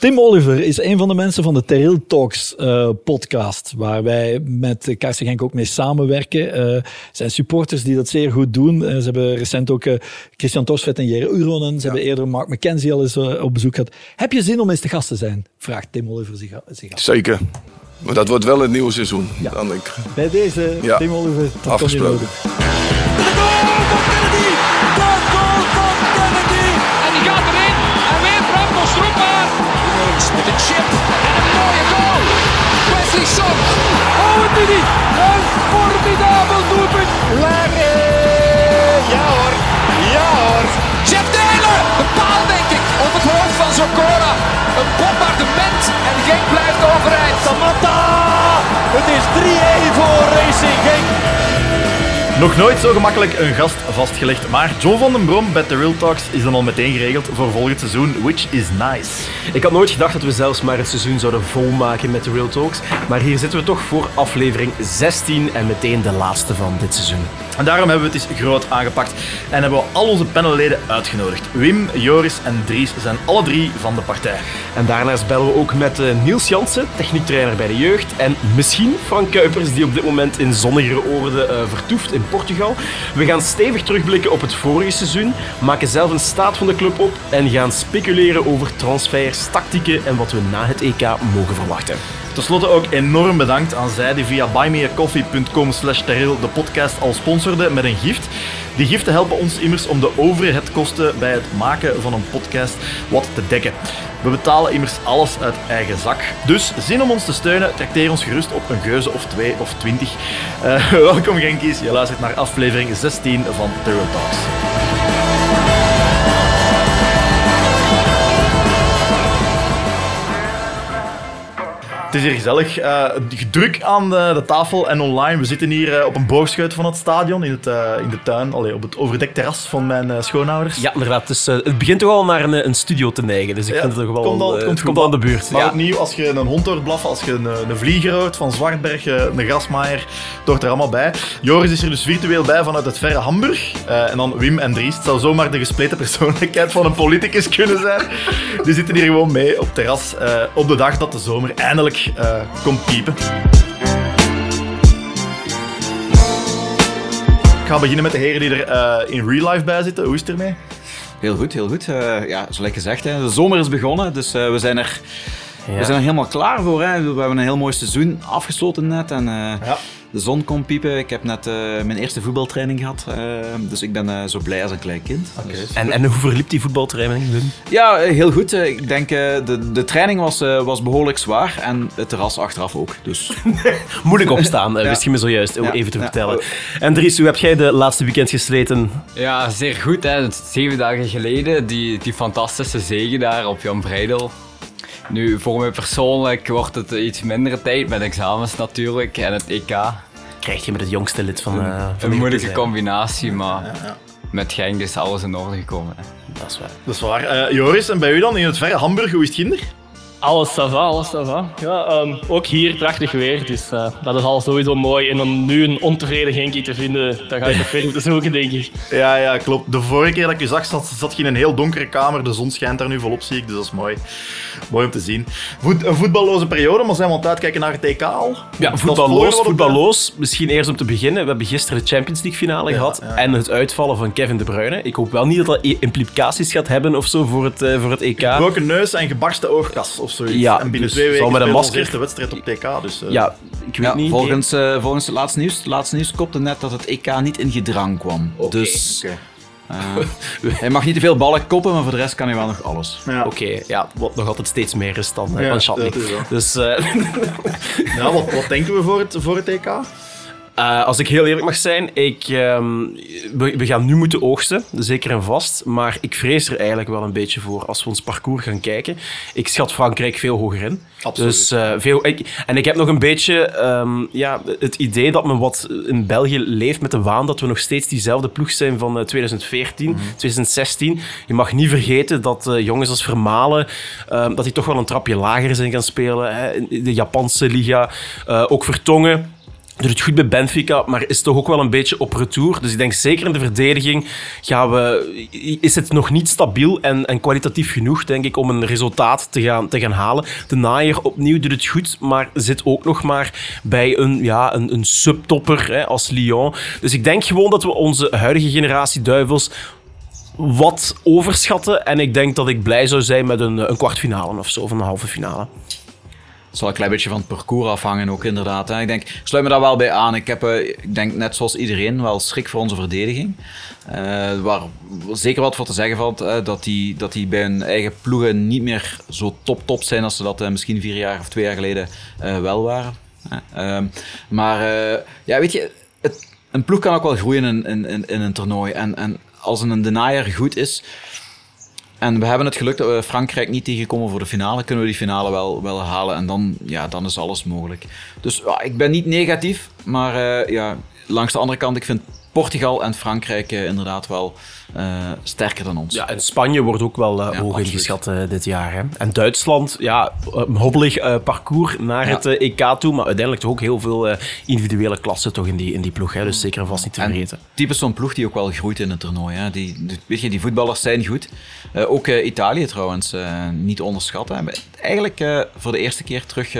Tim Oliver is een van de mensen van de Teril Talks uh, podcast, waar wij met Karsten Genk ook mee samenwerken. Uh, zijn supporters die dat zeer goed doen. Uh, ze hebben recent ook Christian Torsvet en Jere Uronen. Ze hebben eerder Mark McKenzie al eens op bezoek gehad. Heb je zin om eens te gast te zijn? Vraagt Tim Oliver zich, zich af. Zeker. Maar dat wordt wel het nieuwe seizoen. Ja. Dan ik. Bij deze, Ja. Tim Oliver. tot Afgesproken. Een chip. En een mooie goal. Wesley Song. Oh, het is niet. Een formidabel doelpunt. Larry. Ja hoor. Ja hoor. Jeff Taylor. De paal denk ik. Op het hoofd van Zokora. Een bombardement. En Genk blijft overeind. Samatta. Het is 3-1 voor Racing Genk. Nog nooit zo gemakkelijk een gast vastgelegd, maar John van den Brom bij The Real Talks is dan al meteen geregeld voor volgend seizoen, which is nice. Ik had nooit gedacht dat we zelfs maar het seizoen zouden volmaken met de Real Talks. Maar hier zitten we toch voor aflevering 16 en meteen de laatste van dit seizoen. En daarom hebben we het eens groot aangepakt en hebben we al onze panelleden uitgenodigd. Wim, Joris en Dries zijn alle drie van de partij. En daarnaast bellen we ook met eh, Niels Jansen, techniektrainer bij de jeugd. En misschien Frank Kuipers, die op dit moment in zonnigere oorden eh, vertoeft in Portugal. We gaan stevig terugblikken op het vorige seizoen, maken zelf een staat van de club op en gaan speculeren over transfers, tactieken en wat we na het EK mogen verwachten. Ten slotte ook enorm bedankt aan zij die via buymeacoffee.com slash de podcast al sponsorde met een gift. Die giften helpen ons immers om de overheadkosten bij het maken van een podcast wat te dekken. We betalen immers alles uit eigen zak. Dus zin om ons te steunen, trakteer ons gerust op een geuze of twee of twintig. Eh, welkom Genkies, je luistert naar aflevering 16 van Terror Talks. Het is hier gezellig. eh, druk aan de, de tafel en online. We zitten hier eh, op een boogschuit van het stadion in, het, eh, in de tuin, allee, op het overdekt terras van mijn schoonouders. Ja, inderdaad. Dus, het begint toch al naar een, een studio te neigen. Dus ik Ja, vind het toch wel... komt al- komt het komt al aan de buurt. Maar ja. opnieuw, als je een hond hoort blaffen, als je een, een vlieger hoort van Zwartberg, een grasmaaier, het hoort er allemaal bij. Joris is er dus virtueel bij vanuit het verre Hamburg. En dan Wim en Dries. Het zou zomaar de gespleten persoonlijkheid van een politicus kunnen zijn. Die zitten hier gewoon mee op terras op de dag dat de zomer eindelijk eh, komt piepen. Ik ga beginnen met de heren die er eh, in real life bij zitten. Hoe is het ermee? Heel goed, heel goed. Eh, ja, zoals gezegd, hè, de zomer is begonnen, dus eh, we, zijn er, we zijn er helemaal klaar voor. Hè. We hebben een heel mooi seizoen afgesloten net en eh, Ja. De zon komt piepen. Ik heb net eh, mijn eerste voetbaltraining gehad, eh, dus ik ben eh, zo blij als een klein kind. Dus- En, en hoe verliep die voetbaltraining? Ja, heel goed. Ik denk, eh, de, de training was, eh, was behoorlijk zwaar en het terras achteraf ook. Dus Moeilijk opstaan, Ja. wist je me zojuist Ja. even te Ja. vertellen. En Dries, hoe heb jij de laatste weekend gesleten? Ja, zeer goed. Hè. Zeven dagen geleden, die, die fantastische zege daar op Jan Breidel. Nu, voor mij persoonlijk wordt het iets mindere tijd met examens natuurlijk en het EK. Krijg je met het jongste lid van, eh van de Een te moeilijke zijn. combinatie, maar met Genk is alles in orde gekomen. Hè. Dat is waar. Dat is waar. Eh, Joris, en bij u dan in het verre Hamburg, hoe is het kinder? Alles ça va, alles ça va. Ja, ehm, ook hier prachtig weer, dus eh, dat is al sowieso mooi. En om nu een ontevreden Genkie te vinden, dan ga je nog ver moeten zoeken, denk ik. Ja, ja, klopt. De vorige keer dat ik u zag, zat, zat je in een heel donkere kamer. De zon schijnt daar nu volop, zie ik, dus dat is mooi. Mooi om te zien. Voet, een voetballoze periode, maar zijn we aan het uitkijken naar het EK al? Ja, voetballoos, voetballoos. Misschien eerst om te beginnen. We hebben gisteren de Champions League finale gehad. ja. En het uitvallen van Kevin De Bruyne. Ik hoop wel niet dat dat implicaties gaat hebben of zo voor het, eh, voor het EK. Gebroken neus en gebarsten oorkas of zoiets. Ja, en binnen dus twee weken met een masker- eerste wedstrijd op EK. Dus, eh, Ja, ik weet ja, niet. volgens, eh, volgens het laatste nieuws, het laatste nieuws kopte net dat het EK niet in gedrang kwam. dus eh, hij mag niet te veel ballen koppen, maar voor de rest kan hij wel nog alles. Ja. Oké, ja, wat nog altijd steeds meer is dan, eh, Ja, dan. Dus eh, Ja, wat, wat denken we voor het, voor het EK? Eh, als ik heel eerlijk mag zijn, ik, ehm, we, we gaan nu moeten oogsten, zeker en vast. Maar ik vrees er eigenlijk wel een beetje voor als we ons parcours gaan kijken. Ik schat Frankrijk veel hoger in. Absoluut. Dus, eh, veel, ik, en ik heb nog een beetje ehm, ja, het idee dat men wat in België leeft met de waan dat we nog steeds diezelfde ploeg zijn van eh, 2014, 2016. Je mag niet vergeten dat eh, jongens als Vermalen, ehm, dat die toch wel een trapje lager zijn gaan spelen. Hè, in de Japanse liga, eh, ook Vertongen. Doet het goed bij Benfica, maar is toch ook wel een beetje op retour. Dus ik denk zeker in de verdediging gaan we, is het nog niet stabiel en, en kwalitatief genoeg, denk ik, om een resultaat te gaan, te gaan halen. De naaier opnieuw doet het goed, maar zit ook nog maar bij een, ja, een, een subtopper hè, als Lyon. Dus ik denk gewoon dat we onze huidige generatie duivels wat overschatten. En ik denk dat ik blij zou zijn met een, een kwartfinale of zo, of een halve finale. Zal een klein beetje van het parcours afhangen ook inderdaad. Ik denk, sluit me daar wel bij aan. Ik heb, eh, ik denk net zoals iedereen, wel schrik voor onze verdediging. Eh, waar zeker wat voor te zeggen valt, hè, dat, die, dat die bij hun eigen ploegen niet meer zo top-top zijn als ze dat eh, misschien vier jaar of twee jaar geleden eh, wel waren. Ehm, maar eh, ja, weet je, het, een ploeg kan ook wel groeien in, in, in, in een toernooi. En, en als een denier goed is, en we hebben het geluk dat we Frankrijk niet tegenkomen voor de finale. Kunnen we die finale wel, wel halen. En dan, ja, dan is alles mogelijk. Dus ja, ik ben niet negatief. Maar eh, ja, langs de andere kant, ik vind Portugal en Frankrijk eh, inderdaad wel eh, sterker dan ons. Ja, en Spanje wordt ook wel eh, hoog absoluut. ingeschat dit jaar. Hè. En Duitsland, ja, een hobbelig parcours naar het EK toe, maar uiteindelijk toch ook heel veel individuele klassen toch in die, in die ploeg. Hè. Dus zeker en vast niet te En vergeten. typisch zo'n ploeg die ook wel groeit in het toernooi. Hè. Die, die- weet je, die voetballers zijn goed. Ook Italië trouwens, niet onderschatten. Eigenlijk voor de eerste keer terug,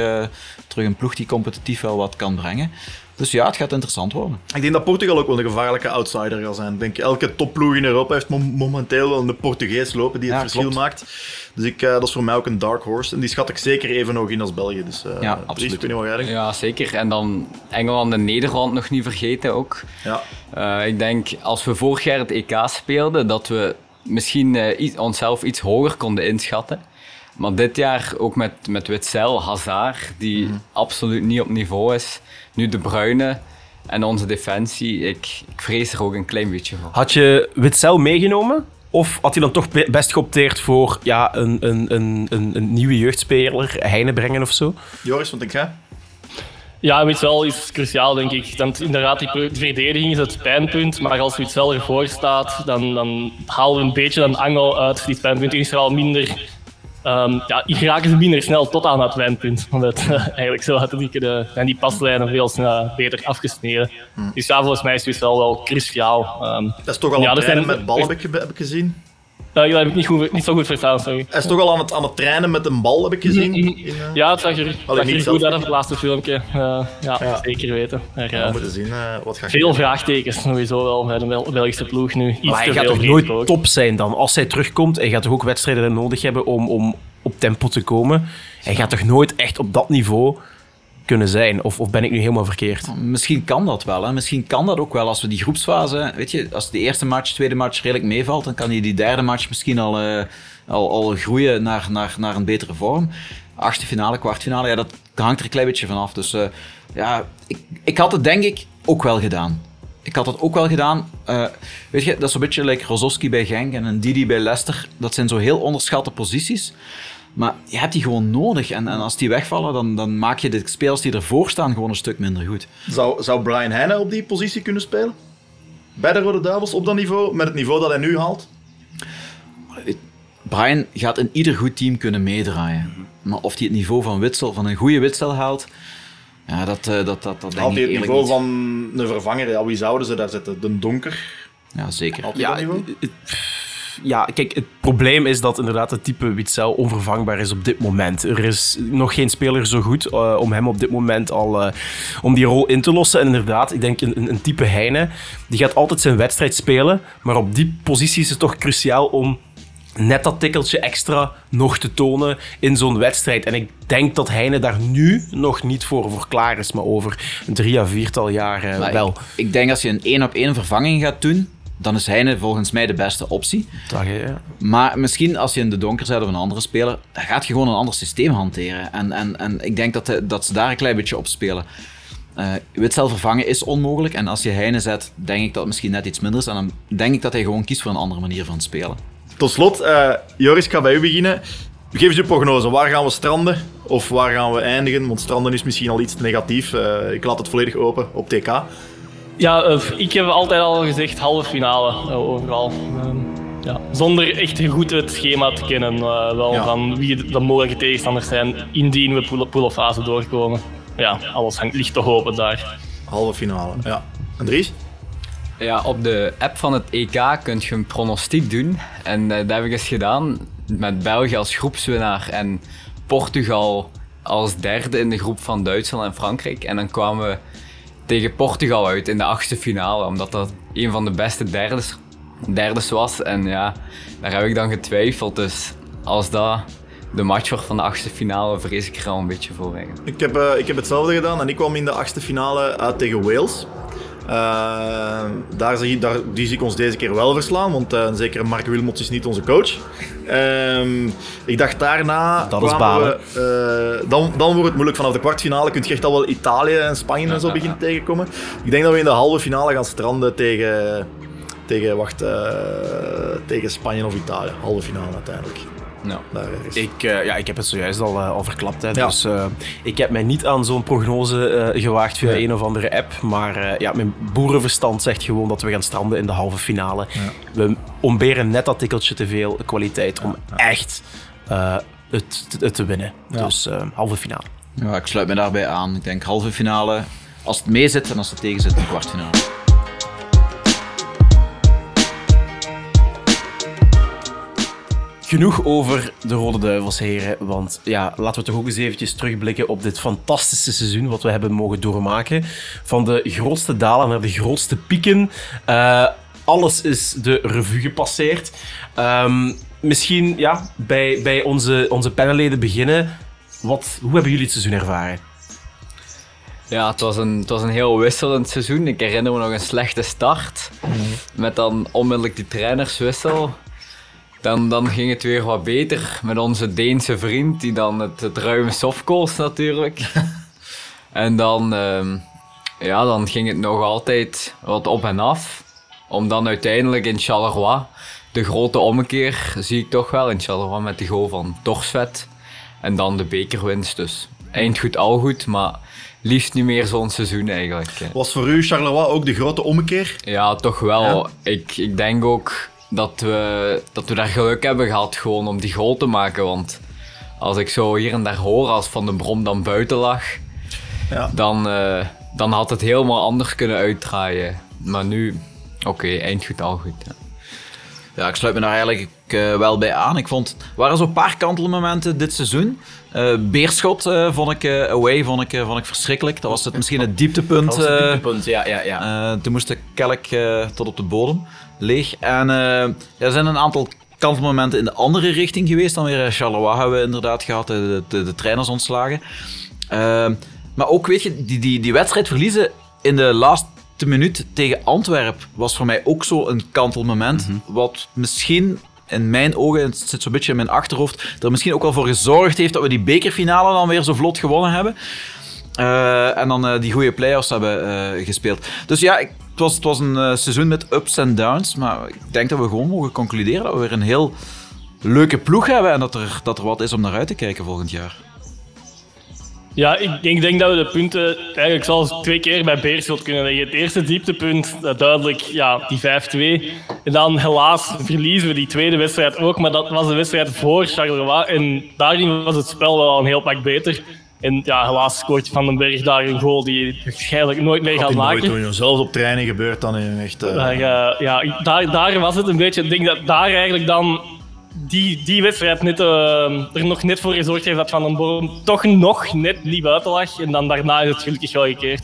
terug een ploeg die competitief wel wat kan brengen. Dus ja, het gaat interessant worden. Ik denk dat Portugal ook wel een gevaarlijke outsider gaat zijn. Ik denk elke topploeg in Europa heeft mom- momenteel wel een Portugees lopen die het Ja, verschil klopt. maakt. Dus ik, eh, dat is voor mij ook een dark horse. En die schat ik zeker even hoog in als België. Dus, eh, Ja, absoluut. ik weet niet wat jij denkt. Ja, zeker. En dan Engeland en Nederland nog niet vergeten ook. Ja. Eh, ik denk, als we vorig jaar het EK speelden, dat we misschien eh, iets, onszelf iets hoger konden inschatten. Maar dit jaar ook met, met Witzel, Hazard, die absoluut niet op niveau is. Nu De Bruyne en onze defensie. Ik, ik vrees er ook een klein beetje voor. Had je Witzel meegenomen? Of had hij dan toch be- best geopteerd voor ja, een, een, een, een, een nieuwe jeugdspeler, Heine brengen of zo? Joris, wat denk jij? Ja, Witzel is cruciaal, denk ik. Dan, inderdaad, die verdediging is het pijnpunt. Maar als Witzel ervoor staat, dan, dan halen we een beetje een angel uit die pijnpunt. Die is er al minder... ehm ja, raken ze minder snel tot aan het pijnpunt. Omdat eh, eigenlijk zo die, kunnen, zijn die paslijnen veel snel, beter afgesneden. Dus ja, volgens mij is Witzel wel cruciaal. Ehm Dat is toch al Ja, het zijn- trainen met bal, heb ik, heb ik gezien. Dat heb ik niet, goed, niet zo goed verstaan, sorry. Hij is toch al aan het, aan het trainen met een bal, heb ik gezien. In, eh, Ja, het zag er, zag niet er zelf. goed uit op het laatste filmpje. Ja, Ja. zeker weten. Er, we eh, moeten zien eh, wat gaat veel vraagtekens sowieso wel bij de Bel- Belgische ploeg nu. Iets Maar hij gaat toch nooit top zijn dan? Als hij terugkomt, hij gaat toch ook wedstrijden nodig hebben om, om op tempo te komen? Hij gaat toch nooit echt op dat niveau kunnen zijn? Of, of ben ik nu helemaal verkeerd? Misschien kan dat wel. Hè. Misschien kan dat ook wel als we die groepsfase, weet je, als de eerste match, tweede match redelijk meevalt, dan kan je die derde match misschien al, eh, al, al groeien naar, naar, naar een betere vorm. Achtste finale, kwartfinale, ja, dat hangt er een klein beetje van af. Dus eh, ja, ik, ik had het denk ik ook wel gedaan. Ik had het ook wel gedaan. Eh, weet je, dat is een beetje like Rozowski bij Genk en een Didi bij Leicester. Dat zijn zo heel onderschatte posities. Maar je hebt die gewoon nodig. En, en als die wegvallen, dan, dan maak je de spelers die ervoor staan gewoon een stuk minder goed. Zou, zou Brian Heine op die positie kunnen spelen? Bij de Rode Duivels op dat niveau, met het niveau dat hij nu haalt? Brian gaat in ieder goed team kunnen meedraaien. Maar of hij het niveau van Witsel, van een goede Witsel haalt, ja, dat, eh, dat, dat, dat denk Haalt hij het niveau niet. van een vervanger? Ja, wie zouden ze daar zetten? De Donker? Ja, zeker. Haalt hij Ja, dat niveau? het- ja, kijk, het probleem is dat inderdaad het type Witzel onvervangbaar is op dit moment. Er is nog geen speler zo goed eh, om hem op dit moment al eh, om die rol in te lossen. En inderdaad, ik denk een, een, type Heine, die gaat altijd zijn wedstrijd spelen, maar op die positie is het toch cruciaal om net dat tikkeltje extra nog te tonen in zo'n wedstrijd. En ik denk dat Heine daar nu nog niet voor, voor klaar is, maar over een drie à viertal jaar eh, wel. Ik, ik denk als je een één op één vervanging gaat doen, dan is Heine volgens mij de beste optie. Ja. Maar misschien als je in de donker zet of een andere speler, dan gaat je gewoon een ander systeem hanteren. En, en, en ik denk dat, de- dat ze daar een klein beetje op spelen. Eh Witzel vervangen is onmogelijk. En als je Heine zet, denk ik dat het misschien net iets minder is. En dan denk ik dat hij gewoon kiest voor een andere manier van spelen. Tot slot, eh, Joris, ik ga bij u beginnen. Geef eens je prognose. Waar gaan we stranden? Of waar gaan we eindigen? Want stranden is misschien al iets negatief. Eh, ik laat het volledig open op TK. Ja, eh, ik heb altijd al gezegd halve finale eh, overal. Ehm, ja. Zonder echt goed het schema te kennen eh, wel Ja. van wie de, mogelijke tegenstanders zijn indien we pool- poolfase doorkomen. Ja, alles hangt, ligt toch open daar. halve finale. Ja. Andries? Ja, op de app van het EK kun je een pronostiek doen. En eh, dat heb ik eens gedaan met België als groepswinnaar en Portugal als derde in de groep van Duitsland en Frankrijk. En dan kwamen we tegen Portugal uit in de achtste finale, omdat dat een van de beste derdes, was. En ja, daar heb ik dan getwijfeld. Dus als dat de match wordt van de achtste finale, vrees ik er al een beetje voor. Ik heb, eh, ik heb hetzelfde gedaan en ik kwam in de achtste finale uit tegen Wales. Eh, daar zie, daar, die zie ik ons deze keer wel verslaan, want eh, zeker Mark Wilmots is niet onze coach. Ehm, ik dacht daarna... Dat is balen. we, eh, dan, dan wordt het moeilijk. Vanaf de kwartfinale kun je echt al wel Italië en Spanje en zo beginnen tegenkomen. Ik denk dat we in de halve finale gaan stranden tegen... Tegen, wacht, tegen Spanje of Italië. Halve finale uiteindelijk. Nou. Daar. Ik, eh, ja, ik heb het zojuist al, al verklapt. Hè, Ja. Dus eh, ik heb mij niet aan zo'n prognose eh, gewaagd via een of andere app. Maar eh, ja, mijn boerenverstand zegt gewoon dat we gaan stranden in de halve finale. We ontberen net dat tikkeltje te veel kwaliteit om echt eh, het, het te winnen. Dus eh, halve finale. Ja, ik sluit me daarbij aan. Ik denk halve finale, als het mee zit en als het tegen zit, een kwartfinale. Genoeg over de Rode Duivels, heren. Want ja, laten we toch ook eens eventjes terugblikken op dit fantastische seizoen wat we hebben mogen doormaken. Van de grootste dalen naar de grootste pieken. Eh, alles is de revue gepasseerd. Ehm, misschien ja, bij, bij onze, onze panelleden beginnen. Wat, hoe hebben jullie het seizoen ervaren? Ja, het was, een, het was een heel wisselend seizoen. Ik herinner me nog een slechte start. Met dan onmiddellijk die trainerswissel. Dan, dan ging het weer wat beter met onze Deense vriend, die dan het, het ruime softcourse natuurlijk. en dan, ehm, ja, dan ging het nog altijd wat op en af. Om dan uiteindelijk in Charleroi, de grote ommekeer zie ik toch wel in Charleroi met de goal van Torsvet. En dan de bekerwinst. Dus eind goed, al goed, maar liefst niet meer zo'n seizoen eigenlijk. Was voor u Charleroi ook de grote ommekeer? Ja, toch wel. Ik, ik denk ook dat we, dat we daar geluk hebben gehad gewoon om die goal te maken. Want als ik zo hier en daar hoor als Van den Brom dan buiten lag, Ja. dan, eh, dan had het helemaal anders kunnen uitdraaien. Maar nu, oké, eind goed, al goed. Ja. Ja, ik sluit me daar eigenlijk eh, wel bij aan. Ik vond, er waren zo'n paar kantelmomenten dit seizoen. Eh, Beerschot eh, vond ik eh, away vond ik, eh, vond ik verschrikkelijk. Dat was het, misschien het dieptepunt. eh, punt, ja, ja, ja. Eh, toen moest de kelk eh, tot op de bodem leeg. En eh, er zijn een aantal kantelmomenten in de andere richting geweest. Dan weer Charleroi hebben we inderdaad gehad, de, de, trainers ontslagen. Eh, maar ook, weet je, die, die, die wedstrijd verliezen in de laatste minuut tegen Antwerpen was voor mij ook zo een kantelmoment. Wat misschien in mijn ogen, het zit zo'n beetje in mijn achterhoofd, er misschien ook wel voor gezorgd heeft dat we die bekerfinale dan weer zo vlot gewonnen hebben. Eh, en dan eh, die goede play-offs hebben gespeeld. Dus ja, ik- het, was, het was een eh, seizoen met ups en downs. Maar ik denk dat we gewoon mogen concluderen dat we weer een heel leuke ploeg hebben. En dat er, dat er wat is om naar uit te kijken volgend jaar. Ja, ik ik denk dat we de punten eigenlijk zelfs twee keer bij Beerschot kunnen leggen. Het eerste dieptepunt, dat duidelijk, ja, die 5-2. En dan helaas verliezen we die tweede wedstrijd ook, maar dat was de wedstrijd voor Charleroi. En daarin was het spel wel een heel pak beter. En ja, helaas scoort Van den Berg daar een goal die hij waarschijnlijk nooit meer gaat Die nooit maken. doen. Zelfs op training gebeurt dan in echt... Maar, eh, ja, daar, daar was het een beetje. Ik denk dat daar eigenlijk dan die, die wedstrijd net, eh, er nog net voor gezorgd heeft dat Van den Boom toch nog net niet buiten lag. En dan daarna is het gelukkig wel gekeerd.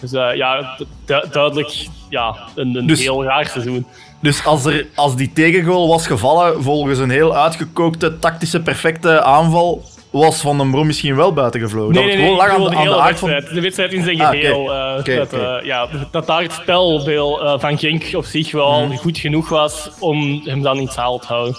Dus ja, du- duidelijk ja, een, een Dus- heel raar seizoen. Dus als, er, als die tegengoal was gevallen volgens een heel uitgekookte, tactische, perfecte aanval, was Van den Brom misschien wel buiten gevlogen. Nee, dat nee, het nee, gewoon ik lag aan, de- aan de aard van... wedstrijd. De wedstrijd in zijn Ah, geheel. eh, dat, eh, ja, dat daar het spelbeeld eh, van Genk op zich wel Mhm. goed genoeg was om hem dan in het zaal te houden.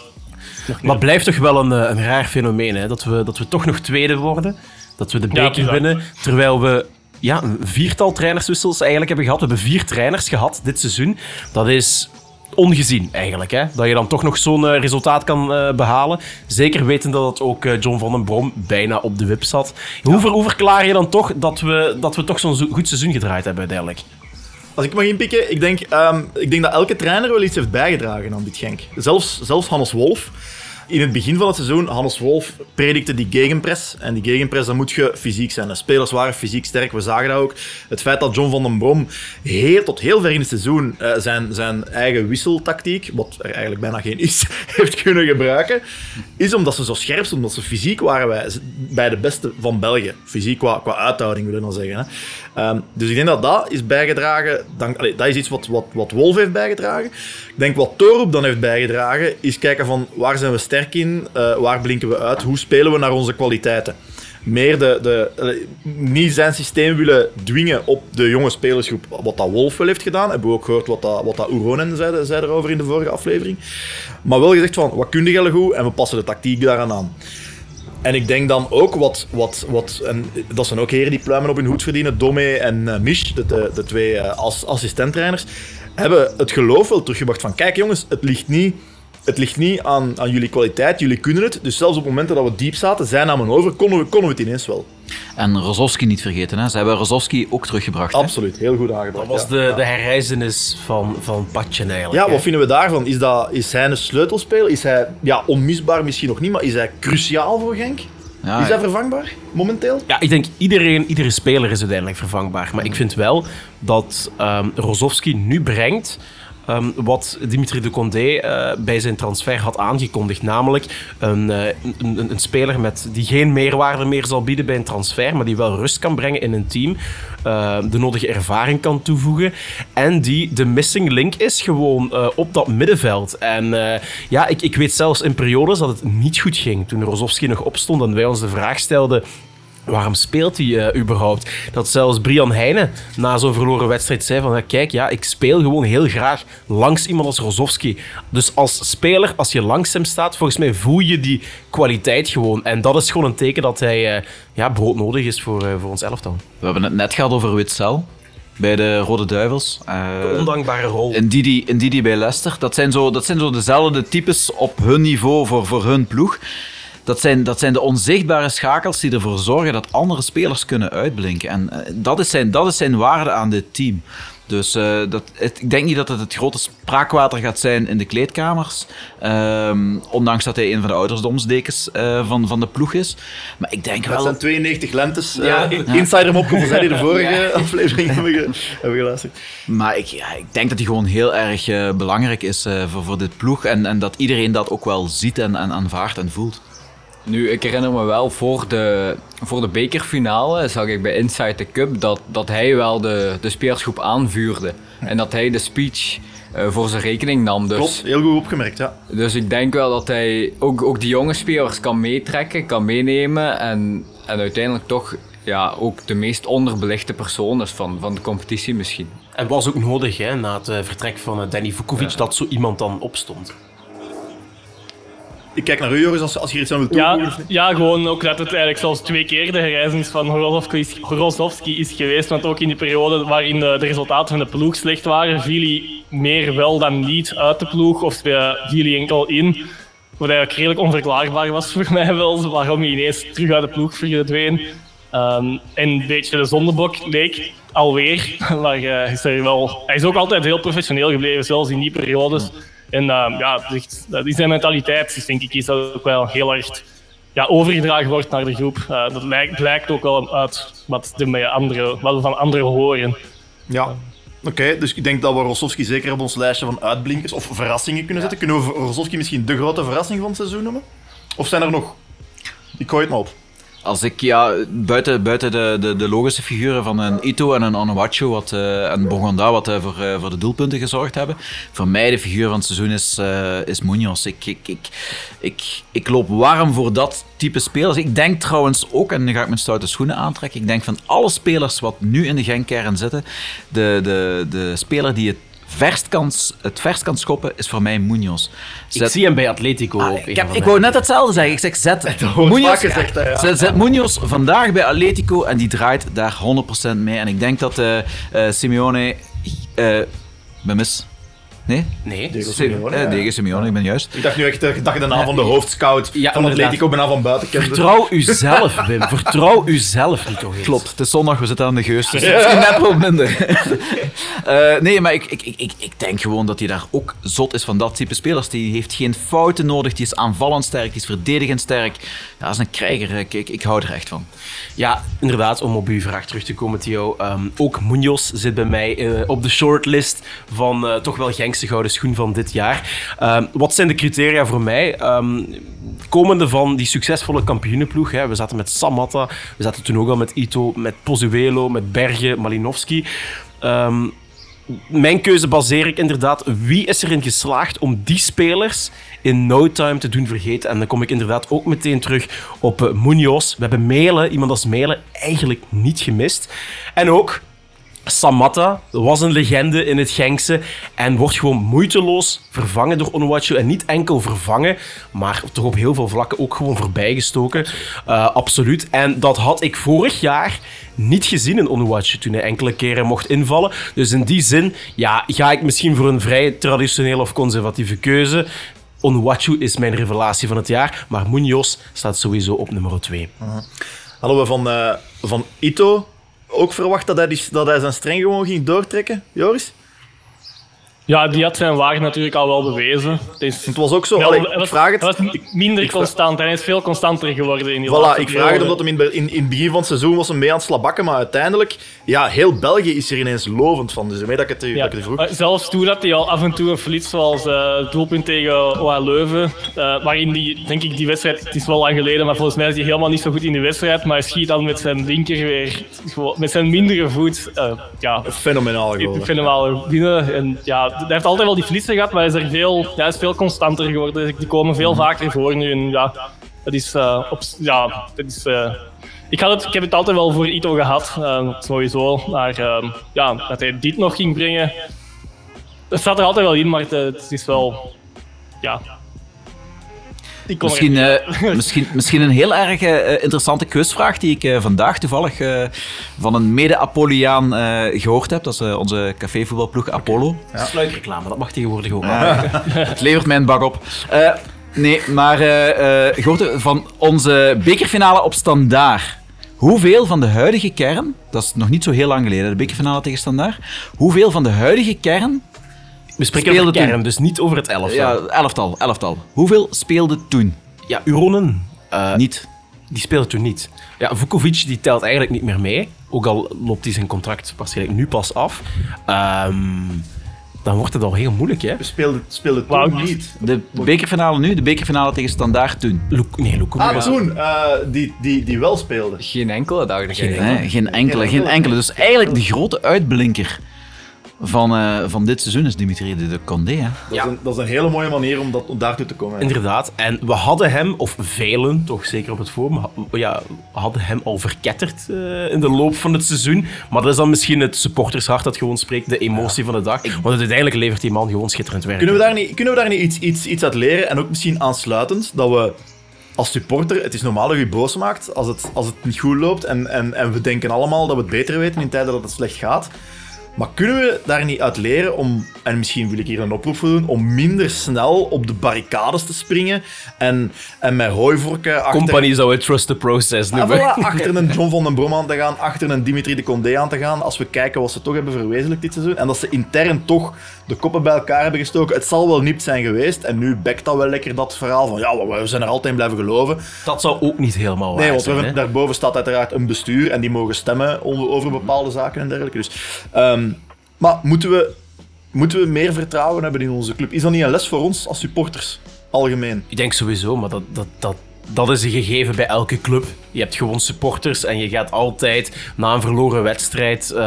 Maar het blijft toch wel een, een raar fenomeen, hè? Dat, we, dat we toch nog tweede worden. Dat we de beker winnen. Terwijl we ja, een viertal trainerswissels eigenlijk hebben gehad. We hebben vier trainers gehad dit seizoen. Dat is ongezien eigenlijk. Hè? Dat je dan toch nog zo'n eh, resultaat kan eh, behalen. Zeker weten dat ook eh, John van den Brom bijna op de wip zat. Hoe, ver, hoe verklaar je dan toch dat we, dat we toch zo'n zo- goed seizoen gedraaid hebben uiteindelijk? Als ik mag inpikken, ik denk, ehm, ik denk dat elke trainer wel iets heeft bijgedragen aan dit Genk. Zelfs, zelfs Hannes Wolf. In het begin van het seizoen, Hannes Wolf predikte die gegenpress. En die gegenpress, dan moet je fysiek zijn. De spelers waren fysiek sterk, we zagen dat ook. Het feit dat John van den Brom heel, tot heel ver in het seizoen eh, zijn, zijn eigen wisseltactiek, wat er eigenlijk bijna geen is, heeft kunnen gebruiken, is omdat ze zo scherp zijn, omdat ze fysiek waren wij bij de beste van België. Fysiek qua, qua uithouding, wil ik dan zeggen. Hè. Ehm, dus ik denk dat dat is bijgedragen. Dat is iets wat, wat, wat Wolf heeft bijgedragen. Ik denk wat Torup dan heeft bijgedragen, is kijken van waar zijn we sterk in, uh, waar blinken we uit, hoe spelen we naar onze kwaliteiten. Meer de, de, allee, niet zijn systeem willen dwingen op de jonge spelersgroep, wat dat Wolf wel heeft gedaan. Hebben we ook gehoord wat dat, wat dat zei, zei erover in de vorige aflevering. Maar wel gezegd van, wat kun je goed en we passen de tactiek daaraan aan. En ik denk dan ook wat, wat, wat en dat zijn ook heren die pluimen op hun hoed verdienen, Dome en uh, Mish, de, de, twee uh, as, assistenttrainers, hebben het geloof wel teruggebracht van, kijk jongens, het ligt niet, het ligt niet aan, aan jullie kwaliteit, jullie kunnen het. Dus zelfs op momenten dat we diep zaten, zij namen over, konden we, konden we het ineens wel. En Rozovski niet vergeten, hè? ze hebben Rozovski ook teruggebracht. Absoluut, heel goed aangebracht. Dat was de, ja. de herreizenis van, van Patje eigenlijk. Ja, hè. wat vinden we daarvan? Is, dat, is hij een sleutelspeler? Is hij ja, onmisbaar misschien nog niet, maar is hij cruciaal voor Genk? Ja, is ja. hij vervangbaar momenteel? Ja, ik denk iedereen, iedere speler is uiteindelijk vervangbaar. Maar ik vind wel dat ehm Rozovski nu brengt ehm, wat Dimitri de Condé eh, bij zijn transfer had aangekondigd. Namelijk een, eh, een, een, een speler met, die geen meerwaarde meer zal bieden bij een transfer, maar die wel rust kan brengen in een team. eh, de nodige ervaring kan toevoegen. En die de missing link is gewoon op dat middenveld. En ja, ik, ik weet zelfs in periodes dat het niet goed ging. Toen Rozovski nog opstond en wij ons de vraag stelden. Waarom speelt hij eh, überhaupt? Dat zelfs Brian Heijnen na zo'n verloren wedstrijd zei van... Kijk, ja, ik speel gewoon heel graag langs iemand als Rozovski. Dus als speler, als je langs hem staat, volgens mij voel je die kwaliteit gewoon. En dat is gewoon een teken dat hij eh, ja, broodnodig is voor, eh, voor ons elftal. We hebben het net gehad over Witzel bij de Rode Duivels. Eh, Ondankbare rol. En Didi, en Didi bij Leicester. Dat zijn, zo, dat zijn zo dezelfde types op hun niveau voor, voor hun ploeg. Dat zijn, dat zijn de onzichtbare schakels die ervoor zorgen dat andere spelers kunnen uitblinken. En eh, dat, is zijn, dat is zijn waarde aan dit team. Dus eh, dat, het- ik denk niet dat het het grote spraakwater gaat zijn in de kleedkamers. Ehm, ondanks dat hij een van de oudersdomsdekens eh, van, van de ploeg is. Maar ik denk Dat wel... zijn 92 lentes. Ja. in- Insider mopgevoel zijn die de vorige aflevering hebben, ge- hebben geluisterd. Maar ik, ja, ik denk dat hij gewoon heel erg belangrijk is voor, voor dit ploeg. En, en dat iedereen dat ook wel ziet en, en aanvaardt en voelt. Nu, ik herinner me wel voor de, voor de bekerfinale zag ik bij Inside the Cup dat, dat hij wel de, de spelersgroep aanvuurde. En dat hij de speech eh, voor zijn rekening nam. Dus, Klopt, heel goed opgemerkt, ja. dus ik denk wel dat hij ook, ook die jonge spelers kan meetrekken, kan meenemen. En, en uiteindelijk toch ja, ook de meest onderbelichte persoon is van, van de competitie misschien. En was ook nodig hè, na het eh, vertrek van eh, Danny Vukovic dat zo iemand dan opstond. Ik kijk naar u, Joris, als, als je hier iets aan wilt toevoegen. Ja, ja, gewoon ook dat het eigenlijk zelfs twee keer de herreizenis van Horozovski is, geweest. Want ook in die periode waarin de, resultaten van de ploeg slecht waren, viel hij meer wel dan niet uit de ploeg of speel- viel hij enkel in. Wat eigenlijk redelijk onverklaarbaar was voor mij wel, waarom hij ineens terug uit de ploeg verdween. Ehm en een beetje de zondebok leek alweer, maar eh, is er wel, hij is ook altijd heel professioneel gebleven, zelfs in die periodes. En ehm, ja, is- zijn mentaliteit, dus denk ik, is dat ook wel heel erg ja, overgedragen wordt naar de groep. Eh, dat lijkt, blijkt ook wel uit wat, de andere, wat we van anderen horen. Ja. Oké, dus ik denk dat we Rosowski zeker op ons lijstje van uitblinkers of verrassingen kunnen zetten. Kunnen we Rosowski misschien de grote verrassing van het seizoen noemen? Of zijn er nog? Ik gooi het maar op. Als ik, ja, buiten, buiten de, de, de logische figuren van een Ito en een Onuachu wat, eh, en Bogonda, wat eh, voor, eh, voor de doelpunten gezorgd hebben, voor mij de figuur van het seizoen is, is Munoz. Ik, ik, ik, ik, ik loop warm voor dat type spelers. Ik denk trouwens ook, en nu ga ik mijn stoute schoenen aantrekken, ik denk van alle spelers wat nu in de Genk-kern zitten, de, de, de speler die het verst kan, het verst kan schoppen, is voor mij Munoz. Ik zie hem bij Atletico Ah, op. ik, heb, ik wou net hetzelfde zeggen. Ik zeg, zet Munoz, gezegd, ja. zet, zet Munoz vandaag bij Atletico en die draait daar 100% mee. En ik denk dat eh eh Simeone... eh ben mis. Nee? Nee. Diego Se- Simeone, eh, ja. Diego Simeone, ik ben juist. Ik dacht nu echt eh, dat je de naam van de hoofdscout Ja, van. Atletico bijna van buiten kende. Vertrouw uzelf, Wim. Vertrouw uzelf niet toch eens. Klopt, het is zondag, we zitten aan de geus, dus het is net wel minder. Eh, nee, maar ik, ik, ik, ik, ik denk gewoon dat hij daar ook zot is van dat type spelers. Die heeft geen fouten nodig, die is aanvallend sterk, die is verdedigend sterk. Ja, is een krijger, ik, ik, ik hou er echt van. Ja, inderdaad, om op uw vraag terug te komen, Theo. Ehm, ook Munoz zit bij mij eh, op de shortlist van eh, toch wel Genkse gouden schoen van dit jaar. Ehm, wat zijn de criteria voor mij? Ehm, komende van die succesvolle kampioenenploeg. Hè, we zaten met Samatta, we zaten toen ook al met Ito, met Pozuelo, met Berge, Malinowski. Mijn keuze baseer ik inderdaad. Wie is erin geslaagd om die spelers in no time te doen vergeten? En dan kom ik inderdaad ook meteen terug op uh, Munoz. We hebben Melen, iemand als Melen, eigenlijk niet gemist. En ook Samatta was een legende in het Genkse en wordt gewoon moeiteloos vervangen door Onuachu. En niet enkel vervangen, maar toch op heel veel vlakken ook gewoon voorbijgestoken. Uh, absoluut. En dat had ik vorig jaar niet gezien in Onuachu toen hij enkele keren mocht invallen. Dus in die zin ja, ga ik misschien voor een vrij traditionele of conservatieve keuze. Onuachu is mijn revelatie van het jaar, maar Munoz staat sowieso op nummer 2. Hadden we van, uh, van Ito ook verwacht dat hij, dat hij zijn streng gewoon ging doortrekken, Joris? Ja, die had zijn waarde natuurlijk al wel bewezen. Het, is, het was ook zo, allee, was, ik vraag het. Was minder constant, hij is veel constanter geworden in die Voilà, ik vraag het omdat hem in, in, in het begin van het seizoen was hem mee aan het slabakken, maar uiteindelijk, ja, heel België is er ineens lovend van. Dus daarmee dat ik het, Ja, dat ik het vroeg. eh, zelfs toen dat hij al af en toe een verlies zoals eh, het doelpunt tegen OA Leuven, eh, waarin die, denk ik, die wedstrijd, het is wel lang geleden, maar volgens mij is hij helemaal niet zo goed in die wedstrijd, maar hij schiet dan met zijn linker weer, gewoon, met zijn mindere voet, ja, Fenomenaal geworden. fenomenaal binnen. En ja, hij heeft altijd wel die verliezen gehad, maar hij is er veel, hij is veel constanter geworden. Die komen veel vaker voor nu en ja, dat is, eh, ja, dat is eh, ik, had het, ik heb het altijd wel voor Ito gehad, uh, sowieso. Maar uh, ja, dat hij dit nog ging brengen, dat staat er altijd wel in, maar het, het is wel. Ja. Misschien, uh, misschien, misschien een heel erg uh, interessante quizvraag die ik uh, vandaag toevallig van een mede-Apolliaan gehoord heb. Dat is onze cafévoetbalploeg Apollo. Ja. Sluitreclame, dat mag tegenwoordig ook. het levert mij een bak op. nee, maar gehoord van onze bekerfinale op Standaard. Hoeveel van de huidige kern, dat is nog niet zo heel lang geleden, de bekerfinale tegen Standaard, hoeveel van de huidige kern we spreken over kern, toen. dus niet over het elftal. Ja, elftal, elftal. Hoeveel speelde toen? Ja, Uronen. Uh, niet. Die speelde toen niet. Ja, Vukovic die telt eigenlijk niet meer mee. Ook al loopt hij zijn contract waarschijnlijk nu pas af. Um, dan wordt het al heel moeilijk, hè? We speelden, speelden toen wow. niet. De bekerfinale nu, de bekerfinale tegen Standaard toen. Luk, nee, Luku. Ah, toen. Uh, die, die, die wel speelde. Geen enkele, dacht ik. Geen, nee, geen enkele, geen enkele. Dus eigenlijk de grote uitblinker van, uh, van dit seizoen is Dimitri de Condé. Hè? Dat, ja. is een, dat is een hele mooie manier om, dat, om daartoe te komen. Hè? Inderdaad. En we hadden hem, of velen, toch zeker op het forum, ja, hadden hem al verketterd uh, in de loop van het seizoen. Maar dat is dan misschien het supportershart dat gewoon spreekt, de emotie ja. van de dag. Want uiteindelijk levert die man gewoon schitterend werk. Kunnen we daar niet, kunnen we daar niet iets, iets, iets uit leren? En ook misschien aansluitend, dat we als supporter, het is normaal dat je boos maakt als het, als het niet goed loopt. En, en, en we denken allemaal dat we het beter weten in tijden dat het slecht gaat. Maar kunnen we daar niet uit leren om, en misschien wil ik hier een oproep voor doen, om minder snel op de barricades te springen en, en met hooivorken achter... Company zou het trust the process noemen. Ah, voilà, achter een John van den Brom aan te gaan, achter een Dimitri de Condé aan te gaan, als we kijken wat ze toch hebben verwezenlijkt dit seizoen. En dat ze intern toch de koppen bij elkaar hebben gestoken. Het zal wel niet zijn geweest. En nu bekt dat wel lekker dat verhaal van ja, we zijn er altijd in blijven geloven. Dat zou ook niet helemaal waar nee, want zijn. Daarboven staat uiteraard een bestuur en die mogen stemmen over bepaalde zaken en dergelijke. Dus... Um, maar moeten we, moeten we meer vertrouwen hebben in onze club? Is dat niet een les voor ons als supporters, algemeen? Ik denk sowieso, maar dat, dat, dat, dat is een gegeven bij elke club. Je hebt gewoon supporters en je gaat altijd na een verloren wedstrijd. Uh,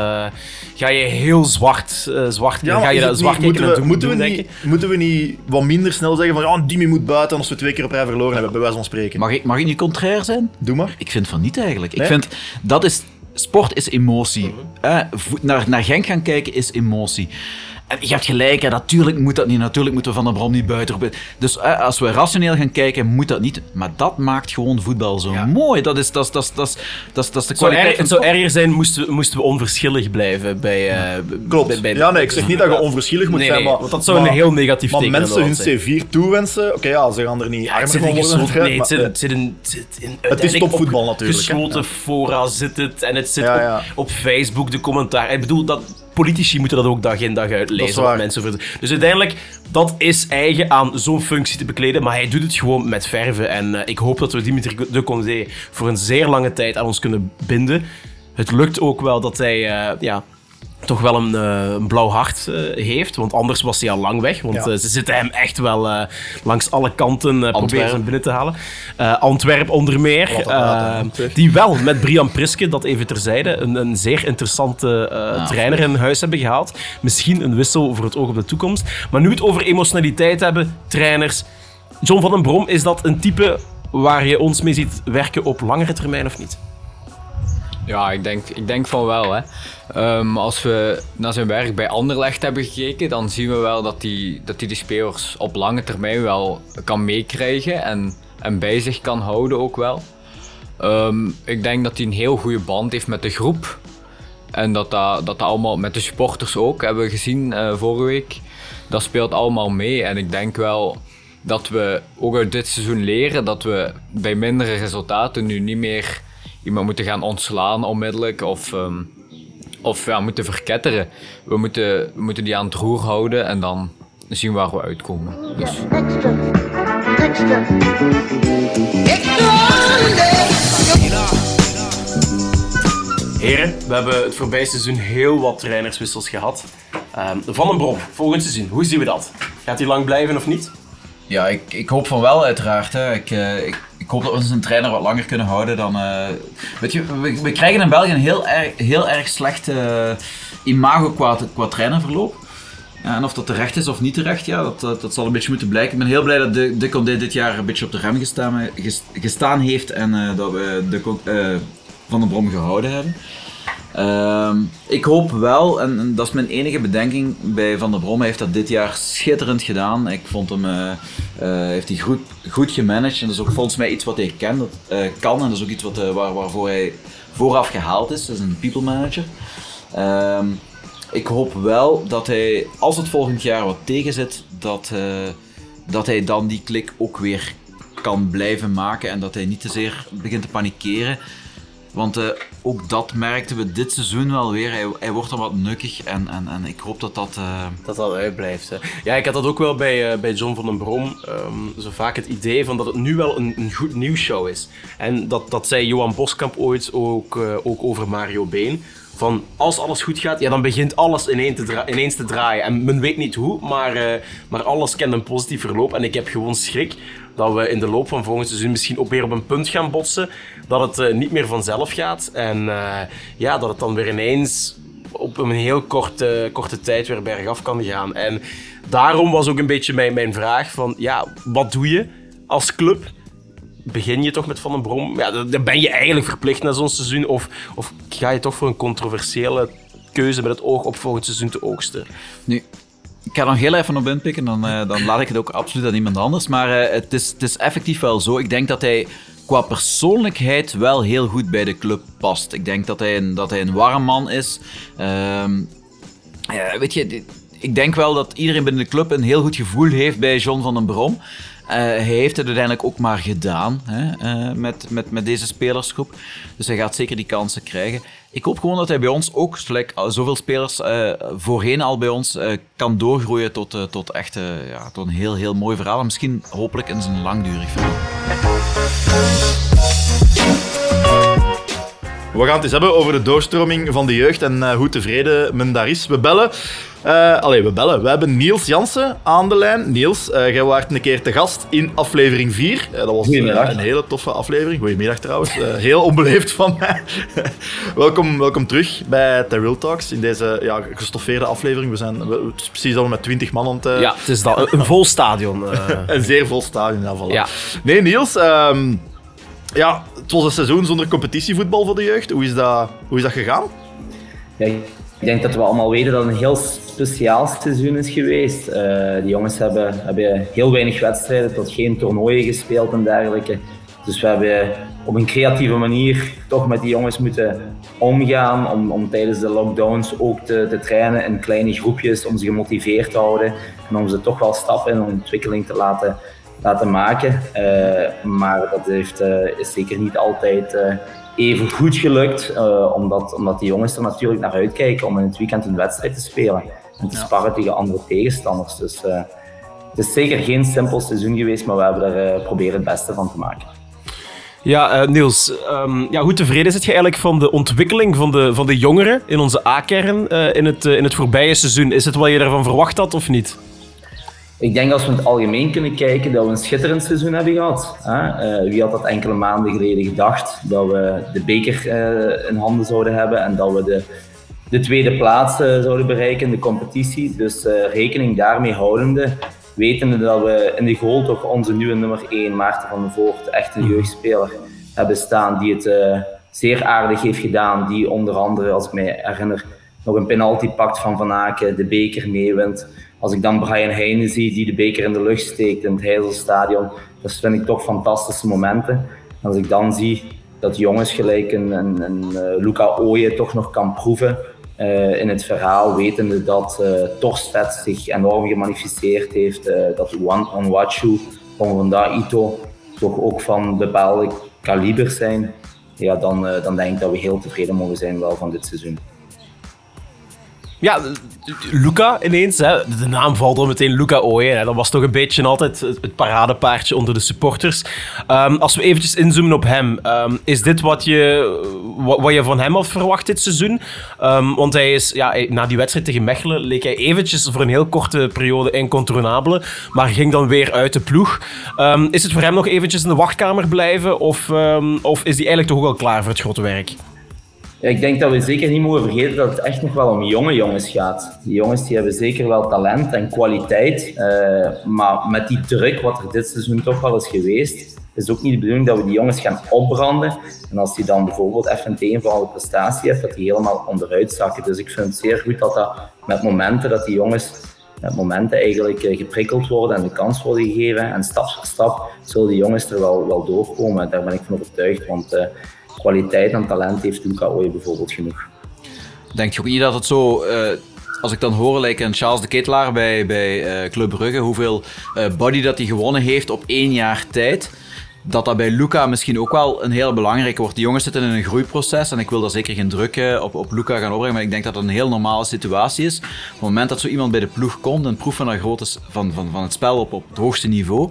ga je heel zwart, uh, zwart ja, ga je dat zwart niet, moeten, we, doen, moeten, doen, we niet, moeten we niet wat minder snel zeggen van ja, Dimi moet buiten als we twee keer op rij verloren hebben, bij wijze van spreken? Mag ik, mag ik niet contrair zijn? Doe maar. Ik vind van niet eigenlijk. Nee? Ik vind dat is sport is emotie. Uh, naar, naar Genk gaan kijken is emotie. En je hebt gelijk, hè, natuurlijk moet dat niet. Natuurlijk moeten we Van der Brom niet buiten. Dus eh, als we rationeel gaan kijken, moet dat niet. Maar dat maakt gewoon voetbal zo mooi. Dat is, dat is, dat is, dat is, dat is, dat is de Het zou, kwaliteit er- het van zou erger zijn moesten, we- moesten we onverschillig blijven bij... eh, Klopt. bij- bij- ja, nee, ik zeg niet dat je onverschillig moet Nee, zijn, nee, maar... want dat zou maar- een heel negatief Maar teken mensen hun inderdaad zijn. C4 toewensen, oké, ja, ze gaan er niet Ja, armer van worden. gesloten, nee, het maar- zit, het zit in, het zit in is topvoetbal op natuurlijk. Gesloten Ja. fora zit het en het zit Ja, op, op Facebook, de commentaar. Ik bedoel, dat, politici moeten dat ook dag in dag uit lezen. Wat mensen dus uiteindelijk, dat is eigen aan zo'n functie te bekleden, maar hij doet het gewoon met verven. En eh, ik hoop dat we Dimitri de Condé voor een zeer lange tijd aan ons kunnen binden. Het lukt ook wel dat hij eh, ja, toch wel een, eh, een blauw hart eh, heeft. Want anders was hij al lang weg. Want Ja. eh, ze zitten hem echt wel langs alle kanten proberen hem binnen te halen. Antwerp onder meer. Die wel met Brian Priske, dat even terzijde, een, een zeer interessante trainer in huis hebben gehaald. Misschien een wissel voor het oog op de toekomst. Maar nu we het over emotionaliteit hebben, trainers. John van den Brom, is dat een type waar je ons mee ziet werken op langere termijn of niet? Ja, ik denk, ik denk van wel. Hè. Ehm, als we naar zijn werk bij Anderlecht hebben gekeken, dan zien we wel dat hij dat hij die spelers op lange termijn wel kan meekrijgen en, en bij zich kan houden ook wel. Ehm, ik denk dat hij een heel goede band heeft met de groep. En dat dat, dat dat allemaal met de supporters ook, hebben we gezien eh, vorige week. Dat speelt allemaal mee. En ik denk wel dat we ook uit dit seizoen leren dat we bij mindere resultaten nu niet meer iemand moeten gaan ontslaan onmiddellijk of, ehm, of ja, moeten verketteren. We moeten, we moeten die aan het roer houden en dan zien waar we uitkomen. Dus. Extra. Extra. Heren, we hebben het voorbije seizoen heel wat trainerswissels gehad. Ehm, van den Brom, volgend seizoen, hoe zien we dat? Gaat hij lang blijven of niet? Ja, ik, ik hoop van wel uiteraard. Hè. Ik, eh, ik, hoop dat we onze trainer wat langer kunnen houden dan... eh, weet je, we, krijgen in België een heel erg, heel erg slecht eh, imago qua, qua trainerverloop. Ja, en of dat terecht is of niet terecht, ja, dat, dat, zal een beetje moeten blijken. Ik ben heel blij dat de, de Condé dit jaar een beetje op de rem gestaan, ges- gestaan heeft en dat we de, Van den Brom gehouden hebben. Ehm, ik hoop wel, en, dat is mijn enige bedenking bij Van der Brom, hij heeft dat dit jaar schitterend gedaan. Ik vond hem, eh, eh, heeft hij goed, goed gemanaged en dat is ook volgens mij iets wat hij eh, kan en dat is ook iets wat, waar, waarvoor hij vooraf gehaald is. Dat is een people manager. Ehm, ik hoop wel dat hij, als het volgend jaar wat tegen zit, dat, dat hij dan die klik ook weer kan blijven maken en dat hij niet te zeer begint te panikeren. Want eh, ook dat merkten we dit seizoen wel weer. Hij, hij wordt dan wat nukkig en, en, en ik hoop dat dat... eh, Dat dat uitblijft. Hè. Ja, ik had dat ook wel bij, eh, bij John van den Brom. ehm, zo vaak het idee van dat het nu wel een, een goed nieuwsshow is. En dat, dat zei Johan Boskamp ooit ook, ook over Mario Been. Van als alles goed gaat, ja, dan begint alles ineens te, ineens te draaien. En men weet niet hoe, maar, maar alles kent een positief verloop. En ik heb gewoon schrik dat we in de loop van volgend seizoen misschien ook weer op een punt gaan botsen. Dat het eh, niet meer vanzelf gaat. En eh, ja, dat het dan weer ineens op een heel korte, korte tijd weer bergaf kan gaan. En daarom was ook een beetje mijn, mijn vraag van, ja, wat doe je als club? Begin je toch met Van den Brom? Ja, dan ben je eigenlijk verplicht na zo'n seizoen. Of, of ga je toch voor een controversiële keuze met het oog op volgend seizoen te oogsten? Nu, ik ga nog heel even op inpikken, dan, eh, dan laat ik het ook absoluut aan iemand anders. Maar eh, het, is, het is effectief wel zo. Ik denk dat hij qua persoonlijkheid wel heel goed bij de club past. Ik denk dat hij een, dat hij een warm man is. Ehm, ja, weet je, ik denk wel dat iedereen binnen de club een heel goed gevoel heeft bij John van den Brom. Eh, hij heeft het uiteindelijk ook maar gedaan hè, eh, met, met, met deze spelersgroep. Dus hij gaat zeker die kansen krijgen. Ik hoop gewoon dat hij bij ons ook, gelijk al zoveel spelers eh, voorheen al bij ons, eh, kan doorgroeien tot, eh, tot echt eh, ja, tot een heel, heel mooi verhaal. En misschien hopelijk in zijn langdurig verhaal. We gaan het eens hebben over de doorstroming van de jeugd en eh, hoe tevreden men daar is. We bellen. eh allee, we bellen. We hebben Niels Jansen aan de lijn. Niels, eh jij waart een keer te gast in aflevering 4. Eh, dat was een hele toffe aflevering. Goedemiddag trouwens. Heel onbeleefd van mij. welkom, welkom terug bij The Real Talks in deze ja, gestoffeerde aflevering. We zijn we- het is precies al met 20 man aan het... Ja, het is dat. Een vol stadion. een zeer vol stadion, ja, voilà. Ja. Nee, Niels, ehm, ja, het was een seizoen zonder competitievoetbal voor de jeugd. Hoe is dat, hoe is dat gegaan? Ja, ik denk dat we allemaal weten dat het een heel speciaal seizoen is geweest. Uh, de jongens hebben, hebben heel weinig wedstrijden, tot geen toernooien gespeeld en dergelijke. Dus we hebben op een creatieve manier toch met die jongens moeten omgaan. Om, om tijdens de lockdowns ook te, te trainen in kleine groepjes. Om ze gemotiveerd te houden. En om ze toch wel stappen in ontwikkeling te laten, laten maken. Uh, maar dat heeft, uh, is zeker niet altijd uh, even goed gelukt. omdat, omdat die jongens er natuurlijk naar uitkijken om in het weekend een wedstrijd te spelen. En te sparren tegen andere tegenstanders. Dus het is zeker geen simpel seizoen geweest, maar we hebben er proberen het beste van te maken. Ja, uh, Niels, um, ja, hoe tevreden zit je eigenlijk van de ontwikkeling van de, van de jongeren in onze A-kern uh, in, het, uh, in het voorbije seizoen? Is het wat je ervan verwacht had of niet? Ik denk als we in het algemeen kunnen kijken dat we een schitterend seizoen hebben gehad. Hè? wie had dat enkele maanden geleden gedacht dat we de beker in handen zouden hebben en dat we de, de tweede plaats zouden bereiken in de competitie. Dus rekening daarmee houdende wetende dat we in de goal toch onze nieuwe nummer 1, Maarten van der Voort, echt een mhm. jeugdspeler, hebben staan die het zeer aardig heeft gedaan. Die onder andere, als ik me herinner, nog een penalty pakt van Van Aken, de beker meewint. Als ik dan Brian Heijnen zie die de beker in de lucht steekt in het Heizelstadion, dat vind ik toch fantastische momenten. Als ik dan zie dat jongens gelijk een, een, een uh, Luca Ooyen toch nog kan proeven uh, in het verhaal, wetende dat uh, Torstvet zich enorm gemanifesteerd heeft, uh, dat Onwachu, Onwanda Ito toch ook van bepaalde kalibers zijn, ja, dan, dan denk ik dat we heel tevreden mogen zijn wel van dit seizoen. Ja, Luca ineens. Hè. De naam valt er meteen Luca Ooyen. Dat was toch een beetje altijd het paradepaardje onder de supporters. Um, als we eventjes inzoomen op hem. Um, is dit wat je, wat, je van hem had verwacht dit seizoen? Um, want hij is, ja, na die wedstrijd tegen Mechelen leek hij eventjes voor een heel korte periode incontrollabele. Maar ging dan weer uit de ploeg. is het voor hem nog eventjes in de wachtkamer blijven? Of, of is hij eigenlijk toch ook al klaar voor het grote werk? Ja, ik denk dat we zeker niet mogen vergeten dat het echt nog wel om jonge jongens gaat. Die jongens die hebben zeker wel talent en kwaliteit. Uh, maar met die druk wat er dit seizoen toch wel is geweest, is het ook niet de bedoeling dat we die jongens gaan opbranden. En als die dan bijvoorbeeld even een tegenvallende prestatie heeft, dat die helemaal onderuit zakken. Dus ik vind het zeer goed dat dat met momenten dat die jongens met momenten eigenlijk eh, geprikkeld worden en de kans worden gegeven. En stap voor stap zullen die jongens er wel, wel doorkomen. Daar ben ik van overtuigd. Want uh, kwaliteit en talent heeft Luca Ooyen bijvoorbeeld genoeg. Denk je ook niet dat het zo... Uh, als ik dan hoor, like een Charles de Ketelaar bij, bij uh, Club Brugge, hoeveel uh, body dat hij gewonnen heeft op één jaar tijd dat dat bij Luca misschien ook wel een heel belangrijke wordt. Die jongens zitten in een groeiproces en ik wil daar zeker geen druk op, op Luca gaan opbrengen, maar ik denk dat het een heel normale situatie is. Op het moment dat zo iemand bij de ploeg komt en proef van, van, van, van het spel op, op het hoogste niveau,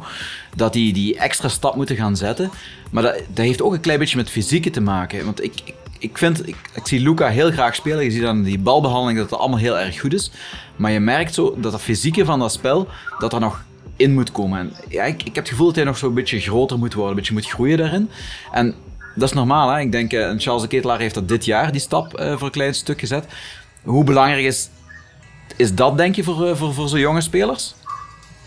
dat die die extra stap moeten gaan zetten. Maar dat, dat heeft ook een klein beetje met fysieke te maken. Want ik, ik, ik vind, ik, ik zie Luca heel graag spelen. Je ziet dan die balbehandeling dat het allemaal heel erg goed is. Maar je merkt zo dat dat fysieke van dat spel, dat er nog in moet komen. En ja, ik, ik heb het gevoel dat hij nog zo'n beetje groter moet worden, een beetje moet groeien daarin. En dat is normaal, hè? Ik denk, uh, Charles de Ketelaar heeft dat dit jaar, die stap, uh, voor een klein stuk gezet. Hoe belangrijk is, is dat, denk je, voor, uh, voor, voor zo'n jonge spelers?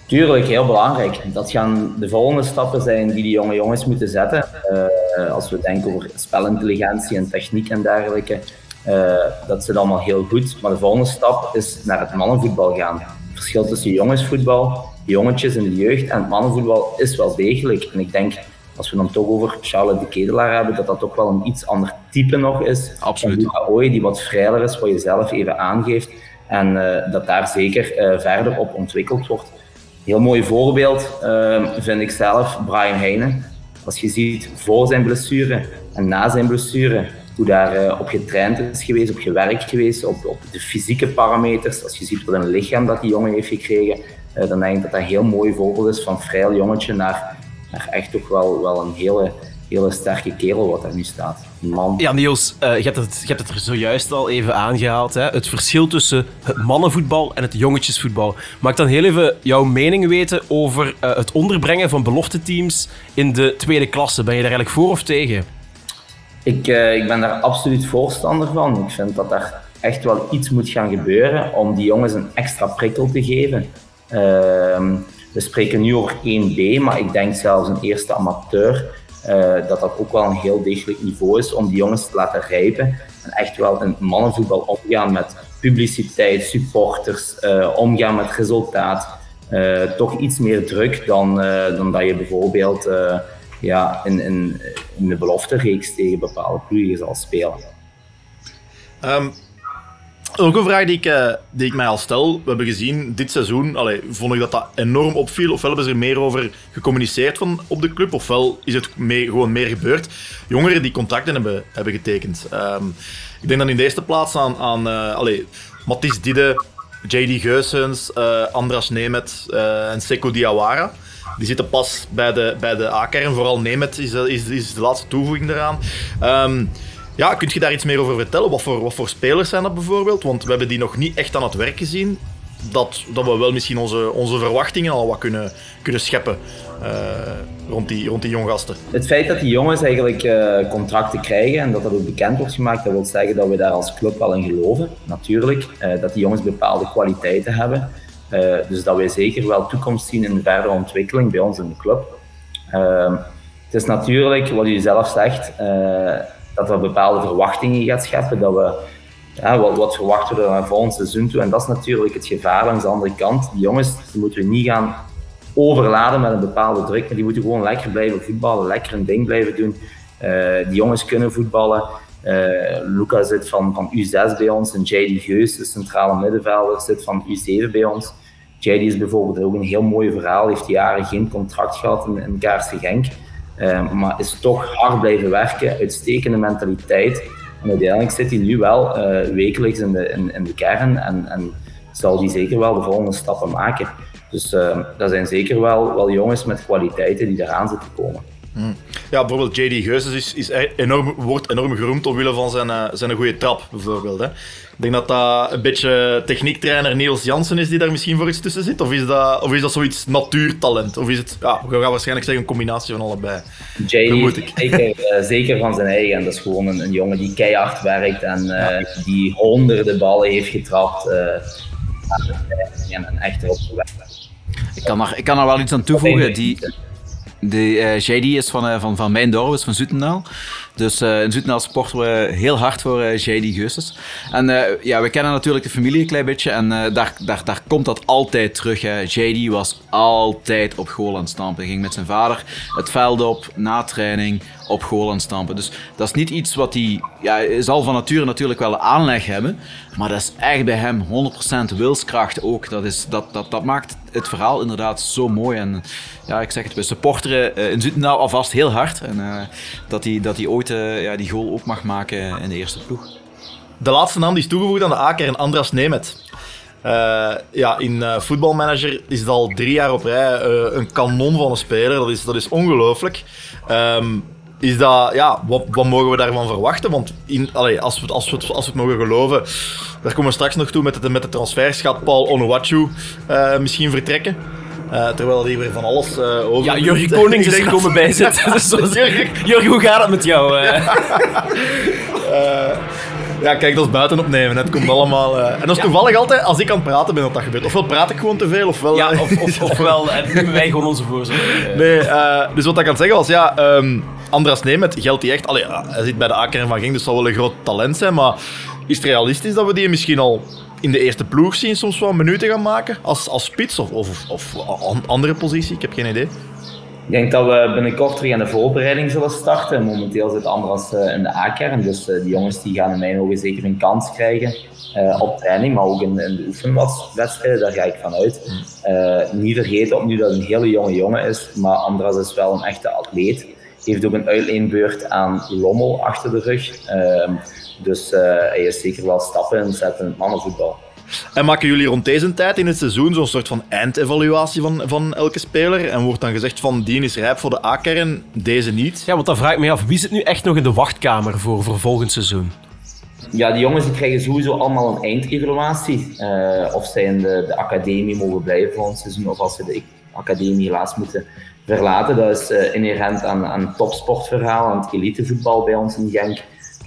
Tuurlijk, heel belangrijk. Dat gaan de volgende stappen zijn die die jonge jongens moeten zetten. als we denken over spelintelligentie en techniek en dergelijke, dat zit allemaal heel goed. Maar de volgende stap is naar het mannenvoetbal gaan. Het verschil tussen jongensvoetbal jongetjes in de jeugd en het mannenvoetbal is wel degelijk. En ik denk, als we dan toch over Charlotte de Kedelaar hebben, dat dat ook wel een iets ander type nog is. Absoluut. Ooi, die wat vrijer is, wat je zelf even aangeeft. En uh, dat daar zeker uh, verder op ontwikkeld wordt. Heel mooi voorbeeld uh, vind ik zelf Brian Heijnen. Als je ziet voor zijn blessure en na zijn blessure, hoe daar op getraind is geweest, op gewerkt geweest, op, op de fysieke parameters. Als je ziet wat een lichaam dat die jongen heeft gekregen, dan denk ik dat dat een heel mooi voorbeeld is van vrij jongetje naar, naar echt toch wel, wel een hele, hele sterke kerel wat daar nu staat. man. Ja, Niels, uh, je, hebt het, je hebt het er zojuist al even aangehaald. Hè? Het verschil tussen het mannenvoetbal en het jongetjesvoetbal. Mag ik dan heel even jouw mening weten over uh, het onderbrengen van belofteteams in de tweede klasse? Ben je daar eigenlijk voor of tegen? Ik, uh, ik ben daar absoluut voorstander van. Ik vind dat daar echt wel iets moet gaan gebeuren om die jongens een extra prikkel te geven. Ehm, we spreken nu over 1B, maar ik denk zelfs een eerste amateur. Uh, dat dat ook wel een heel degelijk niveau is om die jongens te laten rijpen. En echt wel in mannenvoetbal opgaan met publiciteit, supporters, eh, omgaan met resultaat. eh, toch iets meer druk dan, eh, dan dat je bijvoorbeeld eh, ja, in, in, de beloftereeks tegen bepaalde ploegen zal spelen. Ehm, ook een vraag die ik, eh, die ik mij al stel. We hebben gezien dit seizoen, allee, vond ik dat dat enorm opviel. Ofwel hebben ze er meer over gecommuniceerd van op de club, ofwel is het mee, gewoon meer gebeurd. Jongeren die contracten hebben, hebben getekend. Ehm, ik denk dan in de eerste plaats aan, aan eh, allee, Mathis Dide, JD Geusens, eh, Andras Nemet eh, en Seko Diawara. Die zitten pas bij de, bij de A-kern. Vooral Nemet is, is, is de laatste toevoeging eraan. Ehm, ja, kun je daar iets meer over vertellen? Wat voor, wat voor spelers zijn dat bijvoorbeeld? Want we hebben die nog niet echt aan het werk gezien. Dat, dat we wel misschien onze, onze verwachtingen al wat kunnen, kunnen scheppen eh, rond, die, rond die jonggasten. Het feit dat die jongens eigenlijk eh, contracten krijgen en dat dat ook bekend wordt gemaakt, dat wil zeggen dat we daar als club wel in geloven, natuurlijk. Eh, dat die jongens bepaalde kwaliteiten hebben. Dus dat wij zeker wel toekomst zien in de verdere ontwikkeling bij ons in de club. Ehm, het is natuurlijk, wat u zelf zegt, dat er bepaalde verwachtingen gaat scheppen. Dat we, ja, wat, wat verwachten we naar volgend seizoen toe? En dat is natuurlijk het gevaar langs de andere kant. Die jongens moeten we niet gaan overladen met een bepaalde druk, maar die moeten gewoon lekker blijven voetballen, lekker een ding blijven doen. Eh, die jongens kunnen voetballen. Eh Luca zit van, van U6 bij ons en JD Geus, de centrale middenvelder, zit van U7 bij ons. JD is bijvoorbeeld ook een heel mooi verhaal, heeft jaren geen contract gehad in, in Kaarsen Genk, Eh, maar is toch hard blijven werken, uitstekende mentaliteit. En uiteindelijk zit hij nu wel eh, wekelijks in de, in, de kern en, en zal die zeker wel de volgende stappen maken. Dus uh, dat zijn zeker wel, wel jongens met kwaliteiten die eraan zitten komen. Ja, bijvoorbeeld JD Geusens is, is enorm, wordt enorm geroemd omwille van zijn, uh, zijn goede trap, bijvoorbeeld. Hè. Ik denk dat dat een beetje techniektrainer Niels Jansen is die daar misschien voor iets tussen zit. Of is dat, of is dat zoiets natuurtalent? Of is het, ja, we gaan waarschijnlijk zeggen, een combinatie van allebei. JD is zeker, uh, zeker van zijn eigen. En dat is gewoon een, een jongen die keihard werkt en uh, ja. die honderden ballen heeft getrapt. en, en echt erop gewerkt. Ik kan, er, ik kan er wel iets aan toevoegen. Die, de uh, JD is van, uh, van, van mijn dorp, is van Zoetendaal. Dus uh, in Zoetendaal sporten we heel hard voor JD Geustes. En ja, we kennen natuurlijk de familie een klein beetje en daar, daar, daar komt dat altijd terug. Hè. JD was altijd op goal aan het stampen. Hij ging met zijn vader het veld op, na training, op goal aan het stampen. Dus dat is niet iets wat hij... Ja, zal van nature natuurlijk wel aanleg hebben, maar dat is echt bij hem 100% wilskracht ook. Dat, is, dat, dat, dat maakt het verhaal inderdaad zo mooi. En ja, ik zeg het, we supporteren in Zutendaal alvast heel hard. En dat hij dat ooit uh, ja, die goal ook mag maken in de eerste ploeg. De laatste naam die is toegevoegd aan de A-kern, en Andras Nemet. ja, in voetbalmanager is het al drie jaar op rij een kanon van een speler. Dat is, dat is ongelooflijk. Um, is dat, ja, wat, wat, mogen we daarvan verwachten? Want in, als, we, als, we, als we het mogen geloven, daar komen we straks nog toe met de, met de transfers, gaat Paul Onuachu uh, misschien vertrekken. Uh, terwijl hij weer van alles uh, over. Ja, Jurgen Konings is er komen bijzitten. dus Jurgen, hoe gaat het met jou? ja, kijk, dat is buiten opnemen. Het komt allemaal. en dat is ja. toevallig altijd als ik aan het praten ben dat dat gebeurt. Ofwel praat ik gewoon te veel, ofwel. Ja, of, of, ofwel nemen wij gewoon onze voorzorg. Nee, dus wat ik aan het zeggen was, ja. Um, Andras Nemet geldt hij echt... Allee, hij zit bij de A-kern van Genk, dus dat zal wel een groot talent zijn. Maar is het realistisch dat we die misschien al in de eerste ploeg zien soms wel minuten gaan maken? Als, als spits of, of, of andere positie? Ik heb geen idee. Ik denk dat we binnenkort terug aan de voorbereiding zullen starten. Momenteel zit Andras uh, in de A-kern, dus uh, die jongens die gaan in mijn ogen zeker een kans krijgen uh, op training, maar ook in, in de oefenwedstrijden, daar ga ik van uit. niet vergeten opnieuw dat het een hele jonge jongen is, maar Andras is wel een echte atleet heeft ook een uitleenbeurt aan Lommel achter de rug. Uh, dus uh, hij is zeker wel stappen in zetten in het mannenvoetbal. En maken jullie rond deze tijd in het seizoen zo'n soort van eindevaluatie van, van elke speler? En wordt dan gezegd van die is rijp voor de A-kern, deze niet? Ja, want dan vraag ik me af, wie zit nu echt nog in de wachtkamer voor, voor volgend seizoen? Ja, die jongens die krijgen sowieso allemaal een eindevaluatie. Uh, of zij in de, de academie mogen blijven volgend seizoen, of als ze de academie helaas moeten verlaten. Dat is uh, inherent aan, aan topsportverhaal, aan het elitevoetbal bij ons in Genk.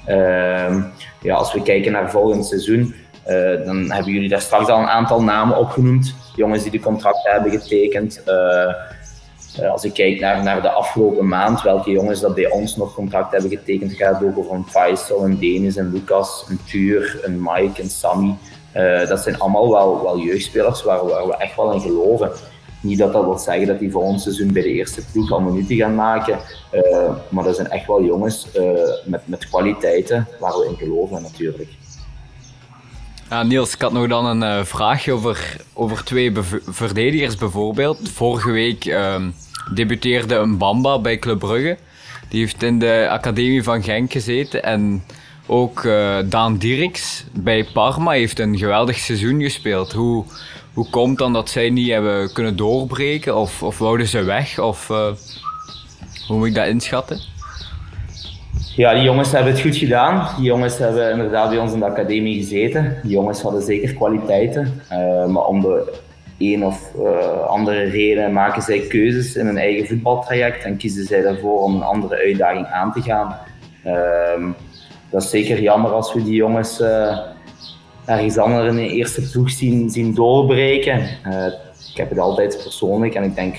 Uh, ja, als we kijken naar volgend seizoen, uh, dan hebben jullie daar straks al een aantal namen opgenoemd. Jongens die de contracten hebben getekend. als ik kijk naar, naar de afgelopen maand, welke jongens dat bij ons nog contract hebben getekend, gaat het over een Faisal, een Denis, een Lucas, een Tuur, een Mike, een Sammy. Eh, dat zijn allemaal wel, wel jeugdspelers waar, waar we echt wel in geloven. Niet dat dat wil zeggen dat die volgend seizoen bij de eerste ploeg al minuten gaan maken. eh, maar dat zijn echt wel jongens eh, met, met kwaliteiten waar we in geloven natuurlijk. Ja, Niels, ik had nog dan een eh, vraagje over, over twee verdedigers bijvoorbeeld. Vorige week ehm, debuteerde een Bamba bij Club Brugge. Die heeft in de academie van Genk gezeten. En ook Daan Dieriks bij Parma heeft een geweldig seizoen gespeeld. Hoe, hoe komt dan dat zij niet hebben kunnen doorbreken? Of, of wouden ze weg? Of eh, hoe moet ik dat inschatten? Ja, die jongens hebben het goed gedaan. Die jongens hebben inderdaad bij ons in de academie gezeten. Die jongens hadden zeker kwaliteiten. Eh, maar om de een of eh, andere reden maken zij keuzes in hun eigen voetbaltraject en kiezen zij daarvoor om een andere uitdaging aan te gaan. Ehm, dat is zeker jammer als we die jongens ergens anders in de eerste ploeg zien, zien doorbreken. Eh, ik heb het altijd persoonlijk en ik denk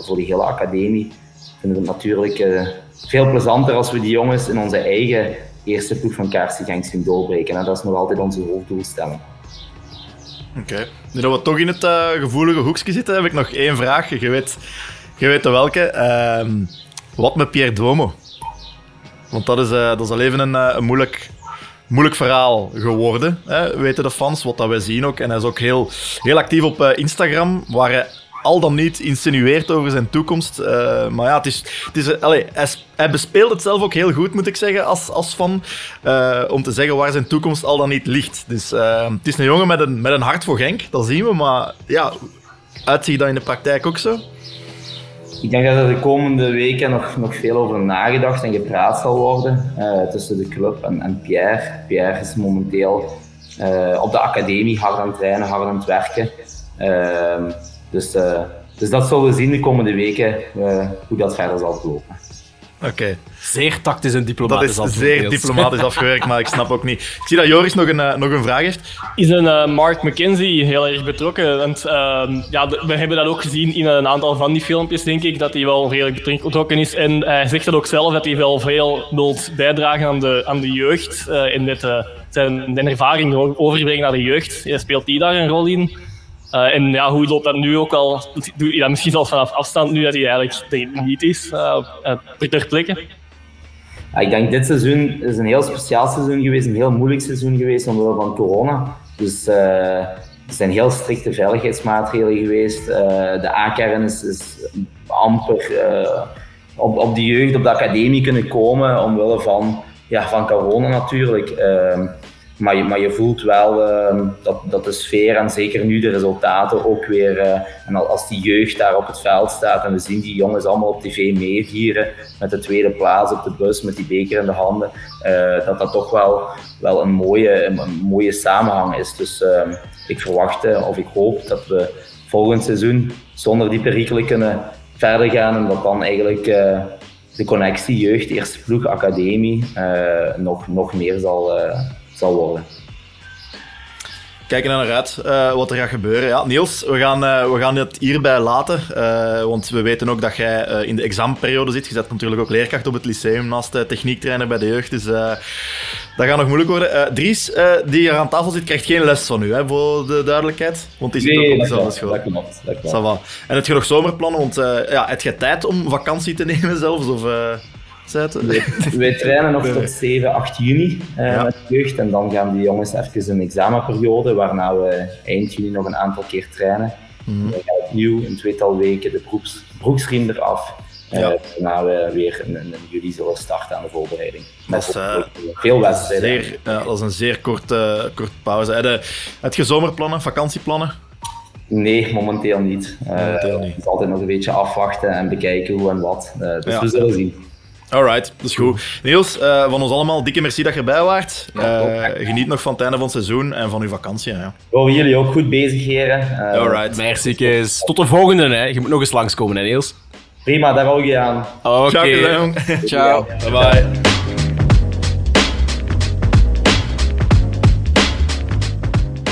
voor de hele academie vinden we het natuurlijk eh, veel plezanter als we die jongens in onze eigen eerste ploeg van Kaarsen Genk zien doorbreken. En dat is nog altijd onze hoofddoelstelling. Oké. Nu dat we toch in het eh, gevoelige hoekje zitten, heb ik nog één vraag. Je weet, je weet welke. Ehm, wat met Pierre Duomo? Want dat is, eh, dat is al even een, een moeilijk, moeilijk verhaal geworden. Hè? Weten de fans, wat dat wij zien ook. En hij is ook heel, heel actief op eh, Instagram, waar hij al dan niet insinueert over zijn toekomst. Eh, maar ja, het is, het is, allee, hij, hij bespeelt het zelf ook heel goed, moet ik zeggen, als, als fan. eh, om te zeggen waar zijn toekomst al dan niet ligt. Dus het is een jongen met een, met een hart voor Genk, dat zien we. Maar ja, uitziet dat in de praktijk ook zo? Ik denk dat er de komende weken nog, nog veel over nagedacht en gepraat zal worden eh, tussen de club en, en Pierre. Pierre is momenteel eh, op de academie hard aan het trainen, hard aan het werken. Ehm, dus, eh, dus dat zullen we zien de komende weken, hoe dat verder zal verlopen. Oké. Zeer tactisch en Dat diplomatisch is antwoord, zeer diplomatisch afgewerkt, maar ik snap ook niet. Ik zie dat Joris nog een, eh, nog een vraag heeft. is een eh, Mark McKenzie heel erg betrokken. Want ehm, ja, de- we hebben dat ook gezien in een aantal van die filmpjes, denk ik, dat hij wel redelijk betrokken is. En hij zegt dat ook zelf, dat hij wel veel wil bijdragen aan de, aan de jeugd. eh en dat, eh, zijn de ervaring overbrengen naar de jeugd. Eh, Speelt die daar een rol in? Eh, en ja, hoe loopt dat nu ook al? Doe je dat misschien zelfs vanaf afstand, nu dat hij eigenlijk niet is, eh, ter plekke? Ja, ik denk dit seizoen is een heel speciaal seizoen geweest, een heel moeilijk seizoen geweest omwille van corona. Dus eh, er zijn heel strikte veiligheidsmaatregelen geweest. Eh, de A-kern is, is amper op, op de jeugd, op de academie kunnen komen omwille van, ja, van corona natuurlijk. Maar, je, maar je voelt wel ehm, dat, dat de sfeer en zeker nu de resultaten ook weer. eh, en al- als die jeugd daar op het veld staat en we zien die jongens allemaal op tv meevieren met de tweede plaats op de bus met die beker in de handen, eh, dat dat toch wel, wel een, mooie, een, mooie samenhang is. Dus ehm, ik verwacht eh, of ik hoop dat we volgend seizoen zonder die perikelen kunnen verder gaan en dat dan eigenlijk de connectie jeugd, eerste ploeg, academie nog, nog meer zal, zal worden. Kijken er naar uit eh, wat er gaat gebeuren. Ja, Niels, we gaan, eh, we gaan het hierbij laten. eh, want we weten ook dat jij in de examenperiode zit. Je zet natuurlijk ook leerkracht op het lyceum naast techniektrainer bij de jeugd. Dus dat gaat nog moeilijk worden. Dries, die hier aan tafel zit, krijgt geen les van u, hè, voor de duidelijkheid. Want die zit ook op dezelfde school. dat klopt. Dat klopt. En heb je nog zomerplannen? Want ja, heb je tijd om vakantie te nemen zelfs? Of, eh? Wij trainen nog tot 7, 8 juni eh, Ja. met de jeugd. En dan gaan die jongens even een examenperiode, waarna we eind juni nog een aantal keer trainen. Mhm. Dan gaan we opnieuw een tweetal weken de broeks, broeksriem eraf. Eh, Ja. Waarna we weer in, in juli zullen starten aan de voorbereiding. Met Dat is, eh, veel wedstrijden. Zeer, ja, dat is een zeer korte, korte pauze. Heb je, heb je zomerplannen, vakantieplannen? Nee, momenteel niet. Eh, Momenteel niet. Het is altijd nog een beetje afwachten en bekijken hoe en wat. Eh, dus Ja. we zullen zien. Alright, dat is goed. Niels, eh, van ons allemaal dikke merci dat je erbij waart. Eh, geniet nog van het einde van het seizoen en van uw vakantie. Ja. Houden jullie ook goed bezig, heren? Eh, Alright. Merci, Kees. Tot de volgende, hè. Je moet nog eens langskomen, hè, Niels? Prima, daar hou je aan. Oké. Ciao. Ciao. Bye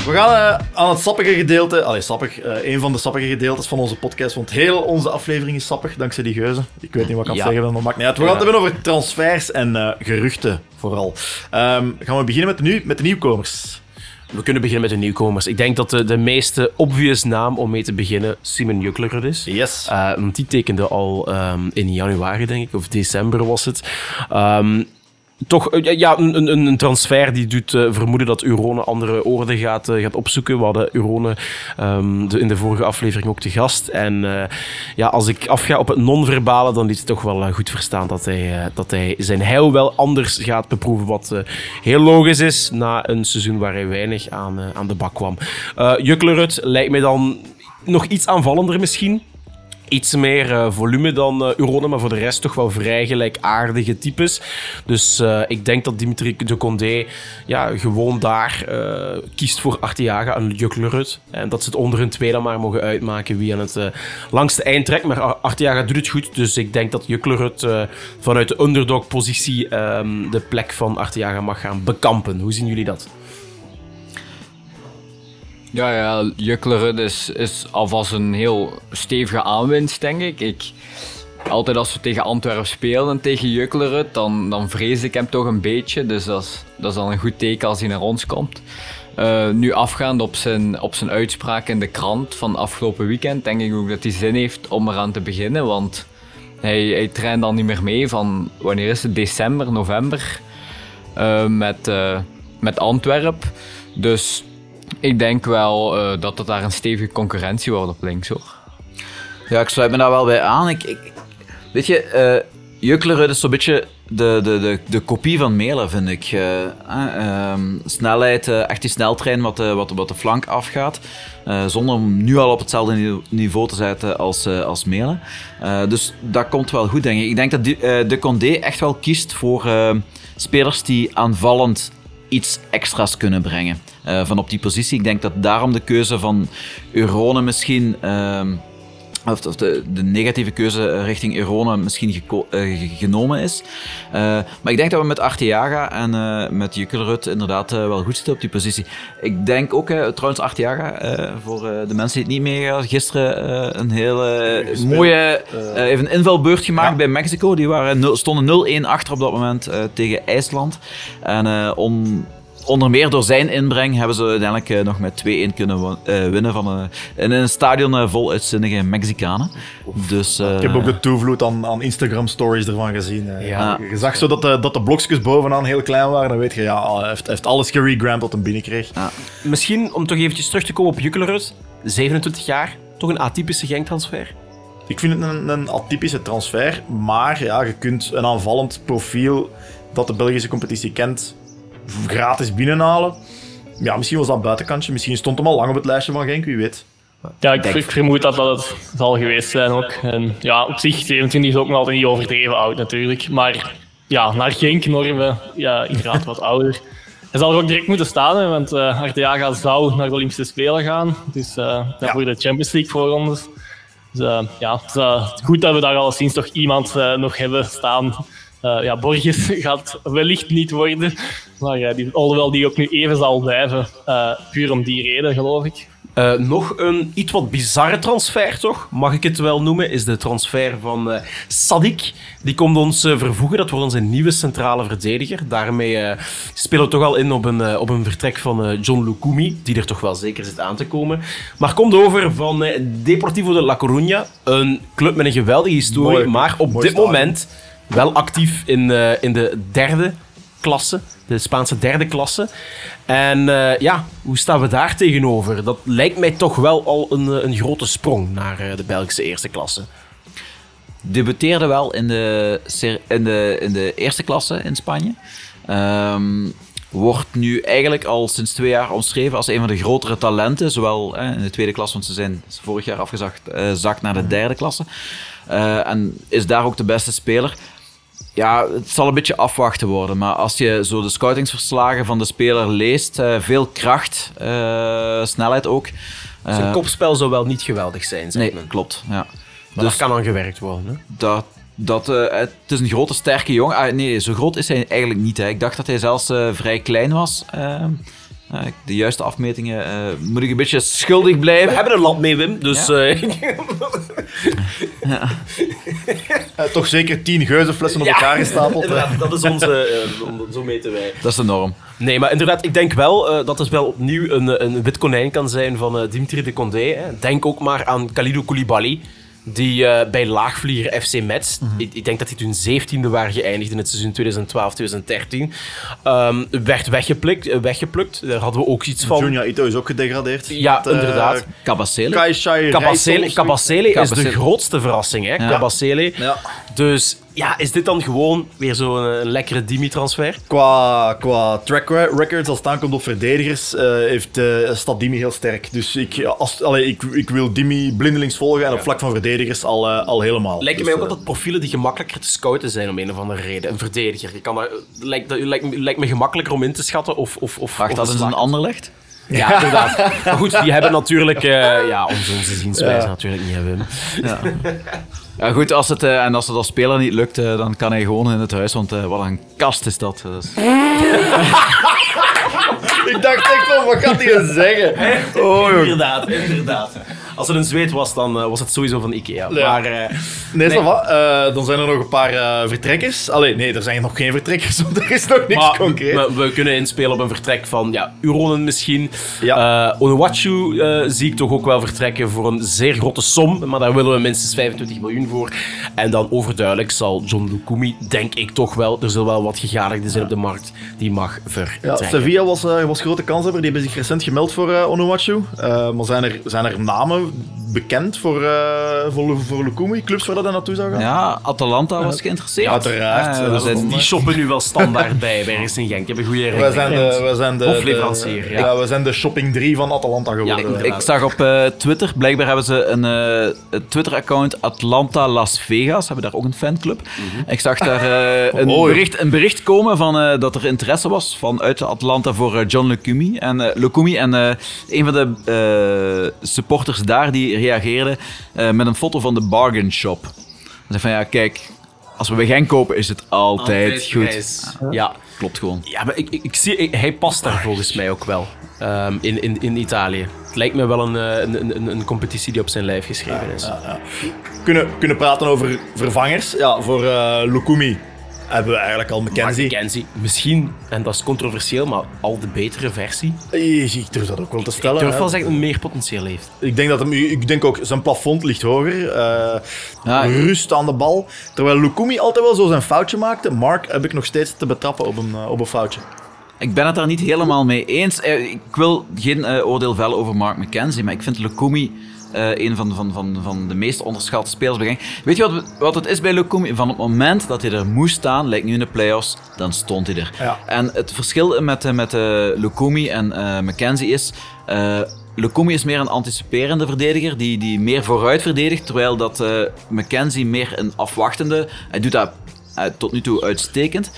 We gaan eh, aan het sappige gedeelte. Allee, sappig. eh, een van de sappige gedeeltes van onze podcast. Want heel onze aflevering is sappig, dankzij die geuzen. Ik weet niet wat ik kan Ja. zeggen, maar maakt niet uit. We gaan het hebben over transfers en eh, geruchten, vooral. Ehm, gaan we beginnen met de, nieuw- met de nieuwkomers. We kunnen beginnen met de nieuwkomers. Ik denk dat de, de meeste obvious naam om mee te beginnen Simon Jukkler is. Yes. Uh, want die tekende al um, in januari, denk ik, of december was het. Um, toch uh, ja, een, een, een, transfer die doet uh, vermoeden dat Urone andere orde gaat, uh, gaat opzoeken. We hadden Urone um, de, in de vorige aflevering ook te gast. En ja, als ik afga op het non-verbale, dan liet het toch wel goed verstaan dat hij, dat hij zijn heil wel anders gaat beproeven. Wat heel logisch is na een seizoen waar hij weinig aan, aan de bak kwam. Juklerud lijkt mij dan nog iets aanvallender misschien iets meer uh, volume dan uh, Urone, maar voor de rest toch wel vrij gelijkaardige types. Dus uh, ik denk dat Dimitri de Condé ja, gewoon daar kiest voor Artiaga en Juklerud. En dat ze het onder hun twee dan maar mogen uitmaken wie aan het langste eind trekt. Maar Artiaga doet het goed, dus ik denk dat Juklerud vanuit de underdog-positie um, de plek van Artiaga mag gaan bekampen. Hoe zien jullie dat? Ja, ja is, is alvast een heel stevige aanwinst, denk ik. ik altijd als we tegen Antwerpen spelen, tegen Jukleren, dan, dan vrees ik hem toch een beetje. Dus dat is, dat is dan een goed teken als hij naar ons komt. Uh, nu afgaand op zijn, op zijn uitspraak in de krant van afgelopen weekend, denk ik ook dat hij zin heeft om eraan te beginnen. Want hij, hij traint dan niet meer mee van, wanneer is het, december, november, uh, met, uh, met Antwerpen. Dus ik denk wel uh, dat het daar een stevige concurrentie wordt op links hoor. Ja, ik sluit me daar wel bij aan. Ik, ik weet je, uh, Juklerud is zo'n beetje de, de, de, de kopie van Mela, vind ik. Uh, uh, snelheid, echt die sneltrein wat de, wat, wat de flank afgaat. zonder om nu al op hetzelfde niveau te zetten als, als Mela. dus dat komt wel goed, denk ik. Ik denk dat de Condé echt wel kiest voor spelers die aanvallend iets extra's kunnen brengen uh, van op die positie. Ik denk dat daarom de keuze van Eurone misschien. Uh, of, of de, de, negatieve keuze richting Eurone misschien uh, genomen is. Uh, maar ik denk dat we met Arteaga en uh, met Jukkelrut inderdaad wel goed zitten op die positie. Ik denk ook, trouwens Arteaga, voor de mensen die het niet meegaan, gisteren een hele mooie even invalbeurt gemaakt ja. bij Mexico. Die waren, stonden 0-1 achter op dat moment tegen IJsland. En om onder meer door zijn inbreng hebben ze uiteindelijk uh, nog met 2-1 kunnen uh, winnen van een, in een stadion uh, vol uitzinnige Mexicanen. Dus, ik heb ook de toevloed aan, aan Instagram stories ervan gezien. Ja. Je zag zo dat de, dat de blokjes bovenaan heel klein waren. Dan weet je, ja, hij heeft, heeft alles geregramd tot hem binnenkreeg. Ja. Misschien om toch eventjes terug te komen op Jukkelerus. 27 jaar, toch een atypische gangtransfer? Ik vind het een, een atypische transfer, maar ja, je kunt een aanvallend profiel dat de Belgische competitie kent gratis binnenhalen. Ja, misschien was dat buitenkantje. Misschien stond hem al lang op het lijstje van Genk, wie weet. Ja, ik, ik, vermoed dat dat het zal geweest zijn ook. En ja, op zich, 27 is ook nog altijd niet overdreven oud natuurlijk. Maar ja, naar Genk-normen, ja, inderdaad wat ouder. Hij zal er ook direct moeten staan, hè, want uh, Arteaga zou naar de Olympische Spelen gaan. Dus uh, ja. voor de Champions League voorrondes. Dus uh, ja, het is goed dat we daar alleszins toch iemand nog hebben staan ja, Borges gaat wellicht niet worden. Maar uh, die, alhoewel die ook nu even zal blijven. Uh, puur om die reden, geloof ik. Uh, nog een iets wat bizarre transfer, toch? Mag ik het wel noemen? Is de transfer van uh, Sadik. Die komt ons uh, vervoegen. Dat wordt onze nieuwe centrale verdediger. Daarmee spelen we toch al in op een, op een vertrek van John Lukumi. Die er toch wel zeker zit aan te komen. Maar komt over van Deportivo de La Coruña. Een club met een geweldige historie. Mooi, maar op dit stadion. moment wel actief in, uh, in de derde klasse, de Spaanse derde klasse. En uh, ja, hoe staan we daar tegenover? Dat lijkt mij toch wel al een, een grote sprong naar de Belgische eerste klasse. Debuteerde wel in de, in de, in de eerste klasse in Spanje. Um, wordt nu eigenlijk al sinds twee jaar omschreven als een van de grotere talenten. Zowel in de tweede klasse, want ze zijn vorig jaar afgezakt uh, zakt naar de derde klasse. En is daar ook de beste speler. Ja, het zal een beetje afwachten worden. Maar als je zo de scoutingsverslagen van de speler leest, uh, veel kracht, uh, snelheid ook. Uh, Zijn kopspel zou wel niet geweldig zijn, zeg Nee, men. klopt. Ja. Maar dus, dat kan dan gewerkt worden. Hè? Dat, dat, het is een grote, sterke jongen. Ah, nee, zo groot is hij eigenlijk niet. Hè. Ik dacht dat hij zelfs vrij klein was. De juiste afmetingen eh, moet ik een beetje schuldig blijven. We hebben een land mee, Wim, dus... Ja. eh, toch zeker tien geuzenflessen op elkaar gestapeld. dat is onze... eh, zo meten wij. Dat is de norm. Nee, maar inderdaad, ik denk wel eh, dat het wel opnieuw een, een wit konijn kan zijn van eh, Dimitri de Condé. Hè. Denk ook maar aan Kalidou Koulibaly, die eh, bij laagvlieger FC Metz, ik, ik denk dat hij toen 17e waren geëindigd in het seizoen 2012-2013, ehm, werd weggeplukt, eh, weggeplukt. Daar hadden we ook iets van. Junya Ito is ook gedegradeerd. Ja, Met, eh, inderdaad. Kabasele, Rijssel. Kabasele is de grootste verrassing, hè? Kabasele. Ja. Dus ja, is dit dan gewoon weer zo'n eh, lekkere Dimi-transfer? Qua, qua track re- records, als het aankomt op verdedigers, eh, heeft, eh, staat Dimi heel sterk. Dus ik, als, allee, ik, ik wil Dimi blindelings volgen en op vlak van verdedigers al, al helemaal. Lijken Dus, mij ook altijd profielen die gemakkelijker te scouten zijn om een of andere reden. Een verdediger. Je kan daar, lijkt, dat- lijkt, me- lijkt me gemakkelijker om in te schatten of... of, of Wacht, of dat is een ander licht? Ja, inderdaad. Maar goed, die hebben natuurlijk... eh, ja, onze, onze zienswijze natuurlijk niet hebben. Ja, goed, als het, eh, en als het als speler niet lukt, eh, dan kan hij gewoon in het huis, want eh, wat een kast is dat. Ik dacht echt van, wat gaat hij zeggen? Oh, joh. Inderdaad, inderdaad. Als het een zweet was, dan eh, was het sowieso van Ikea. Ja. Maar eh, Nee, nee. dan zijn er nog een paar eh, vertrekkers. Allee, nee, er zijn nog geen vertrekkers, want er is nog niks Maar concreet. we, we kunnen inspelen op een vertrek van ja, Uronen misschien. Ja. Eh, eh, zie ik toch ook wel vertrekken voor een zeer grote som. Maar daar willen we minstens 25 miljoen voor. En dan overduidelijk zal John Lukumi, denk ik toch wel, er zullen wel wat gegadigden zijn op de markt, die mag Ja, vertrekken. Sevilla was, eh, was grote kanshebber. Die hebben zich recent gemeld voor eh Onuachu. Eh, maar zijn er, zijn er namen bekend voor, eh voor, voor Lukumi? Clubs waar dat naartoe zou gaan? Ja, Atalanta was geïnteresseerd. Uiteraard. Ja, we Eh, zijn Die shoppen nu wel standaard bij, bij Racing Genk. Ik heb een goede Wij zijn de, wij zijn de, Hofleverancier, de- ja. ja. we zijn de shopping 3 van Atalanta geworden. Ja, Ik, ik zag op eh, Twitter, blijkbaar hebben ze een eh, Twitter-account Atlanta Las Vegas, hebben daar ook een fanclub. Ik zag daar een, bericht, een bericht komen van, eh, dat er interesse was vanuit Atlanta voor John Lukumi. En, eh, Lukumi en eh, een van de eh, supporters daar die reageerde eh, met een foto van de bargain shop. Hij zei van ja, kijk, als we bij Genk kopen is het altijd, goed. Ja. Klopt gewoon. Ja, maar ik, ik, ik zie, ik- hij past daar volgens mij ook wel. ehm, in, in, in Italië. Het lijkt me wel een, eh, een, een, een competitie die op zijn lijf geschreven is. kunnen, kunnen praten over vervangers. Ja, voor eh Lukumi hebben we eigenlijk al McKenzie. McKenzie, misschien, en dat is controversieel, maar al de betere versie. Eh, Ik durf dat ook wel te stellen. Ik durf wel zeggen dat hij meer potentieel heeft. Ik denk dat hem, ik denk ook zijn plafond ligt hoger. eh, Ja, rust aan de bal. Terwijl Lukumi altijd wel zo zijn foutje maakte. Mark heb ik nog steeds te betrappen op een, eh, op een foutje. Ik ben het daar niet helemaal mee eens. Eh, Ik wil geen eh, oordeel vellen over Mark McKenzie, maar ik vind Lukumi eh een van, van, van, van de meest onderschatte spelers Genk. Weet je wat, wat het is bij Lukumi? Van het moment dat hij er moest staan, lijkt nu in de playoffs, dan stond hij er. Ja. En het verschil met, eh, met eh, Lukumi en eh McKenzie is... Lukumi is meer een anticiperende verdediger, die, die meer vooruit verdedigt, terwijl dat McKenzie meer een afwachtende... Hij doet dat tot nu toe uitstekend.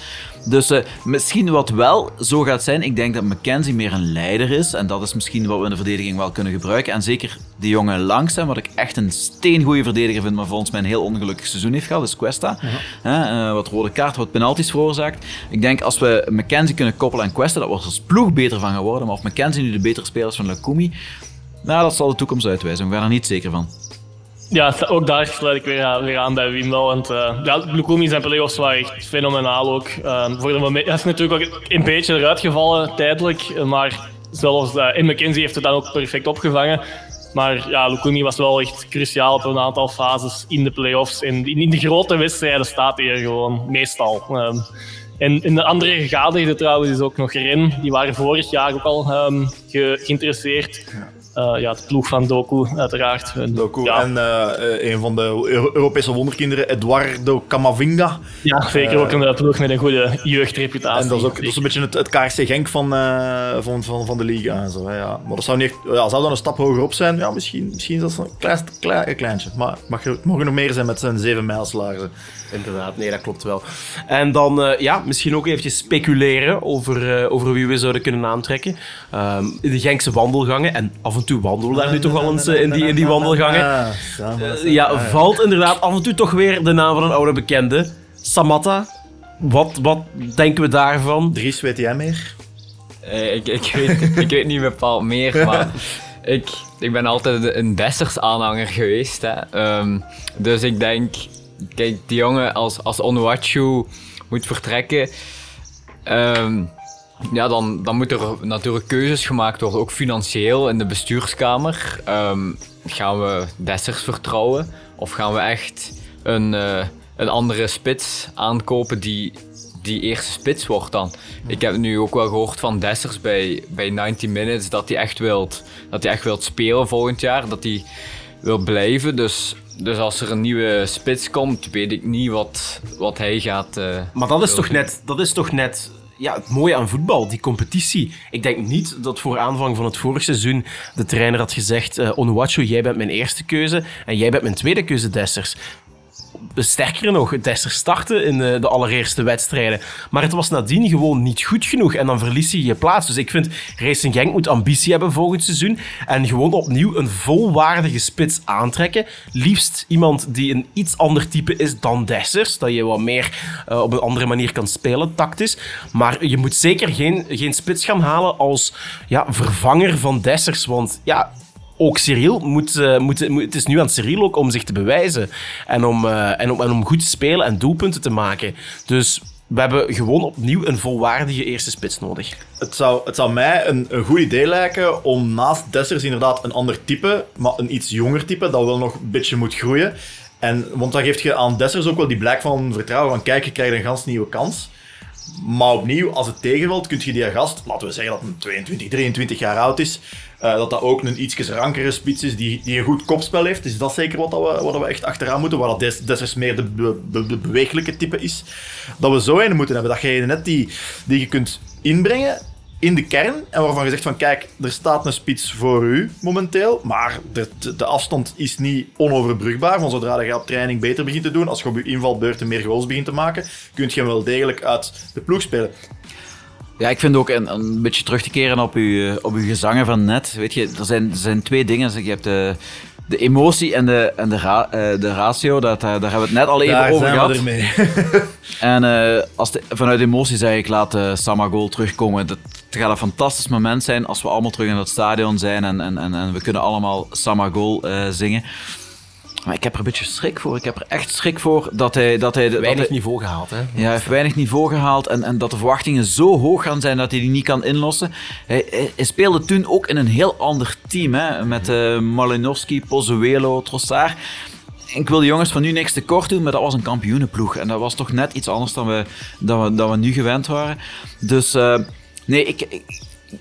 Dus eh, misschien wat wel zo gaat zijn, ik denk dat McKenzie meer een leider is. En dat is misschien wat we in de verdediging wel kunnen gebruiken. En zeker die jongen langs hem, wat ik echt een steengoede verdediger vind, maar volgens mij een heel ongelukkig seizoen heeft gehad, is Cuesta. Hè, eh, wat rode kaart, wat penalties veroorzaakt. Ik denk als we McKenzie kunnen koppelen aan Cuesta, dat wordt als ploeg beter van geworden. Maar of McKenzie nu de betere speler is van Lukumi, nou, dat zal de toekomst uitwijzen. Ik ben er niet zeker van. Ja, ook daar sluit ik weer aan, weer aan bij Wim wel. Want uh, ja, Lukumi zijn play-offs waren echt fenomenaal ook. Uh, voor de moment, hij is natuurlijk ook een beetje eruit gevallen tijdelijk. Maar zelfs uh, in heeft het dan ook perfect opgevangen. Maar ja, Lukumi was wel echt cruciaal op een aantal fases in de play-offs. En in de grote wedstrijden staat hij er gewoon, meestal. Um, en in de andere gegadigde trouwens is ook nog Ren. Die waren vorig jaar ook al ge geïnteresseerd. Ja. Uh, ja, de ploeg van Doku, uiteraard. Doku ja. en uh, een van de Euro Europese wonderkinderen, Eduardo Camavinga. Ja, zeker uh, ook een ploeg met een goede jeugdreputatie. En dat is ook dat is een beetje het, het KRC Genk van, uh, van, van, van de Liga. En zo, ja. Maar dat zou, niet, ja, zou dan een stap hoger op zijn? Ja, misschien, misschien is dat een klein, klein, kleintje. Maar mag, het mogen nog meer zijn met zijn zeven mijlslagen. Inderdaad, nee, dat klopt wel. En dan, uh, ja, misschien ook eventjes speculeren over, uh, over wie we zouden kunnen aantrekken. Um, in de Genkse wandelgangen, en af en toe wandelen we daar nu toch wel eens uh, in, die, in die wandelgangen. ja, valt inderdaad af en toe toch weer de naam van een oude bekende. Samatta. Wat, wat denken we daarvan? Dries, weet jij meer? Eh, ik, ik, weet, ik weet niet bepaald meer, maar ik, ik ben altijd een Dessers aanhanger geweest. Hè. Ehm, dus ik denk, kijk, die jongen als, als Onuachu moet vertrekken, ehm, ja, dan, dan moeten er natuurlijk keuzes gemaakt worden, ook financieel in de bestuurskamer. Ehm, gaan we Dessers vertrouwen of gaan we echt een, eh, een andere spits aankopen die die eerste spits wordt dan. Ik heb nu ook wel gehoord van Dessers bij, bij 90 Minutes dat hij echt wilt, dat hij echt wilt spelen volgend jaar, dat hij wil blijven. Dus, dus als er een nieuwe spits komt, weet ik niet wat, wat hij gaat. eh, Maar dat is toch doen. net, dat is toch net ja, het mooie aan voetbal, die competitie. Ik denk niet dat voor aanvang van het vorig seizoen de trainer had gezegd: eh Onuachu, jij bent mijn eerste keuze en jij bent mijn tweede keuze, Dessers. Sterker nog, Dessers startte in de, de allereerste wedstrijden. Maar het was nadien gewoon niet goed genoeg en dan verlies je je plaats. Dus ik vind, Racing Genk moet ambitie hebben volgend seizoen en gewoon opnieuw een volwaardige spits aantrekken. Liefst iemand die een iets ander type is dan Dessers, dat je wat meer eh, op een andere manier kan spelen, tactisch. Maar je moet zeker geen, geen spits gaan halen als ja, vervanger van Dessers, want ja, ook Cyril moet, eh, moet, moet- Het is nu aan Cyril ook om zich te bewijzen. En om, eh, en om, en om goed te spelen en doelpunten te maken. Dus we hebben gewoon opnieuw een volwaardige eerste spits nodig. Het zou, het zou mij een, goed idee lijken om naast Dessers inderdaad een ander type, maar een iets jonger type, dat wel nog een beetje moet groeien. En, want dan geef je aan Dessers ook wel die blijk van vertrouwen van kijk, je krijgt een gans nieuwe kans. Maar opnieuw, als het tegenvalt, kun je die gast, laten we zeggen dat hij 22, 23 jaar oud is, eh, dat dat ook een iets rankere spits is die, die een goed kopspel heeft. Is dat zeker wat, dat we, wat we echt achteraan moeten, waar dat Des- Dessers meer de, be- be- de bewegelijke type is. Dat we zo een moeten hebben, dat je net die, die je kunt inbrengen in de kern en waarvan je zegt van kijk, er staat een spits voor u momenteel, maar de, de afstand is niet onoverbrugbaar. Van zodra je op training beter begint te doen, als je op je invalbeurten meer goals begint te maken, kun je hem wel degelijk uit de ploeg spelen. Ja, ik vind ook een, een beetje terug te keren op uw, op uw gezangen van net. Weet je, er zijn, er zijn twee dingen. Je hebt de, de emotie en de, en de, ra- eh, de ratio. Dat, eh, daar hebben we het net al even Daar over gehad. En eh, als de- vanuit emotie zeg ik, laat eh Samagol terugkomen. Dat, het gaat een fantastisch moment zijn als we allemaal terug in het stadion zijn en, en, en, en we kunnen allemaal Samagol eh zingen. Maar ik heb er een beetje schrik voor. Ik heb er echt schrik voor dat hij... Dat hij dat Weinig hij- niveau gehaald, hè? ja, hij heeft weinig niveau gehaald en, en dat de verwachtingen zo hoog gaan zijn dat hij die niet kan inlossen. Hij, hij, hij speelde toen ook in een heel ander team, hè, met eh Malinowski, Pozzuelo, Trossard. Ik wil de jongens van nu niks tekort doen, maar dat was een kampioenenploeg. En dat was toch net iets anders dan we, dan we, dan we nu gewend waren. Dus eh, nee, ik, ik,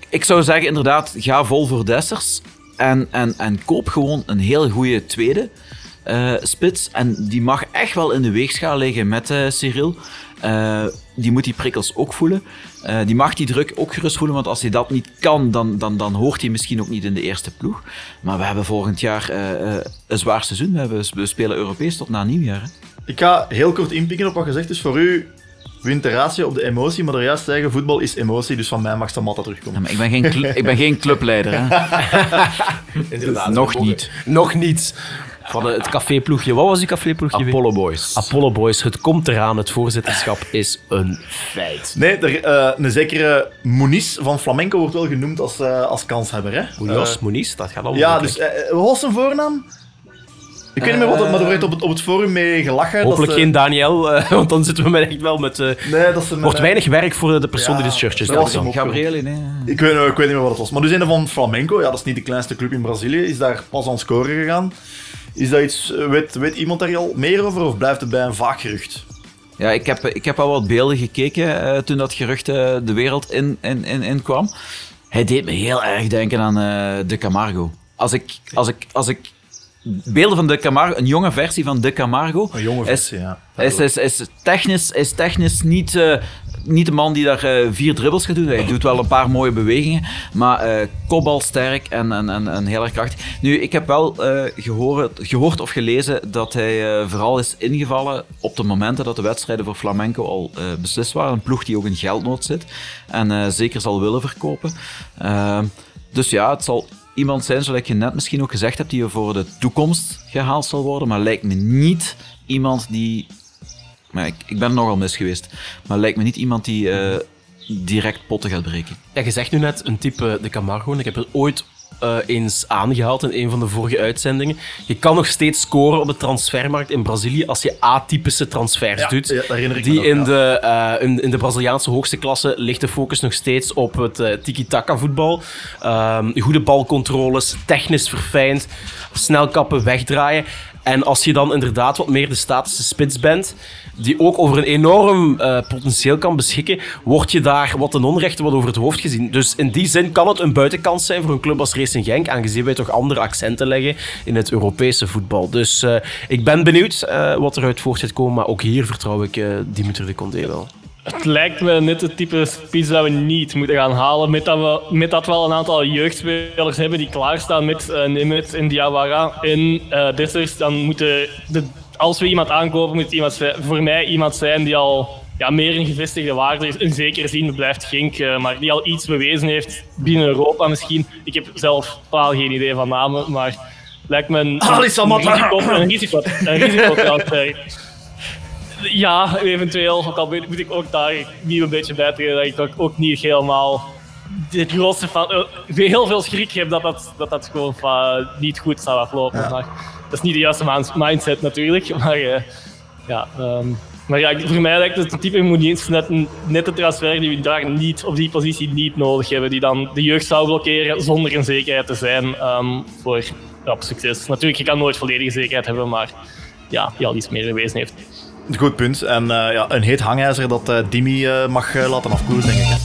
ik zou zeggen inderdaad, ga vol voor Dessers. En, en, en koop gewoon een heel goede tweede eh, spits. En die mag echt wel in de weegschaal liggen met eh, Cyril. Eh, die moet die prikkels ook voelen. Eh, die mag die druk ook gerust voelen, want als hij dat niet kan, dan, dan, dan hoort hij misschien ook niet in de eerste ploeg. Maar we hebben volgend jaar eh, eh, een zwaar seizoen. We, hebben, we spelen Europees tot na nieuwjaar. Hè. Ik ga heel kort inpikken op wat gezegd is. Voor u wint de ratio op de emotie, maar er juist zeggen, voetbal is emotie, dus van mij mag Stamata Ja, terugkomen. maar ik, ben geen ik ben geen clubleider. Hè. Inderdaad. Nog niet. Nog niet. Van het caféploegje. Wat was die caféploegje? weer? Apollo Boys. Apollo Boys. Het komt eraan. Het voorzitterschap is een feit. Nee, er, eh, een zekere Muniz van Flamenco wordt wel genoemd als, eh, als kanshebber. Hè? Munoz, Eh, Muniz, dat gaat allemaal ja, dus eh, wat was zijn voornaam? Ik weet niet meer wat, het- maar er werd op het, op het forum mee gelachen. dat Hopelijk ze- geen Daniel, eh, want dan zitten we met echt wel met... eh Nee, dat ze wordt eh, weinig werk voor de persoon Ja, die de shirtjes dat was draagt. Gabriele, nee. Ik weet, ik weet niet meer wat het was. Maar dus een van Flamenco, ja, dat is niet de kleinste club in Brazilië, is daar pas aan scoren gegaan. Is dat iets, weet, weet iemand daar al meer over of blijft het bij een vaag gerucht? Ja, ik heb, ik heb al wat beelden gekeken eh, toen dat gerucht eh, de wereld in, in, in, in kwam. Hij deed me heel erg denken aan eh, de Camargo. Als ik, als ik, als ik beelden van de Camargo, een jonge versie van de Camargo, Een jonge is, versie, ja. is, is, is, technisch, is technisch niet, niet de man die daar eh, vier dribbles gaat doen. Hij doet wel een paar mooie bewegingen, maar eh kopbalsterk en, en, en, en heel erg krachtig. Nu, ik heb wel eh, gehoord, gehoord of gelezen dat hij vooral is ingevallen op de momenten dat de wedstrijden voor Flamenco al beslist waren. Een ploeg die ook in geldnood zit en zeker zal willen verkopen. Ehm, dus ja, het zal iemand zijn, zoals je net misschien ook gezegd hebt, die voor de toekomst gehaald zal worden. Maar lijkt me niet iemand die. Maar ik, ik ben nogal mis geweest. Maar lijkt me niet iemand die eh, direct potten gaat breken. Ja, je zegt nu net een type de Camargo. Ik heb het ooit eh, eens aangehaald in een van de vorige uitzendingen. Je kan nog steeds scoren op de transfermarkt in Brazilië als je atypische transfers Ja, doet. ja, dat herinner ik me Die in, ja. de, eh, in, in de Braziliaanse hoogste klasse ligt de focus nog steeds op het eh, tiki-taka voetbal. Ehm, goede balcontroles, technisch verfijnd, snel kappen, wegdraaien. En als je dan inderdaad wat meer de statische spits bent, die ook over een enorm eh, potentieel kan beschikken, word je daar wat ten onrechte wat over het hoofd gezien. Dus in die zin kan het een buitenkans zijn voor een club als Racing Genk, aangezien wij toch andere accenten leggen in het Europese voetbal. Dus eh, ik ben benieuwd eh, wat eruit voort gaat komen, maar ook hier vertrouw ik Dimitri de Condé wel. Het lijkt me net het type spits dat we niet moeten gaan halen. Met dat we, met dat we al een aantal jeugdspelers hebben die klaarstaan met uh, Nemeth en Diawara en uh, Dessers. Dan moeten de, als we iemand aankopen, moet iemand, voor mij iemand zijn die al ja, meer een gevestigde waarde is. In zekere zin blijft Genk, uh, maar die al iets bewezen heeft binnen Europa misschien. Ik heb zelf totaal geen idee van namen, maar lijkt me een, een, een risico, een risico, een risico ja, eventueel. Ook al moet ik ook daar niet een beetje bijtreden dat ik ook, ook niet helemaal het grootste van uh, heel veel schrik heb dat dat, dat, dat gewoon van, niet goed zou aflopen. Ja. Maar dat is niet de juiste mindset natuurlijk. Maar, uh, ja, um, maar ja, voor mij lijkt het een type Moeniers net, net de transfer die we daar niet, op die positie niet nodig hebben. Die dan de jeugd zou blokkeren zonder een zekerheid te zijn um, voor ja, succes. Natuurlijk, je kan nooit volledige zekerheid hebben, maar ja, die al iets meer bewezen heeft. Goed punt. En uh, ja, een heet hangijzer dat uh, Dimi uh, mag laten afkoelen, denk ik. Hè?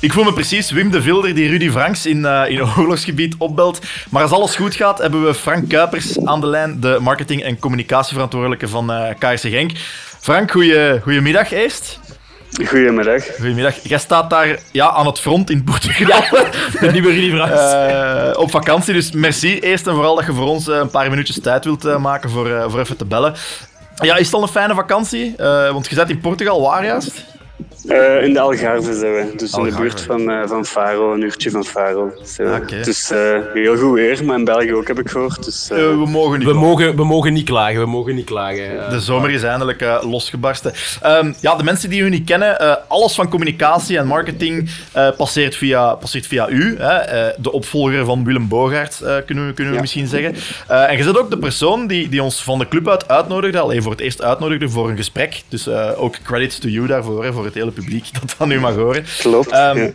Ik voel me precies Wim de Vilder die Rudy Franks in, in oorlogsgebied opbelt. Maar als alles goed gaat, hebben we Frank Kuipers aan de lijn, de marketing- en communicatieverantwoordelijke van KRC Genk. Frank, goeie, goedemiddag eerst. Goedemiddag. Goedemiddag. Jij staat daar ja, aan het front in Portugal. Ja, de nieuwe Franks. Uh, op vakantie, dus merci eerst en vooral dat je voor ons uh, een paar minuutjes tijd wilt uh, maken voor, voor even te bellen. Ja, is het al een fijne vakantie? want je zit in Portugal, waar juist? Uh, in de Algarve zijn we, dus Algarve. in de buurt van, uh, van Faro, een uurtje van Faro. Okay. Dus uh, heel goed weer, maar in België ook heb ik gehoord. Dus, we, mogen niet we, mogen, we mogen niet klagen, we mogen niet klagen. de zomer is eindelijk losgebarsten. Um, ja, de mensen die u niet kennen, alles van communicatie en marketing passeert, via, passeert via u. Hè? de opvolger van Willem Bogaert, kunnen we, kunnen we ja. misschien zeggen. en je bent ook de persoon die, die ons van de club uit uitnodigde, alleen voor het eerst uitnodigde voor een gesprek. Dus ook credits to you daarvoor, hè, voor het hele publiek dat dat nu mag horen. Klopt. Um, ja.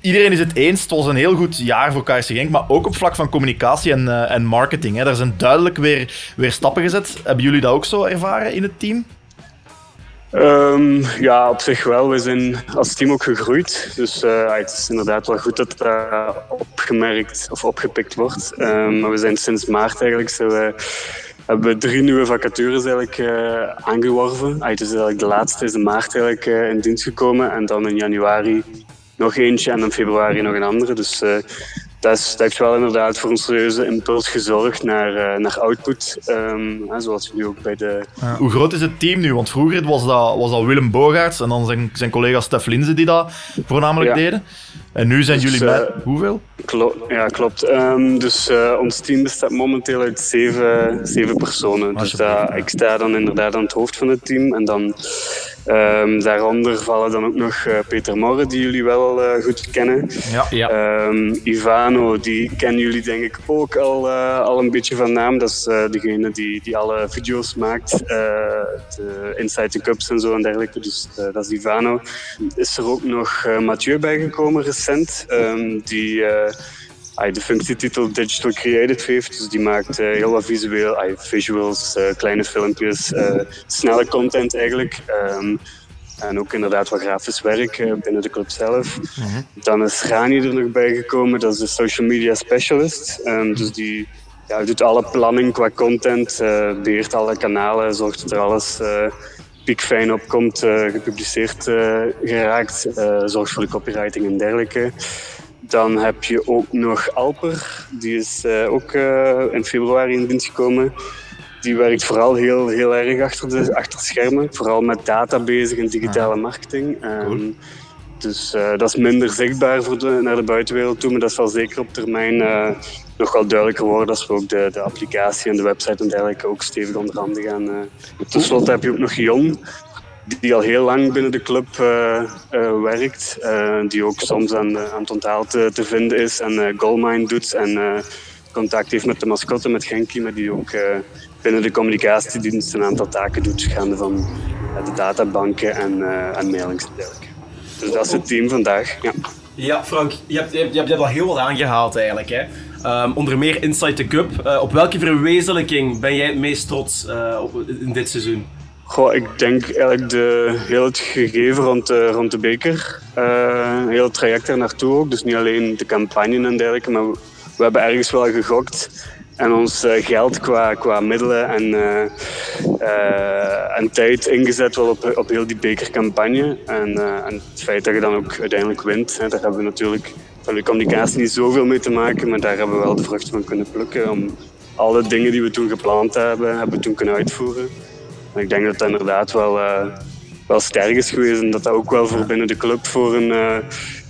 Iedereen is het eens. Het was een heel goed jaar voor KRC Genk, maar ook op vlak van communicatie en, uh, en marketing. Hè. Daar zijn duidelijk weer, weer stappen gezet. Hebben jullie dat ook zo ervaren in het team? Um, ja, op zich wel. We zijn als team ook gegroeid. Dus uh, het is inderdaad wel goed dat het uh, opgemerkt of opgepikt wordt. Um, maar we zijn sinds maart eigenlijk uh, hebben drie nieuwe vacatures eigenlijk uh, aangeworven. Ah, dus eigenlijk de laatste is in maart eigenlijk uh, in dienst gekomen en dan in januari nog eentje en in februari nog een andere. Dus uh, dat, is, dat heeft wel inderdaad voor een serieuze impuls gezorgd naar, naar output. Um, zoals we nu ook bij de... Ja. Hoe groot is het team nu? Want vroeger was dat, was dat Willem Bogaerts en dan zijn, zijn collega Stef Linze die dat voornamelijk ja. deden. En nu zijn dus, jullie met hoeveel? Klo ja, klopt. Um, dus uh, ons team bestaat momenteel uit zeven, zeven personen. Dus dat, ik sta dan inderdaad aan het hoofd van het team. En dan um, daaronder vallen dan ook nog uh, Peter Morre, die jullie wel uh, goed kennen. Ja. ja. Um, Ivano, die kennen jullie denk ik ook al, al een beetje van naam. Dat is degene die, die alle video's maakt. de Inside the Cups en zo en dergelijke. Dus dat is Ivano. Is er ook nog Mathieu bijgekomen recent. Um, die uh, de functietitel Digital Creative heeft. Dus die maakt uh, heel wat visueel, visuals, kleine filmpjes, snelle content eigenlijk. Um, en ook inderdaad wat grafisch werk binnen de club zelf. Mm-hmm. Dan is Rani er nog bijgekomen, dat is de social media specialist. Um, dus die ja, doet alle planning qua content, beheert alle kanalen, zorgt dat er alles piekfijn op komt, gepubliceerd geraakt, zorgt voor de copywriting en dergelijke. Dan heb je ook nog Alper, die is ook in februari in dienst gekomen. Die werkt vooral heel, heel erg achter de, achter schermen, vooral met data bezig en digitale marketing. Cool. Um, dus dat is minder zichtbaar voor de, naar de buitenwereld toe, maar dat zal zeker op termijn nog wel duidelijker worden als we ook de, de applicatie en de website en dergelijke ook stevig onder handen gaan. Ten slotte heb je ook nog Jon. Die al heel lang binnen de club eh, eh, werkt. eh, die ook soms aan, aan het onthaal te, te vinden is en goalmine doet. En contact heeft met de mascotte, met Genki, maar die ook binnen de communicatiedienst een aantal taken doet. Gaande van de databanken en, en. Dus dat is het team vandaag. Ja. Ja, Frank, je hebt, je hebt, je hebt al heel wat aangehaald eigenlijk. Hè? Ehm, onder meer Inside the Cup. Op welke verwezenlijking ben jij het meest trots op, in dit seizoen? Goh, ik denk eigenlijk de, heel het gegeven rond de, rond de beker. eh, heel traject er naartoe ook. Dus niet alleen de campagne en dergelijke, maar we, hebben ergens wel gegokt. En ons eh, geld qua, qua middelen en, eh, en tijd ingezet wel op, op heel die bekercampagne. En, en het feit dat je dan ook uiteindelijk wint, hè, daar hebben we natuurlijk van de communicatie niet zoveel mee te maken. Maar daar hebben we wel de vruchten van kunnen plukken. Om alle dingen die we toen gepland hebben, hebben we toen kunnen uitvoeren. Ik denk dat dat inderdaad wel, eh, wel sterk is geweest en dat dat ook wel voor binnen de club voor een, eh,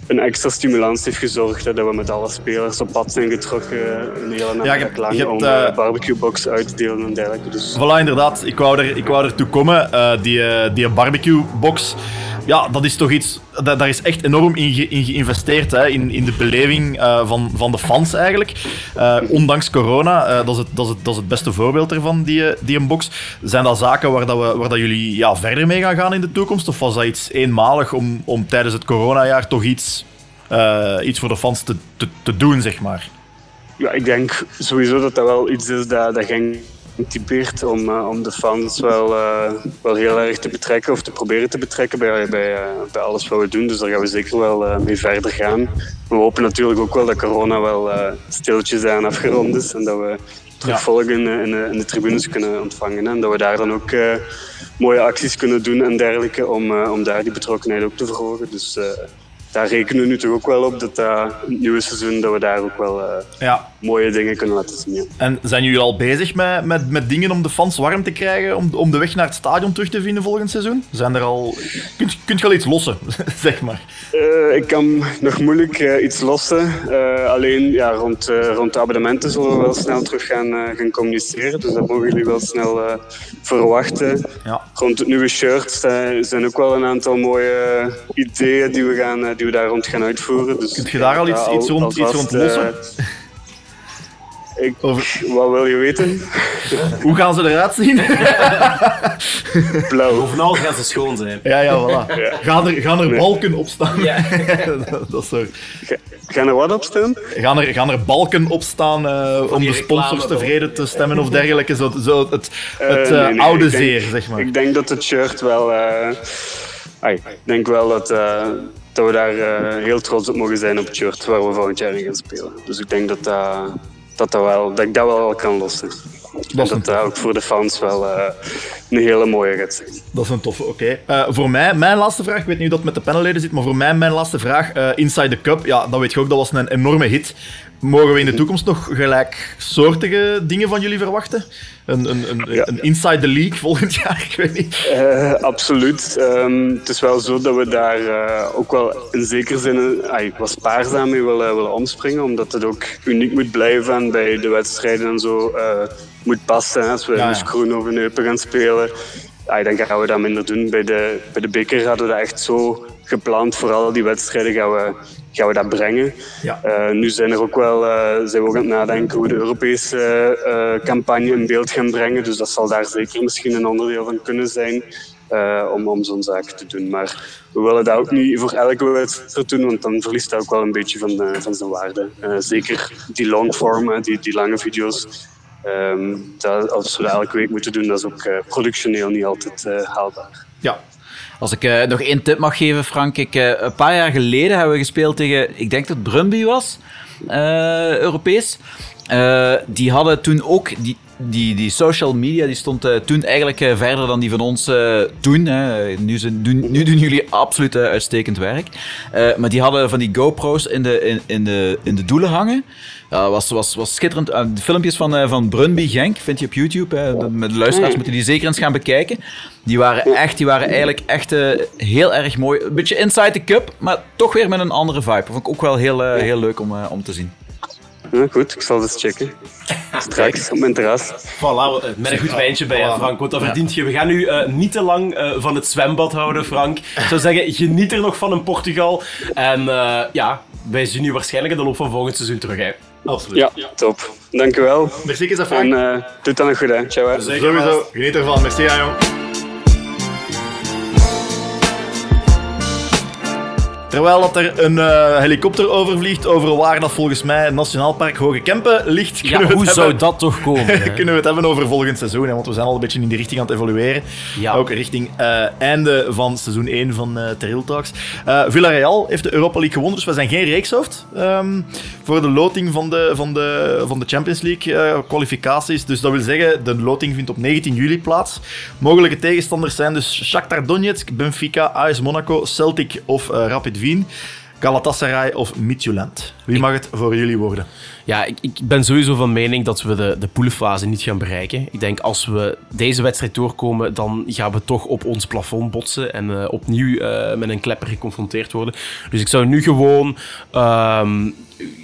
een extra stimulans heeft gezorgd. Hè, dat we met alle spelers op pad zijn getrokken eh, een hele Ja, je namiddag hebt- lang om eh, eh, barbecuebox uit te delen en dergelijke. Dus Voilà, inderdaad. Ik wou er, ik wou er toe komen. Eh, die, eh, die barbecue-box, ja, dat is toch iets... da- daar is echt enorm in, ge- geïnvesteerd, hè, in, in de beleving eh, van, van de fans eigenlijk. Eh, ondanks corona, eh, dat, is het, dat, is het, dat is het beste voorbeeld ervan, die, die een box. Zijn dat zaken waar, dat we, waar dat jullie ja, verder mee gaan gaan in de toekomst? Of was dat iets eenmalig om, om tijdens het coronajaar toch iets, iets voor de fans te, te, te doen, zeg maar? ja, ik denk sowieso dat dat wel iets is dat, dat Genk typeert om, eh, om de fans wel, eh, wel heel erg te betrekken of te proberen te betrekken bij, bij, eh, bij alles wat we doen. Dus daar gaan we zeker wel mee verder gaan. We hopen natuurlijk ook wel dat corona wel stiltjes aan afgerond is en dat we terug volgen in, in, de- in de tribunes kunnen ontvangen. En dat we daar dan ook mooie acties kunnen doen en dergelijke om, om daar die betrokkenheid ook te verhogen. Dus daar rekenen we nu toch ook wel op dat het nieuwe seizoen dat we daar ook wel Ja. Mooie dingen kunnen laten zien. ja. En zijn jullie al bezig met, met, met dingen om de fans warm te krijgen, om, om de weg naar het stadion terug te vinden volgend seizoen? Zijn er al... Kunt, kunt je al iets lossen, zeg maar? Eh, ik kan nog moeilijk eh, iets lossen. Eh, alleen ja, rond, rond de abonnementen zullen we wel snel terug gaan, gaan communiceren. Dus dat mogen jullie wel snel verwachten. Ja. Rond het nieuwe shirt zijn ook wel een aantal mooie ideeën die we, gaan, die we daar rond gaan uitvoeren. Dus, Kunt je daar al iets- iets rond- iets rond lossen? Ik, wat wil je weten? Hoe gaan ze eruit zien? Blauw. Bovenal gaan ze schoon zijn. Ja, ja, voilà. Gaan er, gaan er Nee. balken op staan? dat, dat is zo. Gaan er wat op staan? Gaan er, gaan er balken op staan eh, om de sponsors tevreden te stemmen of dergelijke? Zo, zo het het Eh, eh, nee, nee, oude denk- zeer, zeg maar. Ik denk dat het shirt wel. eh, ai, ik denk wel dat, eh, dat we daar eh, heel trots op mogen zijn op het shirt waar we volgend jaar in gaan spelen. Dus ik denk dat, dat, dat, dat, wel, dat ik dat wel kan lossen. en dat dat ook voor de fans wel eh, een hele mooie gaat zijn. Dat is een toffe, oké. Eh, voor mij, mijn laatste vraag, ik weet niet hoe dat met de panelleden zit, maar voor mij mijn laatste vraag, eh, Inside the Cup, ja, dat weet je ook, dat was een enorme hit. Mogen we in de toekomst nog gelijksoortige dingen van jullie verwachten? Een, een, een, een Inside the League volgend jaar, ik weet niet. Eh, absoluut. Ehm, het is wel zo dat we daar eh, ook wel in zekere zin wat spaarzaam mee willen, willen omspringen, omdat het ook uniek moet blijven en bij de wedstrijden en zo eh, moet passen. hè. Als we Ja, ja. in Schroen of in Eupen gaan spelen, ai, dan gaan we dat minder doen. Bij de, bij de beker hadden we dat echt zo gepland. Voor al die wedstrijden gaan we, gaan we dat brengen. Ja. Eh, nu zijn, er ook wel, eh, zijn we ook aan het nadenken hoe we de Europese eh, campagne in beeld gaan brengen. Dus dat zal daar zeker misschien een onderdeel van kunnen zijn. om, om zo'n zaak te doen. Maar we willen dat ook niet voor elke wedstrijd doen, want dan verliest dat ook wel een beetje van, van zijn waarde. Zeker die longform, die, die lange video's. Ehm, dat, als we dat elke week moeten doen, dat is ook productioneel niet altijd haalbaar. Ja. Als ik eh, nog één tip mag geven, Frank. Ik, eh, een paar jaar geleden hebben we gespeeld tegen, ik denk dat het Brumby was, eh, Europees. Die hadden toen ook, die, die, die social media die stond toen eigenlijk verder dan die van ons toen. Nu, nu doen jullie absoluut uitstekend werk. Maar die hadden van die GoPro's in de, in, in de, in de doelen hangen. Ja, was, was, was schitterend. Eh, de filmpjes van, eh, van Brunby Genk vind je op YouTube. Hè. De- Met de luisteraars moeten die zeker eens gaan bekijken. Die waren, echt, die waren eigenlijk echt eh, heel erg mooi. Een beetje inside the cup, maar toch weer met een andere vibe. Vond ik ook wel heel, eh, heel leuk om, eh, om te zien. Ja, goed, ik zal het eens checken. straks op mijn terras. Voilà, met een goed wijntje bij, hè, Frank. Want dat verdient je. We gaan nu eh, niet te lang eh, van het zwembad houden, Frank. Ik zou zeggen, geniet er nog van in Portugal. En eh, ja, wij zien u waarschijnlijk in de loop van volgend seizoen terug. Hè. Absoluut. Ja, top. Dank u wel. Merci, is dat. En eh doe het dan nog goed, hè. Ciao, hè. Sowieso. Geniet ervan. Merci, ja, jong. Terwijl dat er een eh, helikopter overvliegt over waar dat volgens mij het Nationaal Park Hoge Kempen ligt, Ja, hoe zou dat toch komen? kunnen we het hebben over volgend seizoen, hè, want we zijn al een beetje in die richting aan het evolueren. Ja. Ook richting eh, einde van seizoen 1 van Terrell Talks. Villarreal heeft de Europa League gewonnen, dus we zijn geen reekshoofd ehm, voor de loting van de, van de, van de Champions League kwalificaties. Dus dat wil zeggen, de loting vindt op 19 juli plaats. Mogelijke tegenstanders zijn dus Shakhtar Donetsk, Benfica, AS Monaco, Celtic of Rapid Galatasaray of Midtjylland. Wie mag het voor jullie worden? Ja, ik, ik ben sowieso van mening dat we de, de poelenfase niet gaan bereiken. Ik denk als we deze wedstrijd doorkomen, dan gaan we toch op ons plafond botsen en eh, opnieuw eh, met een klepper geconfronteerd worden. Dus ik zou nu gewoon. ehm,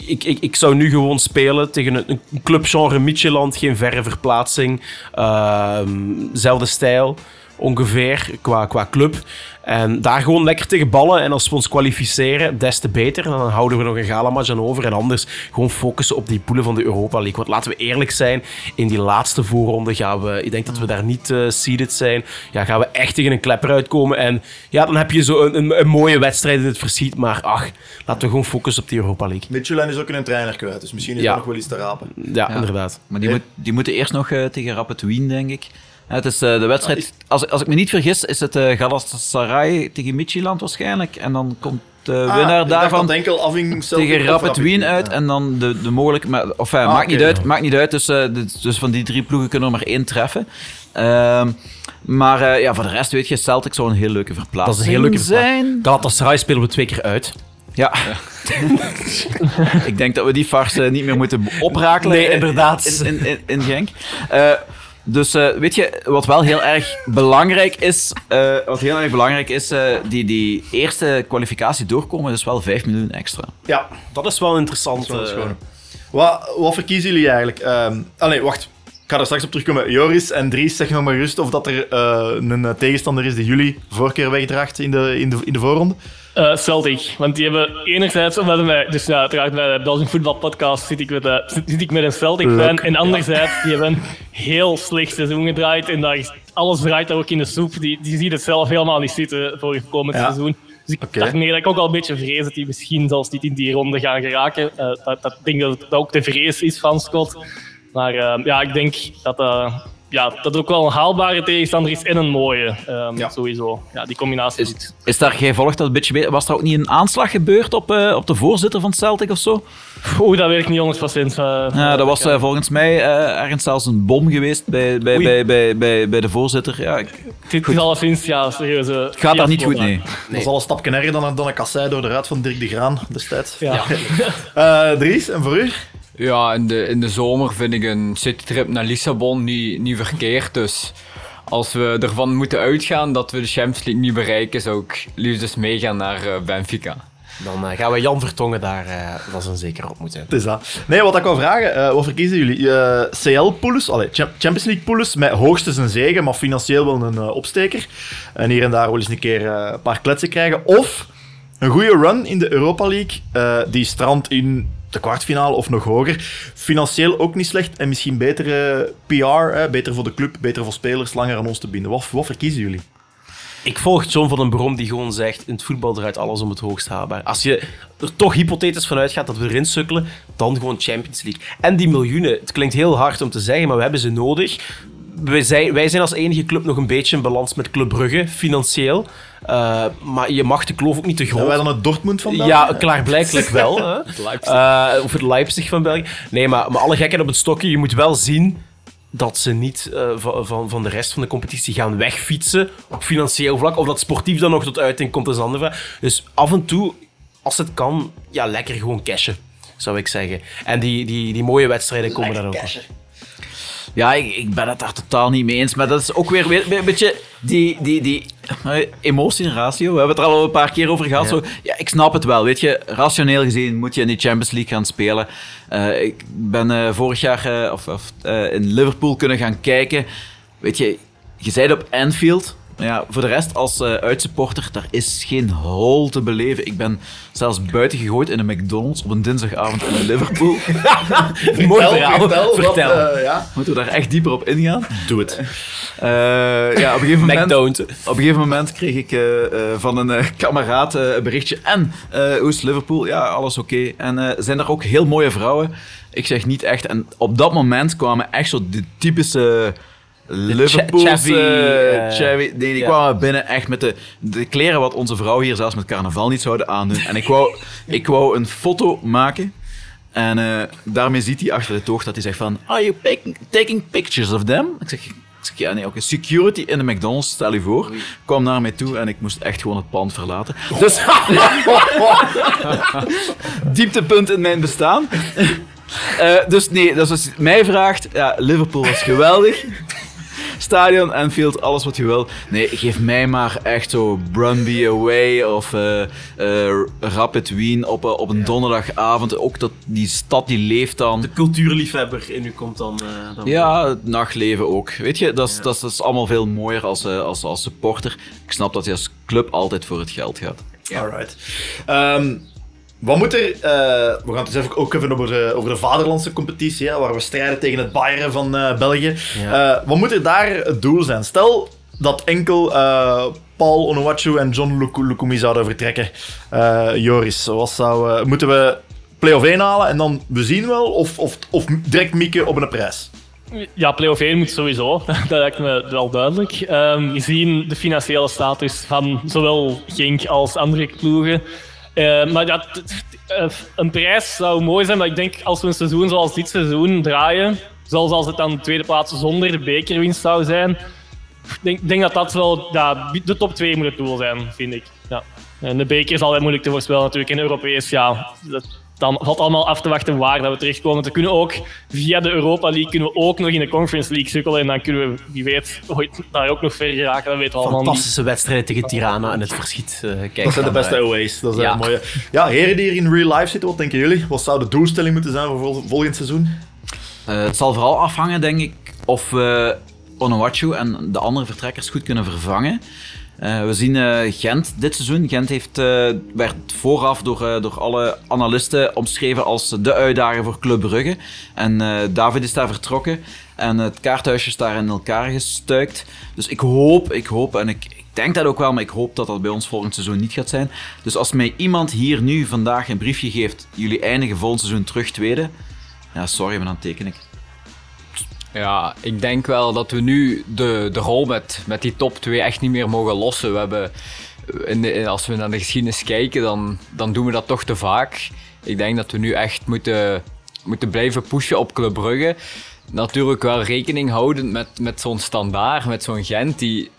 ik, ik, ik zou nu gewoon spelen tegen een, een clubgenre Midtjylland, geen verre verplaatsing, ehm, zelfde stijl ongeveer qua, qua club. En daar gewoon lekker tegen ballen. En als we ons kwalificeren, des te beter. En dan houden we nog een galamatch aan over. En anders gewoon focussen op die poelen van de Europa League. Want laten we eerlijk zijn, in die laatste voorronde gaan we... Ik denk dat we daar niet eh, seeded zijn. Ja, gaan we echt tegen een klepper uitkomen. En ja, dan heb je zo een, een, een mooie wedstrijd in het verschiet. Maar ach, laten we gewoon focussen op die Europa League. Midtjylland is ook een trainer kwijt, dus misschien is Ja. er nog wel iets te rapen. Ja, inderdaad. Maar die, moet, die moeten eerst nog eh, tegen Rapid Wien, denk ik. Het is eh, de wedstrijd, als, als ik me niet vergis, is het eh Galatasaray tegen Midtjylland waarschijnlijk. En dan komt de Ah, winnaar daarvan enkel tegen Rapid Wien uit. ja. En dan de, de mogelijke... Maar, of, Ah, maakt, niet uit, ja. maakt niet uit, dus, eh, dus, dus van die drie ploegen kunnen er maar één treffen. Ehm, maar eh, ja, voor de rest weet je, Celtic zou een heel leuke verplaatsing Dat is een heel leuke zijn. Galatasaray spelen we twee keer uit. Ja. ik denk dat we die farce niet meer moeten oprakelen. Nee, in- inderdaad. In, in, in, in Genk. Dus eh, weet je, wat wel heel erg belangrijk is, eh, wat heel erg belangrijk is, eh, die, die eerste kwalificatie doorkomen, is wel 5 miljoen extra. Ja, Dat is wel interessant. dat is gewoon. Wat, wat verkiezen jullie eigenlijk? Ehm allee, wacht. Ik ga er straks op terugkomen. Joris en Dries, zeg nog maar gerust of dat er eh, een tegenstander is die jullie voorkeur wegdraagt in de, in de, in de voorronde. Eh, Celtic, want die hebben enerzijds, omdat wij, dus ja, uiteraard bij de Belgian Football Podcast zit ik met, zit, zit ik met een Celtic fan. En anderzijds, die hebben een heel slecht seizoen gedraaid. En daar is, alles draait daar ook in de soep. Die, die ziet het zelf helemaal niet zitten voor het komend Ja. seizoen. Dus ik Oké. daarmee dat ik ook al een beetje vrees dat die misschien zelfs niet in die ronde gaan geraken. Eh, dat, dat, ik denk dat het ook de vrees is van Scott. Maar eh, ja, ik denk dat, ja, dat het ook wel een haalbare tegenstander is en een mooie. ehm, Ja. Sowieso. Ja, die combinatie Is, is daar, jij volgt dat een beetje mee, was er ook niet een aanslag gebeurd op, eh, op de voorzitter van Celtic of zo? Oeh, dat weet ik niet 100%. Uh, Ja, dat was eh, volgens mij eh, ergens zelfs een bom geweest bij, bij, bij, bij, bij, bij de voorzitter. Ja, ik- Dit is alleszins, ja, serieus. eh, het gaat daar niet goed, nee. Dat is al een stapje erger dan, een- dan een kassei door de ruit van Dirk de Graan destijds. Ja. Eh, Dries, en voor u? Ja, in de, in de zomer vind ik een citytrip naar Lissabon niet, niet verkeerd. Dus als we ervan moeten uitgaan dat we de Champions League niet bereiken, zou ik liefst dus meegaan naar eh, Benfica. Dan eh, gaan we Jan Vertongen daar uh, dat is een zeker op moeten. Het is dat. Nee, wat ik wou vragen, eh, wat verkiezen jullie? Eh, CL-poules, Champions League-poules, met hoogstens een zegen, maar financieel wel een eh, opsteker. En hier en daar wel eens een keer eh, een paar kletsen krijgen. Of een goede run in de Europa League, eh, die strandt in de kwartfinale of nog hoger. Financieel ook niet slecht en misschien betere PR, hè, beter voor de club, beter voor spelers, langer aan ons te binden. Wat, wat verkiezen jullie? Ik volg John van den Brom die gewoon zegt: in het voetbal draait alles om het hoogst haalbaar. Als je er toch hypothetisch vanuit gaat dat we erin sukkelen, dan gewoon Champions League. En die miljoenen, het klinkt heel hard om te zeggen, maar we hebben ze nodig. Wij zijn, wij zijn als enige club nog een beetje in balans met Club Brugge, financieel. Uh, maar je mag de kloof ook niet te groot. Zijn wij dan het Dortmund van België? Ja, klaarblijkelijk wel. hè. Uh, of het Leipzig van België. Nee, maar, maar alle gekheid op het stokje, je moet wel zien dat ze niet uh, van, van, van de rest van de competitie gaan wegfietsen op financieel vlak. Of dat sportief dan nog tot uiting komt, is een andere vraag. Dus af en toe, als het kan, ja, lekker gewoon cashen, zou ik zeggen. En die, die, die mooie wedstrijden komen dan ook. Ja, ik, ik ben het daar totaal niet mee eens. Maar dat is ook weer weer- een beetje die, die, die eh, emotie en ratio. We hebben het er al een paar keer over gehad. Ja. Zo, ja, ik snap het wel. Weet je, rationeel gezien moet je in die Champions League gaan spelen. Eh, ik ben eh, vorig jaar of, in Liverpool kunnen gaan kijken. Weet je, je zei op Anfield. Maar Ja, voor de rest, als eh, uitsupporter, daar is geen hol te beleven. Ik ben zelfs buiten gegooid in een McDonald's op een dinsdagavond in Liverpool. Mooi verhaal. vertel. Vertel. wat, eh, ja. Moeten we daar echt dieper op ingaan? Doe het. Eh, ja, op een gegeven moment, op een gegeven moment kreeg ik van een kameraad een berichtje. En, hoe is Liverpool? Ja, alles oké. En zijn er ook heel mooie vrouwen? Ik zeg niet echt. En op dat moment kwamen echt zo de typische Liverpoolse... Chavy, eh, Chavy- nee, die ja. kwamen binnen echt met de, de kleren wat onze vrouwen hier zelfs met carnaval niet zouden aandoen. En ik wou, ik wou een foto maken. En eh, daarmee ziet hij achter de toog dat hij zegt van... Are you taking, taking pictures of them? Ik zeg, ja, nee, oké. Security in de McDonald's, stel je voor. Kwam naar mij toe en ik moest echt gewoon het pand verlaten. Dus... Dieptepunt in mijn bestaan. Eh, dus nee, dus als je mij vraagt... Ja, Liverpool was geweldig. Stadion, Anfield, alles wat je wil. Nee, geef mij maar echt zo Brumby away of eh, eh, Rapid Wien op, eh, op een donderdagavond. Ook dat, die stad die leeft dan. De cultuurliefhebber in u komt dan... dan Ja, het nachtleven ook. Weet je, dat is, dat is, dat is allemaal veel mooier als, als, als supporter. Ik snap dat je als club altijd voor het geld gaat. Alright. Ehm, wat moet er... eh, we gaan het dus even, ook even over de, over de vaderlandse competitie, hè, waar we strijden tegen het Bayern van eh, België. Ja. Eh, wat moet er daar het doel zijn? Stel dat enkel eh, Paul Onuachu en John Luku- Lukumi zouden vertrekken. Eh, Joris, wat zou, eh, moeten we play-off 1 halen en dan we zien wel? Of, of, of direct mikken op een prijs? Ja, play-off 1 moet sowieso. Dat lijkt me wel duidelijk. Ehm gezien de financiële status van zowel Genk als andere ploegen. Eh, maar ja, t- t- eh, een prijs zou mooi zijn, maar ik denk als we een seizoen zoals dit seizoen draaien, zoals als het dan de tweede plaats zonder de bekerwinst zou zijn, ik denk, denk dat dat wel de top 2 moet het doel zijn, vind ik. Ja. En de beker is altijd moeilijk te voorspellen natuurlijk. In Europees, ja, dat, dan valt allemaal af te wachten waar dat we terechtkomen. We kunnen ook via de Europa League kunnen we ook nog in de Conference League sukkelen en dan kunnen we, wie weet, ooit daar ook nog ver geraken. Dat weten we allemaal niet. Fantastische wedstrijden tegen Tirana en het verschiet. eh kijk Dat zijn de beste uit. aways. Dat is Ja. mooie. Ja, heren die hier in real life zitten, wat denken jullie? Wat zou de doelstelling moeten zijn voor vol- volgend seizoen? Eh, het zal vooral afhangen, denk ik, of we Onuachu en de andere vertrekkers goed kunnen vervangen. Eh, we zien eh, Gent dit seizoen. Gent heeft, eh, werd vooraf door, door alle analisten omschreven als de uitdager voor Club Brugge. En David is daar vertrokken en het kaarthuisje is daar in elkaar gestuikt. Dus ik hoop, ik hoop en ik, ik denk dat ook wel, maar ik hoop dat dat bij ons volgend seizoen niet gaat zijn. Dus als mij iemand hier nu vandaag een briefje geeft, jullie eindigen volgend seizoen terug tweede, ja, sorry, maar dan teken ik. Ja, ik denk wel dat we nu de, de rol met, met die top 2 echt niet meer mogen lossen. We hebben, in als we naar de geschiedenis kijken, dan, dan doen we dat toch te vaak. Ik denk dat we nu echt moeten, moeten blijven pushen op Club Brugge. Natuurlijk wel rekening houdend met, met zo'n standaard, met zo'n Gent, die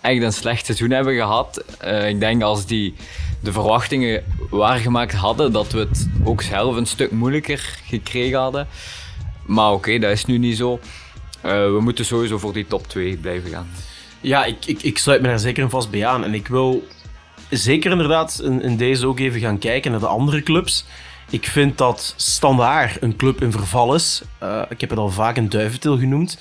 echt een slecht seizoen hebben gehad. Eh, ik denk als die de verwachtingen waargemaakt hadden, dat we het ook zelf een stuk moeilijker gekregen hadden. Maar oké, dat is nu niet zo. Eh, we moeten sowieso voor die top 2 blijven gaan. Ja, ik, ik, ik sluit me daar zeker en vast bij aan. En ik wil zeker inderdaad in, in deze ook even gaan kijken naar de andere clubs. Ik vind dat Standaard een club in verval is. Eh, ik heb het al vaak een duiventil genoemd.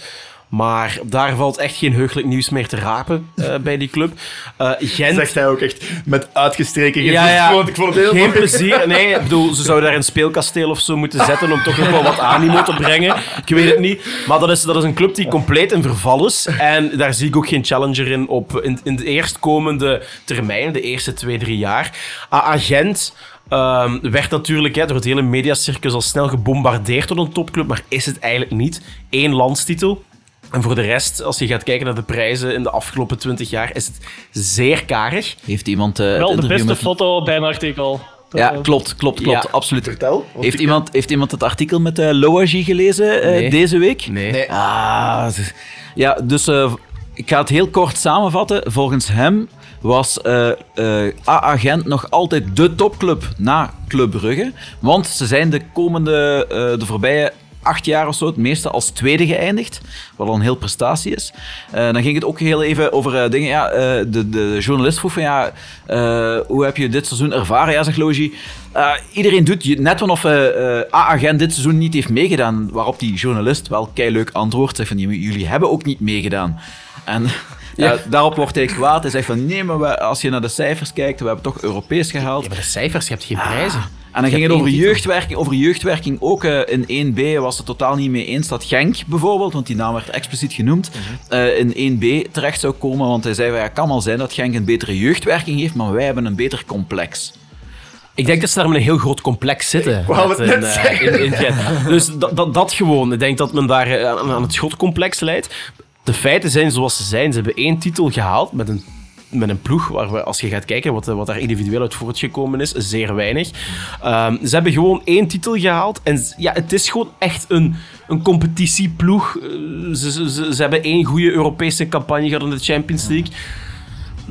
Maar daar valt echt geen heugelijk nieuws meer te rapen eh, bij die club. Eh, Gent... Zegt hij ook echt met uitgestreken gezicht. Ja, ja. Ik vond, ik vond het heel Geen mooi. plezier. Nee, ik bedoel, ze zouden daar een speelkasteel of zo moeten zetten om toch nog wel wat animo te brengen. Ik weet het niet. Maar dat is, dat is een club die compleet in verval is. En daar zie ik ook geen challenger in op in, in de eerstkomende termijn, de eerste twee, drie jaar. AA Gent ehm, werd natuurlijk hè, door het hele mediacircus al snel gebombardeerd door een topclub, maar is het eigenlijk niet. Eén landstitel. En voor de rest, als je gaat kijken naar de prijzen in de afgelopen 20 jaar, is het zeer karig. Heeft iemand eh, Wel de beste met- foto bij een artikel. Ja, Eh, klopt, klopt, klopt. Ja. Absoluut. Vertel. Heeft iemand, heeft iemand het artikel met uh, Loagi gelezen eh, Nee. deze week? Nee. Ah, z- ja, dus eh, ik ga het heel kort samenvatten. Volgens hem was eh eh, AA Gent nog altijd de topclub na Club Brugge. Want ze zijn de komende, eh, de voorbije acht jaar of zo het meeste als tweede geëindigd, wat al een heel prestatie is. Eh, dan ging het ook heel even over eh, dingen. Ja, eh, de, de journalist vroeg van ja, hoe heb je dit seizoen ervaren? Ja, zegt Logie. iedereen doet net alsof A-agent dit seizoen niet heeft meegedaan. Waarop die journalist wel leuk antwoordt. Zegt van jullie hebben ook niet meegedaan. En ja. daarop wordt hij kwaad. Hij zegt van nee, maar we- als je naar de cijfers kijkt, we hebben toch Europees gehaald. Ja, maar de cijfers, je hebt geen prijzen. En dan ging het over jeugdwerking. Over jeugdwerking ook eh, in 1B was het totaal niet mee eens dat Genk bijvoorbeeld, want die naam werd expliciet genoemd, Mhm. eh, in 1B terecht zou komen. Want hij zei, ja, het kan wel zijn dat Genk een betere jeugdwerking heeft, maar wij hebben een beter complex. Ik denk dat ze daar met een heel groot complex zitten. wou Met het een, net eh, zeggen. in- in Gent. dus dat, dat, dat gewoon. Ik denk dat men daar eh, aan, aan het schotcomplex leidt. De feiten zijn zoals ze zijn. Ze hebben één titel gehaald met een, met een ploeg waar we, als je gaat kijken wat, wat daar individueel uit voortgekomen is, zeer weinig. Ehm, ze hebben gewoon één titel gehaald. En ja, het is gewoon echt een, een competitieploeg. Eh, ze, ze, ze hebben één goede Europese campagne gehad in de Champions League.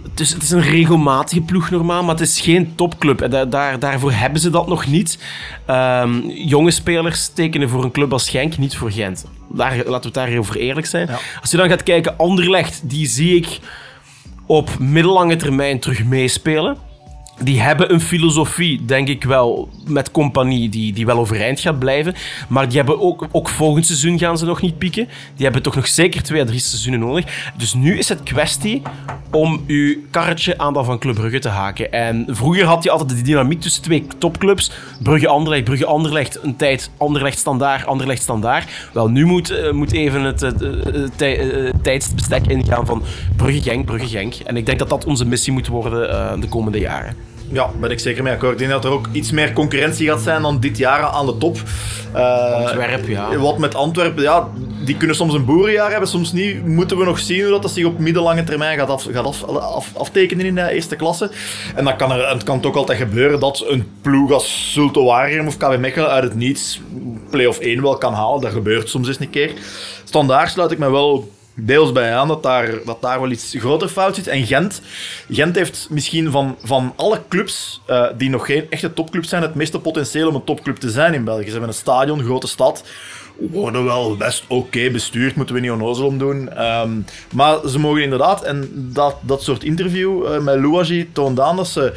Het is, het is een regelmatige ploeg normaal, maar het is geen topclub. En da- daar, daarvoor hebben ze dat nog niet. Ehm, jonge spelers tekenen voor een club als Genk, niet voor Gent. Daar, laten we het daarover eerlijk zijn. Als je dan gaat kijken, Anderlecht, die zie ik op middellange termijn terug meespelen. Die hebben een filosofie, denk ik wel, met compagnie die, die wel overeind gaat blijven. Maar die hebben ook, ook volgend seizoen gaan ze nog niet pieken. Die hebben toch nog zeker twee à drie seizoenen nodig. Dus nu is het kwestie om uw karretje aan dat van Club Brugge te haken. En vroeger had je altijd de dynamiek tussen twee topclubs. Brugge-Anderlecht, Brugge-Anderlecht. Een tijd Anderlecht-Standaard, Anderlecht-Standaard. Wel, nu moet, eh, moet even het eh, tijdsbestek ingaan van Brugge-Genk, Brugge-Genk. En ik denk dat dat onze missie moet worden eh, de komende jaren. Ja, ben ik zeker mee akkoord. Ik denk dat er ook iets meer concurrentie gaat zijn dan dit jaar aan de top. Eh, Antwerpen, ja. Wat met Antwerpen, ja, die kunnen soms een boerenjaar hebben, soms niet. Moeten we nog zien hoe dat, dat zich op middellange termijn gaat, af, gaat af, af- aftekenen in de eerste klasse. En dan kan er, het kan toch altijd gebeuren dat een ploeg als Zulte Waregem of KW Mechelen uit het niets play-off 1 wel kan halen. Dat gebeurt soms eens een keer. Standaard sluit ik me wel deels bij aan dat daar, dat daar wel iets groter fout zit. En Gent, Gent heeft misschien van, van alle clubs eh, die nog geen echte topclub zijn, het meeste potentieel om een topclub te zijn in België. Ze hebben een stadion, een grote stad. Worden wel best oké bestuurd, moeten we niet onnozel om doen. Ehm, maar ze mogen inderdaad, en dat, dat soort interview eh, met Louagie toont aan dat ze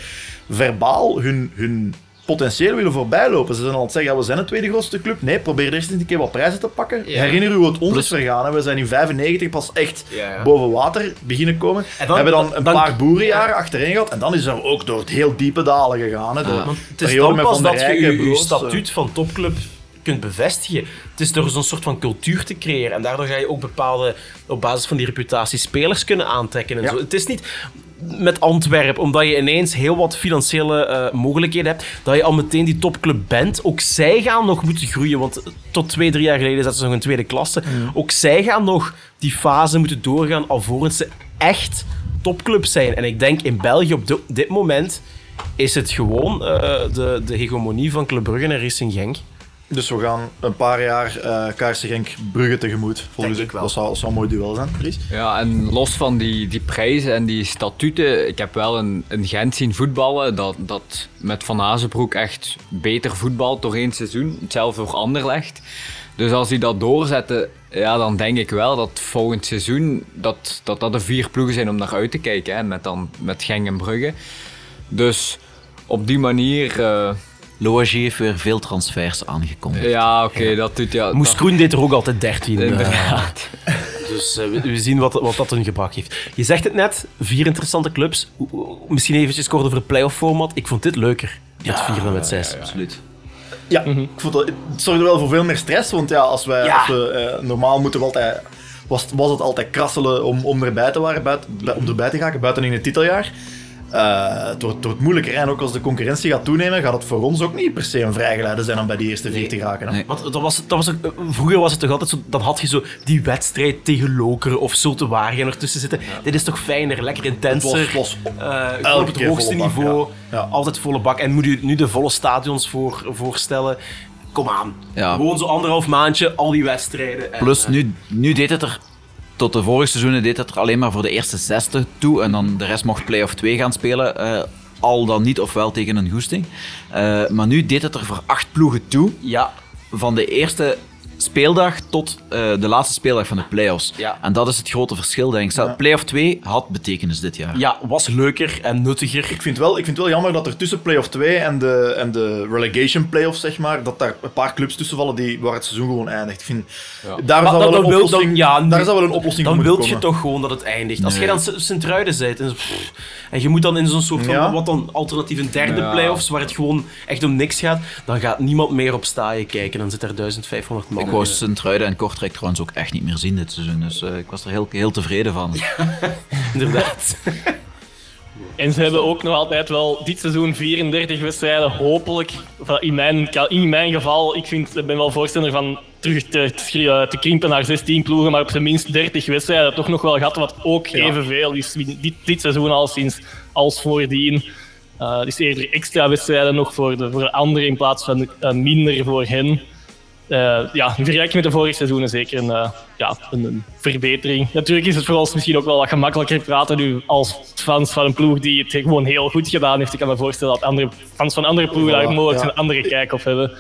verbaal hun, hun potentieel willen voorbijlopen. Ze zijn al aan het zeggen, ja, we zijn de tweede grootste club. Nee, probeer eerst eens een keer wat prijzen te pakken. Ja. Herinner u hoe het ons is vergaan. hè. We zijn in 95 pas echt Ja, boven water beginnen komen. En dan- hebben dan een dan- paar boerenjaren achtereen gehad. En dan is er ook door het heel diepe dalen gegaan. Hè. De Want het is dan pas dat je je, je Broos, statuut van topclub kunt bevestigen. Het is door zo'n soort van cultuur te creëren. En daardoor ga je ook bepaalde, op basis van die reputatie, spelers kunnen aantrekken. En zo. Het is niet met Antwerpen, omdat je ineens heel wat financiële eh, mogelijkheden hebt, dat je al meteen die topclub bent. Ook zij gaan nog moeten groeien, want tot twee, drie jaar geleden zaten ze nog in tweede klasse. Ook zij gaan nog die fase moeten doorgaan alvorens ze echt topclub zijn. En ik denk in België op di- dit moment is het gewoon eh, de, de hegemonie van Club Brugge en Racing Genk. Dus we gaan een paar jaar eh Kaarsen Genk Brugge tegemoet. Volgens ik wel. Dat zou, dat zou een mooi duel zijn, Dries. Ja, en los van die, die prijzen en die statuten, ik heb wel een, een Gent zien voetballen dat, dat met Van Azenbroek echt beter voetbalt door één seizoen. Hetzelfde voor Anderlecht. Dus als die dat doorzetten, ja, dan denk ik wel dat volgend seizoen dat dat, dat de vier ploegen zijn om naar uit te kijken. Hè, met, dan, met Genk en Brugge. Dus op die manier... eh, Loagie heeft weer veel transfers aangekondigd. ja, oké, dat doet ja. Moes dat- Kroen deed er ook altijd 13. eh, Inderdaad. dus eh, we, we zien wat, wat dat hun gebracht heeft. Je zegt het net, vier interessante clubs. Misschien eventjes kort over het playoff format. Ik vond dit leuker, met vier dan met zes. Absoluut. Ja, ik vond dat, het zorgde wel voor veel meer stress. Want ja, als wij, Ja. als we eh, normaal moeten we altijd, was, was het altijd krasselen om, om erbij te waren, buiten, om erbij te gaan, buiten in het titeljaar. Eh, het, wordt, het wordt moeilijker en ook als de concurrentie gaat toenemen, gaat het voor ons ook niet per se een vrijgeleide zijn om bij die eerste vier te geraken. hè. Nee. Want dat was, dat was ook, vroeger was het toch altijd zo, dan had je zo die wedstrijd tegen Lokeren of Zulte Waregem ertussen zitten. Dit is toch fijner, lekker intenser. Het was- was eh, op het keer hoogste volle bak, niveau. ja. Ja. Altijd volle bak. En moet je nu de volle stadions voor, voorstellen. Kom aan. Ja. Gewoon zo anderhalf maandje, al die wedstrijden. En, Plus, eh, nu, nu deed het er... Tot de vorige seizoenen deed het er alleen maar voor de eerste zesde toe. En dan de rest mocht play-off 2 gaan spelen. eh, al dan niet, ofwel tegen een goesting. Eh, maar nu deed het er voor acht ploegen toe. Ja, Van de eerste speeldag tot eh, de laatste speeldag van de play-offs. Ja. En dat is het grote verschil, denk ik. Stel, Play-off 2 had betekenis dit jaar. Ja, was leuker en nuttiger. Ik vind, wel, ik vind wel jammer dat er tussen play-off 2 en de, en de relegation play-offs, zeg maar, dat daar een paar clubs tussen vallen die, waar het seizoen gewoon eindigt. Ik vind, daar, Maar zou dan- wel een dan wil- oplossing, dan- ja, daar zou wel een oplossing Dan voor wil moeten je toch gewoon dat het eindigt. Als Nee. jij dan Sint-Truiden bent en, pff, en je moet dan in zo'n soort van, Ja. wat dan alternatief een derde Ja. play-offs, waar het gewoon echt om niks gaat, dan gaat niemand meer op staaien kijken. Dan zit er 1500 man. Ik wou Sint-Truiden en Kortrijk trouwens ook echt niet meer zien dit seizoen. Dus eh, ik was er heel, heel tevreden van. Inderdaad. En ze hebben ook nog altijd wel dit seizoen 34 wedstrijden. Hopelijk, van- in mijn, in mijn geval, ik, vind, ik ben wel voorstander van terug te, eh, te krimpen naar 16 ploegen, maar op zijn minst 30 wedstrijden toch nog wel gehad, wat ook evenveel is dit, dit seizoen al sinds als voordien. Eh dus eerder extra wedstrijden nog voor de, voor de anderen in plaats van eh, minder voor hen. Eh, ja, in vergelijking met de vorige seizoenen zeker een, eh, ja, een, een verbetering. Natuurlijk is het voor ons misschien ook wel wat gemakkelijker praten nu als fans van een ploeg die het gewoon heel goed gedaan heeft. Ik kan me voorstellen dat andere fans van andere ploegen daar mogelijk ja. een andere kijk op hebben.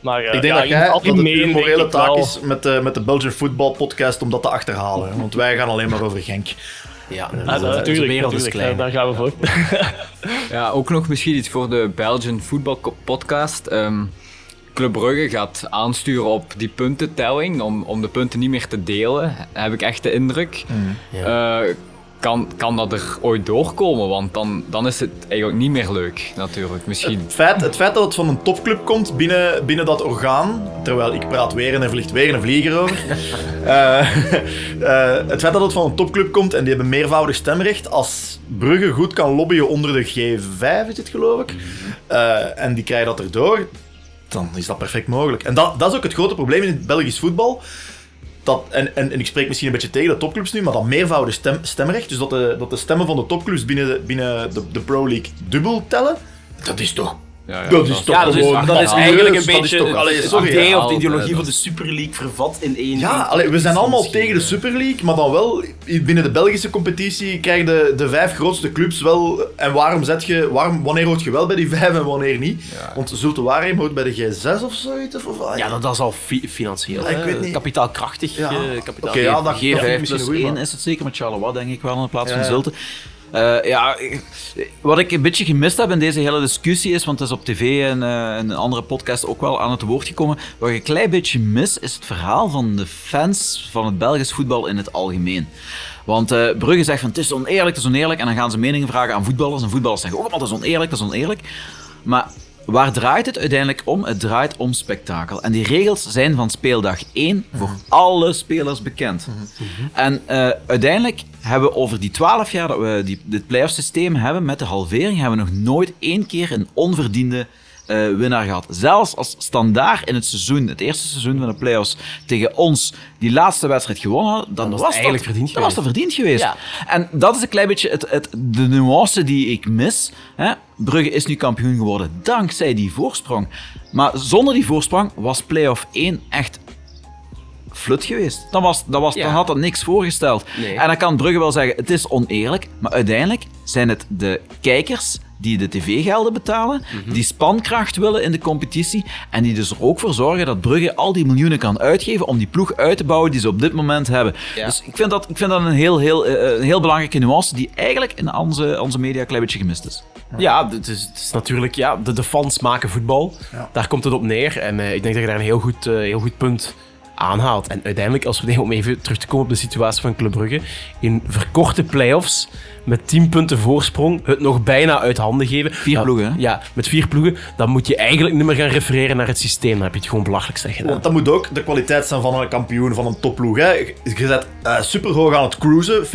Maar eh, Ik denk ja, dat jij, dat het morele taak wel- is met de, met de Belgian Football Podcast om dat te achterhalen. Want wij gaan alleen maar over Genk. Ja, Ah, dat- natuurlijk, wereld is natuurlijk, klein. daar gaan we voor. Ja, ook nog misschien iets voor de Belgian Football Podcast. Ehm, Club Brugge gaat aansturen op die puntentelling, om, om de punten niet meer te delen, heb ik echt de indruk. Eh, kan, kan dat er ooit doorkomen? Want dan, dan is het eigenlijk niet meer leuk, natuurlijk. Misschien. Het feit, het feit dat het van een topclub komt binnen, binnen dat orgaan, terwijl ik praat weer en er vliegt weer een vlieger over. Eh, eh, het feit dat het van een topclub komt en die hebben meervoudig stemrecht, als Brugge goed kan lobbyen onder de G5, is het geloof ik, eh, en die krijgen dat erdoor, dan is dat perfect mogelijk. En dat, dat is ook het grote probleem in het Belgisch voetbal. Dat, en, en, en ik spreek misschien een beetje tegen de topclubs nu, maar dat meervoudig stem, stemrecht, dus dat de, dat de stemmen van de topclubs binnen binnen de, de Pro League dubbel tellen, dat is toch Ja, ja, dat is toch Ja, dat is, gewoon... dat is eigenlijk een beetje toch- allee, het sorry, idee of de ideologie van de Super League vervat in één. Ja, allee, we zijn allemaal tegen de eh, Super League, maar dan wel binnen de Belgische competitie krijgen de, de vijf grootste clubs wel. En waarom zet je, waarom, wanneer hoort je wel bij die vijf en wanneer niet? Want Zulte Waregem hoort bij de G6 of zoiets? Of, Ja, dat, dat is al fi- financieel. Ja, ik hè. weet niet. Kapitaalkrachtig. Ja. kapitaal. Oké, ja, dat- G5 vind ik misschien plus een goeie, 1 maar- is het zeker met Charleroi, denk ik wel, in plaats van. Zulte. Eh, ja, wat ik een beetje gemist heb in deze hele discussie is, want het is op tv en eh, een andere podcast ook wel aan het woord gekomen, wat ik een klein beetje mis, is het verhaal van de fans van het Belgisch voetbal in het algemeen. Want eh, Brugge zegt van het is oneerlijk, het is oneerlijk, en dan gaan ze meningen vragen aan voetballers, en voetballers zeggen ook, oh, dat is oneerlijk, dat is oneerlijk. Maar waar draait het uiteindelijk om? Het draait om spektakel. En die regels zijn van speeldag 1 voor alle spelers bekend. En eh, uiteindelijk hebben we over die 12 jaar dat we die, dit playoff systeem hebben met de halvering, hebben we nog nooit één keer een onverdiende eh, winnaar gehad. Zelfs als standaard in het seizoen, het eerste seizoen van de playoffs, tegen ons die laatste wedstrijd gewonnen hadden, dan was was, eigenlijk dat, verdiend dan was dat geweest. verdiend geweest. Ja. En dat is een klein beetje het, het, de nuance die ik mis. Hè? Brugge is nu kampioen geworden dankzij die voorsprong. Maar zonder die voorsprong was play-off 1 echt flut geweest. Dan, was, dan, was, Ja. dan had dat niks voorgesteld. Nee. En dan kan Brugge wel zeggen, het is oneerlijk. Maar uiteindelijk zijn het de kijkers die de tv-gelden betalen, Mhm. die spankracht willen in de competitie en die dus er ook voor zorgen dat Brugge al die miljoenen kan uitgeven om die ploeg uit te bouwen die ze op dit moment hebben. Dus ik vind dat, ik vind dat een, heel, heel, eh, een heel belangrijke nuance die eigenlijk in onze, onze media een klein beetje gemist is. Ja, het is, het is natuurlijk, ja, de, de fans maken voetbal. Daar komt het op neer. En eh, ik denk dat je daar een heel goed, eh, heel goed punt aanhaalt. En uiteindelijk, als we om even terug te komen op de situatie van Club Brugge, in verkorte play-offs met 10 punten voorsprong het nog bijna uit handen geven. Vier ploegen, hè? Ja, met vier ploegen. Dan moet je eigenlijk niet meer gaan refereren naar het systeem. Dan heb je het gewoon belachelijk zeggen. Want dat moet ook de kwaliteit zijn van een kampioen, van een topploeg. Hè. Je zet eh, superhoog aan het cruisen,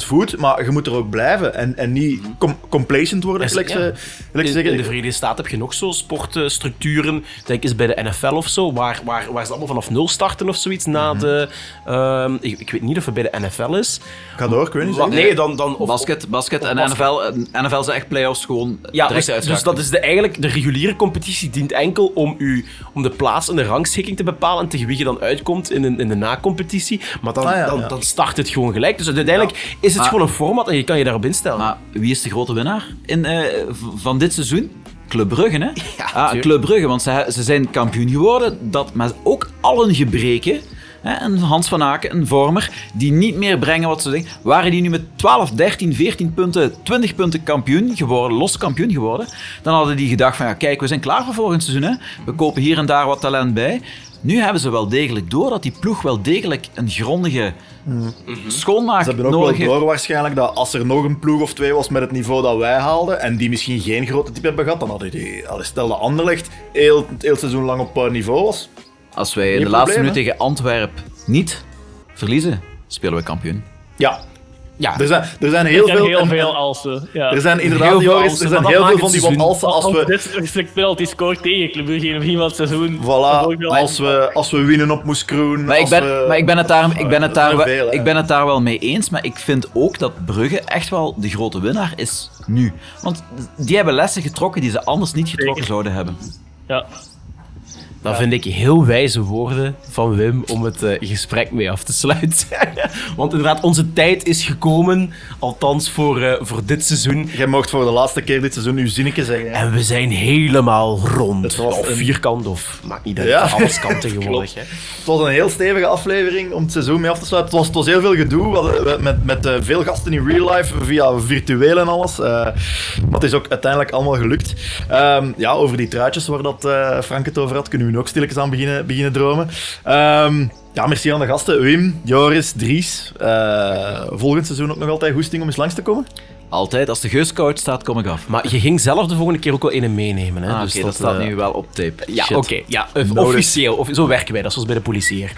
40.000 voet, maar je moet er ook blijven. En, en niet com- complacent worden, Is- ja. In, zeggen. in de Verenigde Staten heb je nog zo sportstructuren, denk eens bij de NFL of zo, waar, waar, waar ze allemaal vanaf nul starten of zoiets na Mhm. de... ehm, ik, ik weet niet of het bij de NFL is. Ga door, ik weet niet. Wa- nee, dan... dan of, Basket, basket en basket. NFL, NFL zijn echt play-offs gewoon Ja, dus, dus dat is de, eigenlijk de reguliere competitie dient enkel om, u, om de plaats en de rangschikking te bepalen en tegen wie je dan uitkomt in, in de na-competitie. Maar dan, Ah, ja, dan, ja. dan start het gewoon gelijk. Dus uiteindelijk is het Maar- gewoon een format en je kan je daarop instellen. Maar wie is de grote winnaar in, eh, v- van dit seizoen? Club Brugge, hè? ah, tuurlijk. Club Brugge, want ze, ze zijn kampioen geworden. Dat, maar ook al hun gebreken, hè, een Hans van Aken, een Vormer, die niet meer brengen wat ze denken, waren die nu met 12, 13, 14 punten, 20 punten kampioen geworden, los kampioen geworden, dan hadden die gedacht van, ja kijk, we zijn klaar voor volgend seizoen. Hè. We kopen hier en daar wat talent bij. Nu hebben ze wel degelijk door dat die ploeg wel degelijk een grondige schoonmaak Ze hebben ook nodig wel heeft. door waarschijnlijk dat als er nog een ploeg of twee was met het niveau dat wij haalden en die misschien geen grote type hebben gehad, dan hadden die, al stel dat Anderlecht heel, het heel seizoen lang op niveau was. Als wij de laatste minuut tegen Antwerpen niet verliezen, spelen we kampioen. Ja. Ja. Er zijn, er zijn Er heel zijn veel... heel en- veel. Ja. Er zijn inderdaad, Heel veel Joris, alsen, er zijn heel veel van die het wat alsen als we... Dit is een penalty scoort tegen Club Brugge in het begin van het seizoen. Voilà, als we, als we winnen op Moeskroen. Maar ik ben, we- maar ik ben het daar, ik ben het Er daar, wel- veel, ik ben het daar wel mee eens, maar ik vind ook dat Brugge echt wel de grote winnaar is nu. Want die hebben lessen getrokken die ze anders niet getrokken zouden hebben. Ja. Dat vind ik heel wijze woorden van Wim om het eh, gesprek mee af te sluiten. Want inderdaad, onze tijd is gekomen, althans voor, eh, voor dit seizoen. Jij mocht voor de laatste keer dit seizoen uw zinnetje zeggen. hè. En we zijn helemaal rond. Het was of een- vierkant, of maakt niet uit. Ja. Alles kan tegenwoordig. hè. Het was een heel stevige aflevering om het seizoen mee af te sluiten. Het was, het was heel veel gedoe. We hadden- met, met eh, veel gasten in real life, via virtueel en alles. Eh, maar het is ook uiteindelijk allemaal gelukt. Ehm, ja, over die truitjes waar dat, eh, Frank het over had, kunnen we nu ook stilletjes aan beginnen, beginnen dromen. Ehm, ja, merci aan de gasten. Wim, Joris, Dries. Eh, volgend seizoen ook nog altijd goesting om eens langs te komen? Altijd, als de geuscoach staat, kom ik af. Maar je ging zelf de volgende keer ook wel een meenemen. Hè? Ah, dus Oké, dat, staat eh, nu wel op tape. Ja, oké. ja, officieel. Of, zo werken wij, dat is zoals bij de politie hier.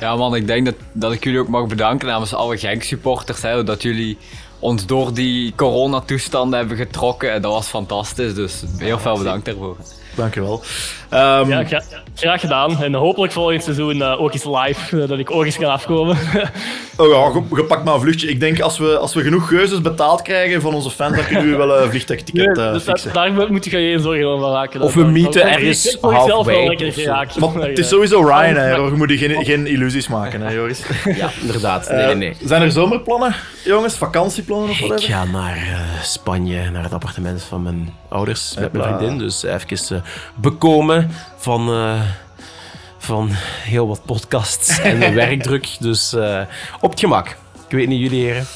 Ja man, ik denk dat, dat ik jullie ook mag bedanken namens alle Genk supporters. Hè, dat jullie ons door die coronatoestanden hebben getrokken. En dat was fantastisch, dus heel veel bedankt daarvoor. Dankjewel. Ehm, Ja, gra- graag gedaan. En hopelijk volgend seizoen eh, ook eens live, eh, dat ik ook eens kan afkomen. Oh ja, ge- je pakt maar een vluchtje. Ik denk als we, als we genoeg geuzes betaald krijgen van onze fans, dan kunnen we wel een vliegtuigticket Nee, eh, dus dat- fixen. daar moet je geen zorgen over maken. Of we dat- ergens ik geraakt. Maar het is sowieso Ryanair, hoor. Je moet je geen, geen illusies maken, hè, Joris. Ja, inderdaad. Nee, nee, nee. Zijn er zomerplannen, jongens? Vakantieplannen of Ik whatever? ga naar Spanje, naar het appartement van mijn ouders met mijn vriendin. Dus even bekomen van, eh, van heel wat podcasts en de werkdruk. Dus eh, op het gemak. Ik weet niet, jullie heren.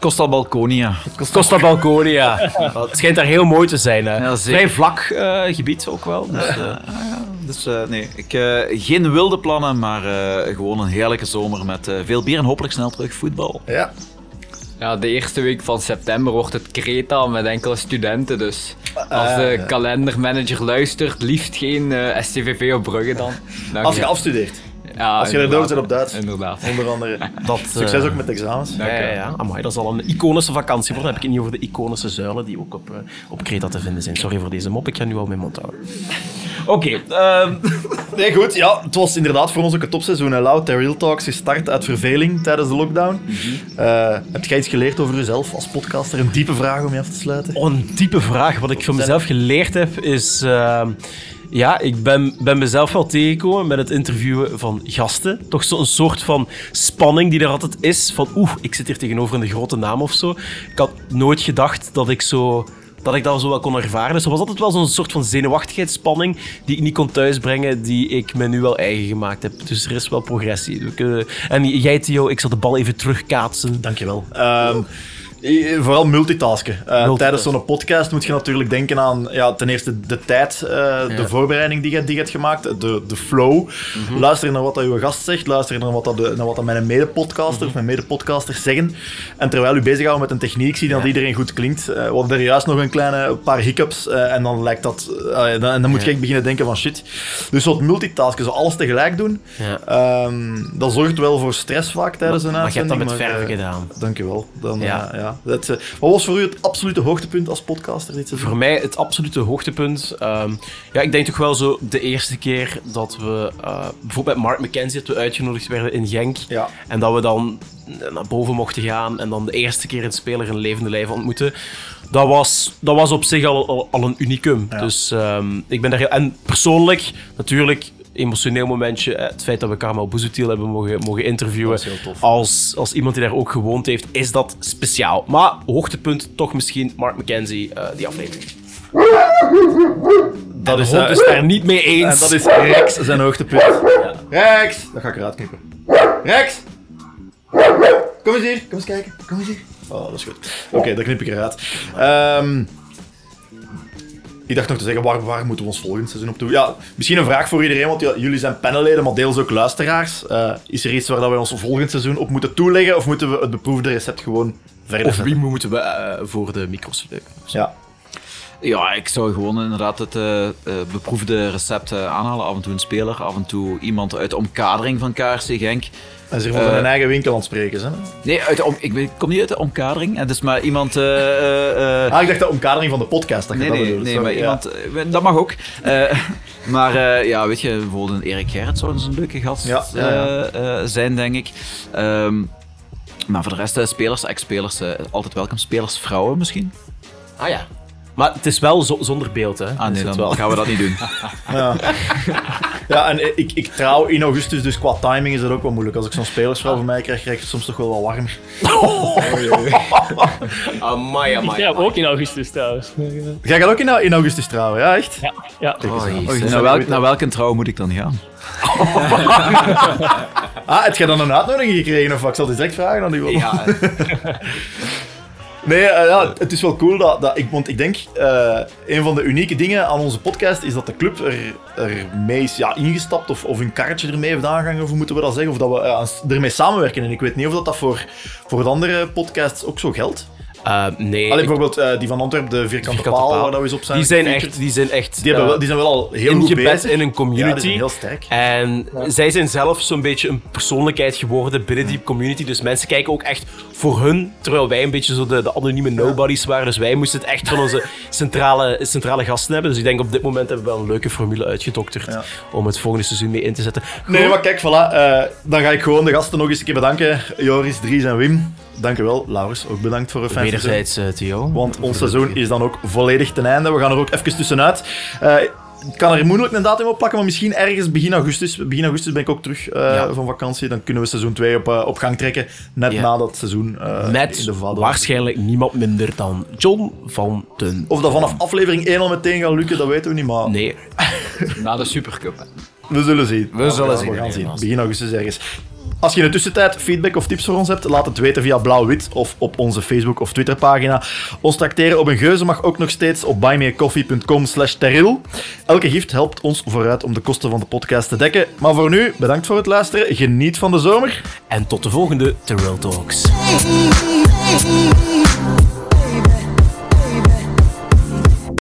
Costa Balconia. Costa Balconia. Het schijnt daar heel mooi te zijn. Hè? Ja. Vrij vlak eh, gebied ook wel. Dus, eh, Dus eh, nee, ik, eh, geen wilde plannen, maar eh, gewoon een heerlijke zomer met eh, veel bier en hopelijk snel terug voetbal. Ja. Ja, de eerste week van september wordt het Kreta met enkele studenten. Dus als de kalendermanager luistert, liefst geen eh, STVV op Brugge dan. Als je. afstudeert. Ja, Als je er door inderdaad. bent op Duits. Inderdaad. Onder andere. dat, Succes eh, ook met examens. Ja, ja, ja. Amai, dat is al een iconische vakantie worden. Dan heb ik het niet over de iconische zuilen die ook op, eh, op Kreta te vinden zijn. Sorry voor deze mop, ik ga nu al mijn mond houden. Oké, ehm, Nee, goed. Ja, het was inderdaad voor ons ook een topseizoen. hè, Lau. Real Talks gestart uit verveling tijdens de lockdown. Eh, heb jij iets geleerd over jezelf als podcaster? Een diepe vraag om je af te sluiten. Oh, een diepe vraag. Wat ik van mezelf geleerd heb is. ehm, ja, ik ben, ben mezelf wel tegengekomen met het interviewen van gasten. Toch zo'n soort van spanning die er altijd is. Van oeh, ik zit hier tegenover een grote naam of zo. Ik had nooit gedacht dat ik zo. Dat ik dat zo wel kon ervaren. Dus er was altijd wel zo'n soort van zenuwachtigheidsspanning die ik niet kon thuisbrengen, die ik me nu wel eigen gemaakt heb. Dus er is wel progressie. En jij, Theo, ik zal de bal even terugkaatsen. Dankjewel. Eh, vooral multitasken. Eh, Multitasken. Tijdens zo'n podcast moet je natuurlijk denken aan ja, ten eerste de tijd, eh, de voorbereiding die je, die je hebt gemaakt, de, de flow. Luister naar wat dat uw gast zegt, luister naar wat, dat de, naar wat dat mijn medepodcaster of mijn medepodcasters zeggen. En terwijl u bezighouden met een techniek, zie je dat iedereen goed klinkt. Eh, we hadden er juist nog een kleine paar hiccups en dan lijkt dat... dan, en dan moet je echt beginnen denken van shit. Dus wat multitasken, zo alles tegelijk doen, ehm, dat zorgt wel voor stress vaak tijdens een Maar je hebt dat uitzending. met maar, eh, gedaan. Dankjewel. Dan, Ja. ja. Ja. Dat, eh, wat was voor u het absolute hoogtepunt als podcaster dit? Voor mij het absolute hoogtepunt. ehm, ja, ik denk toch wel zo de eerste keer dat we eh, bijvoorbeeld met Mark McKenzie dat we uitgenodigd werden in Genk. Ja. En dat we dan naar boven mochten gaan en dan de eerste keer een speler in levende lijf ontmoeten. Dat was, dat was op zich al, al, al een unicum. Dus ehm, ik ben daar heel... En persoonlijk, natuurlijk, emotioneel momentje. eh, Het feit dat we Karmel Bouzoutil hebben mogen, mogen interviewen. Dat is heel tof. Als, als iemand die daar ook gewoond heeft, is dat speciaal. Maar hoogtepunt toch misschien Mark McKenzie, eh, die aflevering. Dat is, hond uh, is daar niet mee eens. En dat is Rex zijn hoogtepunt. Rex! Dat ga ik eruit knippen. Rex! Kom eens hier, kom eens kijken. Kom eens hier. Oh, dat is goed. Oké, dat knip ik eruit. Ehm, ik dacht nog te zeggen, waar, waar moeten we ons volgend seizoen op toe? Ja, misschien een vraag voor iedereen, want jullie zijn panelleden, maar deels ook luisteraars. Eh, is er iets waar dat we ons volgend seizoen op moeten toeleggen, of moeten we het beproefde recept gewoon verder Of zetten? wie moeten we eh, voor de micro's? Ja. Ja, ik zou gewoon inderdaad het eh, eh, beproefde recept eh, aanhalen. Af en toe een speler, af en toe iemand uit de omkadering van KRC Genk. En ze van Eh, hun eigen winkel aan het spreken zijn. Nee, uit de om, ik, kom niet uit de omkadering. Het is maar iemand... eh, eh, eh, Ah, ik dacht de omkadering van de podcast, dat je nee, dat nee, nee, maar ja. iemand... Dat mag ook. Eh, maar eh, ja, weet je, bijvoorbeeld een Erik Gerrit zou een leuke gast Ja, ja, ja. eh, eh, zijn, denk ik. Ehm, maar voor de rest, spelers, ex-spelers, altijd welkom. Spelers, vrouwen misschien? Ah ja. Maar het is wel zo- zonder beeld, hè? Ah nee, dan wel. gaan we dat niet doen. Ja. ja, en ik, ik trouw in augustus, dus qua timing is dat ook wel moeilijk. Als ik zo'n spelersvrouw van mij krijg, krijg ik het soms toch wel wat warmer. Amai, Ik amai. ga ook in augustus trouwens. Jij gaat ook in, in augustus trouwen, ja echt? Ja, ja. Oei, naar, welk, welke trouw moet ik dan gaan? Ah, heb jij dan een uitnodiging gekregen of wat? Ik zal het direct vragen aan u. Ja, Nee, eh, ja, het is wel cool dat, dat ik, want ik denk, eh, een van de unieke dingen aan onze podcast is dat de club er, er mee is ja, ingestapt of, of een karretje ermee heeft aangehangen, of moeten we dat zeggen, of dat we ja, ermee samenwerken. En ik weet niet of dat, dat voor, voor de andere podcasts ook zo geldt. Eh, nee. Alleen bijvoorbeeld eh, die van Antwerpen, de vierkante, Vierkante paal, paal. waar dat we eens op zijn die zijn echt, die zijn echt Die, hebben eh, wel, die zijn wel al heel goed bezig. in een Ja, community. die zijn heel sterk. En zij zijn zelf zo'n beetje een persoonlijkheid geworden binnen die community. Dus mensen kijken ook echt voor hun, terwijl wij een beetje zo de, de anonieme nobodies waren. Dus wij moesten het echt van onze centrale, centrale gasten hebben. Dus ik denk op dit moment hebben we wel een leuke formule uitgedokterd Ja. om het volgende seizoen mee in te zetten. Nee, maar kijk, voilà. dan ga ik gewoon de gasten nog eens een keer bedanken. Joris, Dries en Wim. Dank u wel. Laurens, ook bedankt voor een fijn seizoen. Wederzijds, eh, Theo. Want ons seizoen is dan ook volledig ten einde. We gaan er ook even tussenuit. Eh, ik kan er moeilijk een datum op plakken, maar misschien ergens begin augustus. Begin augustus ben ik ook terug eh, Ja. van vakantie. Dan kunnen we seizoen 2 op, op gang trekken. Net Ja. na dat seizoen eh, in de waarschijnlijk niemand minder dan John van den... Of dat vanaf aflevering 1 al meteen gaat lukken, dat weten we niet. Maar Nee. Na de Supercup. hè. we zullen zien. We zullen zien. We gaan zien. Begin augustus ergens. Als je in de tussentijd feedback of tips voor ons hebt, laat het weten via blauw-wit of op onze Facebook- of Twitterpagina. Ons tracteren op een geuze mag ook nog steeds op buymeacoffee.com slash teril. Elke gift helpt ons vooruit om de kosten van de podcast te dekken. Maar voor nu, bedankt voor het luisteren. Geniet van de zomer. En tot de volgende Terrell Talks. Hey, hey, hey.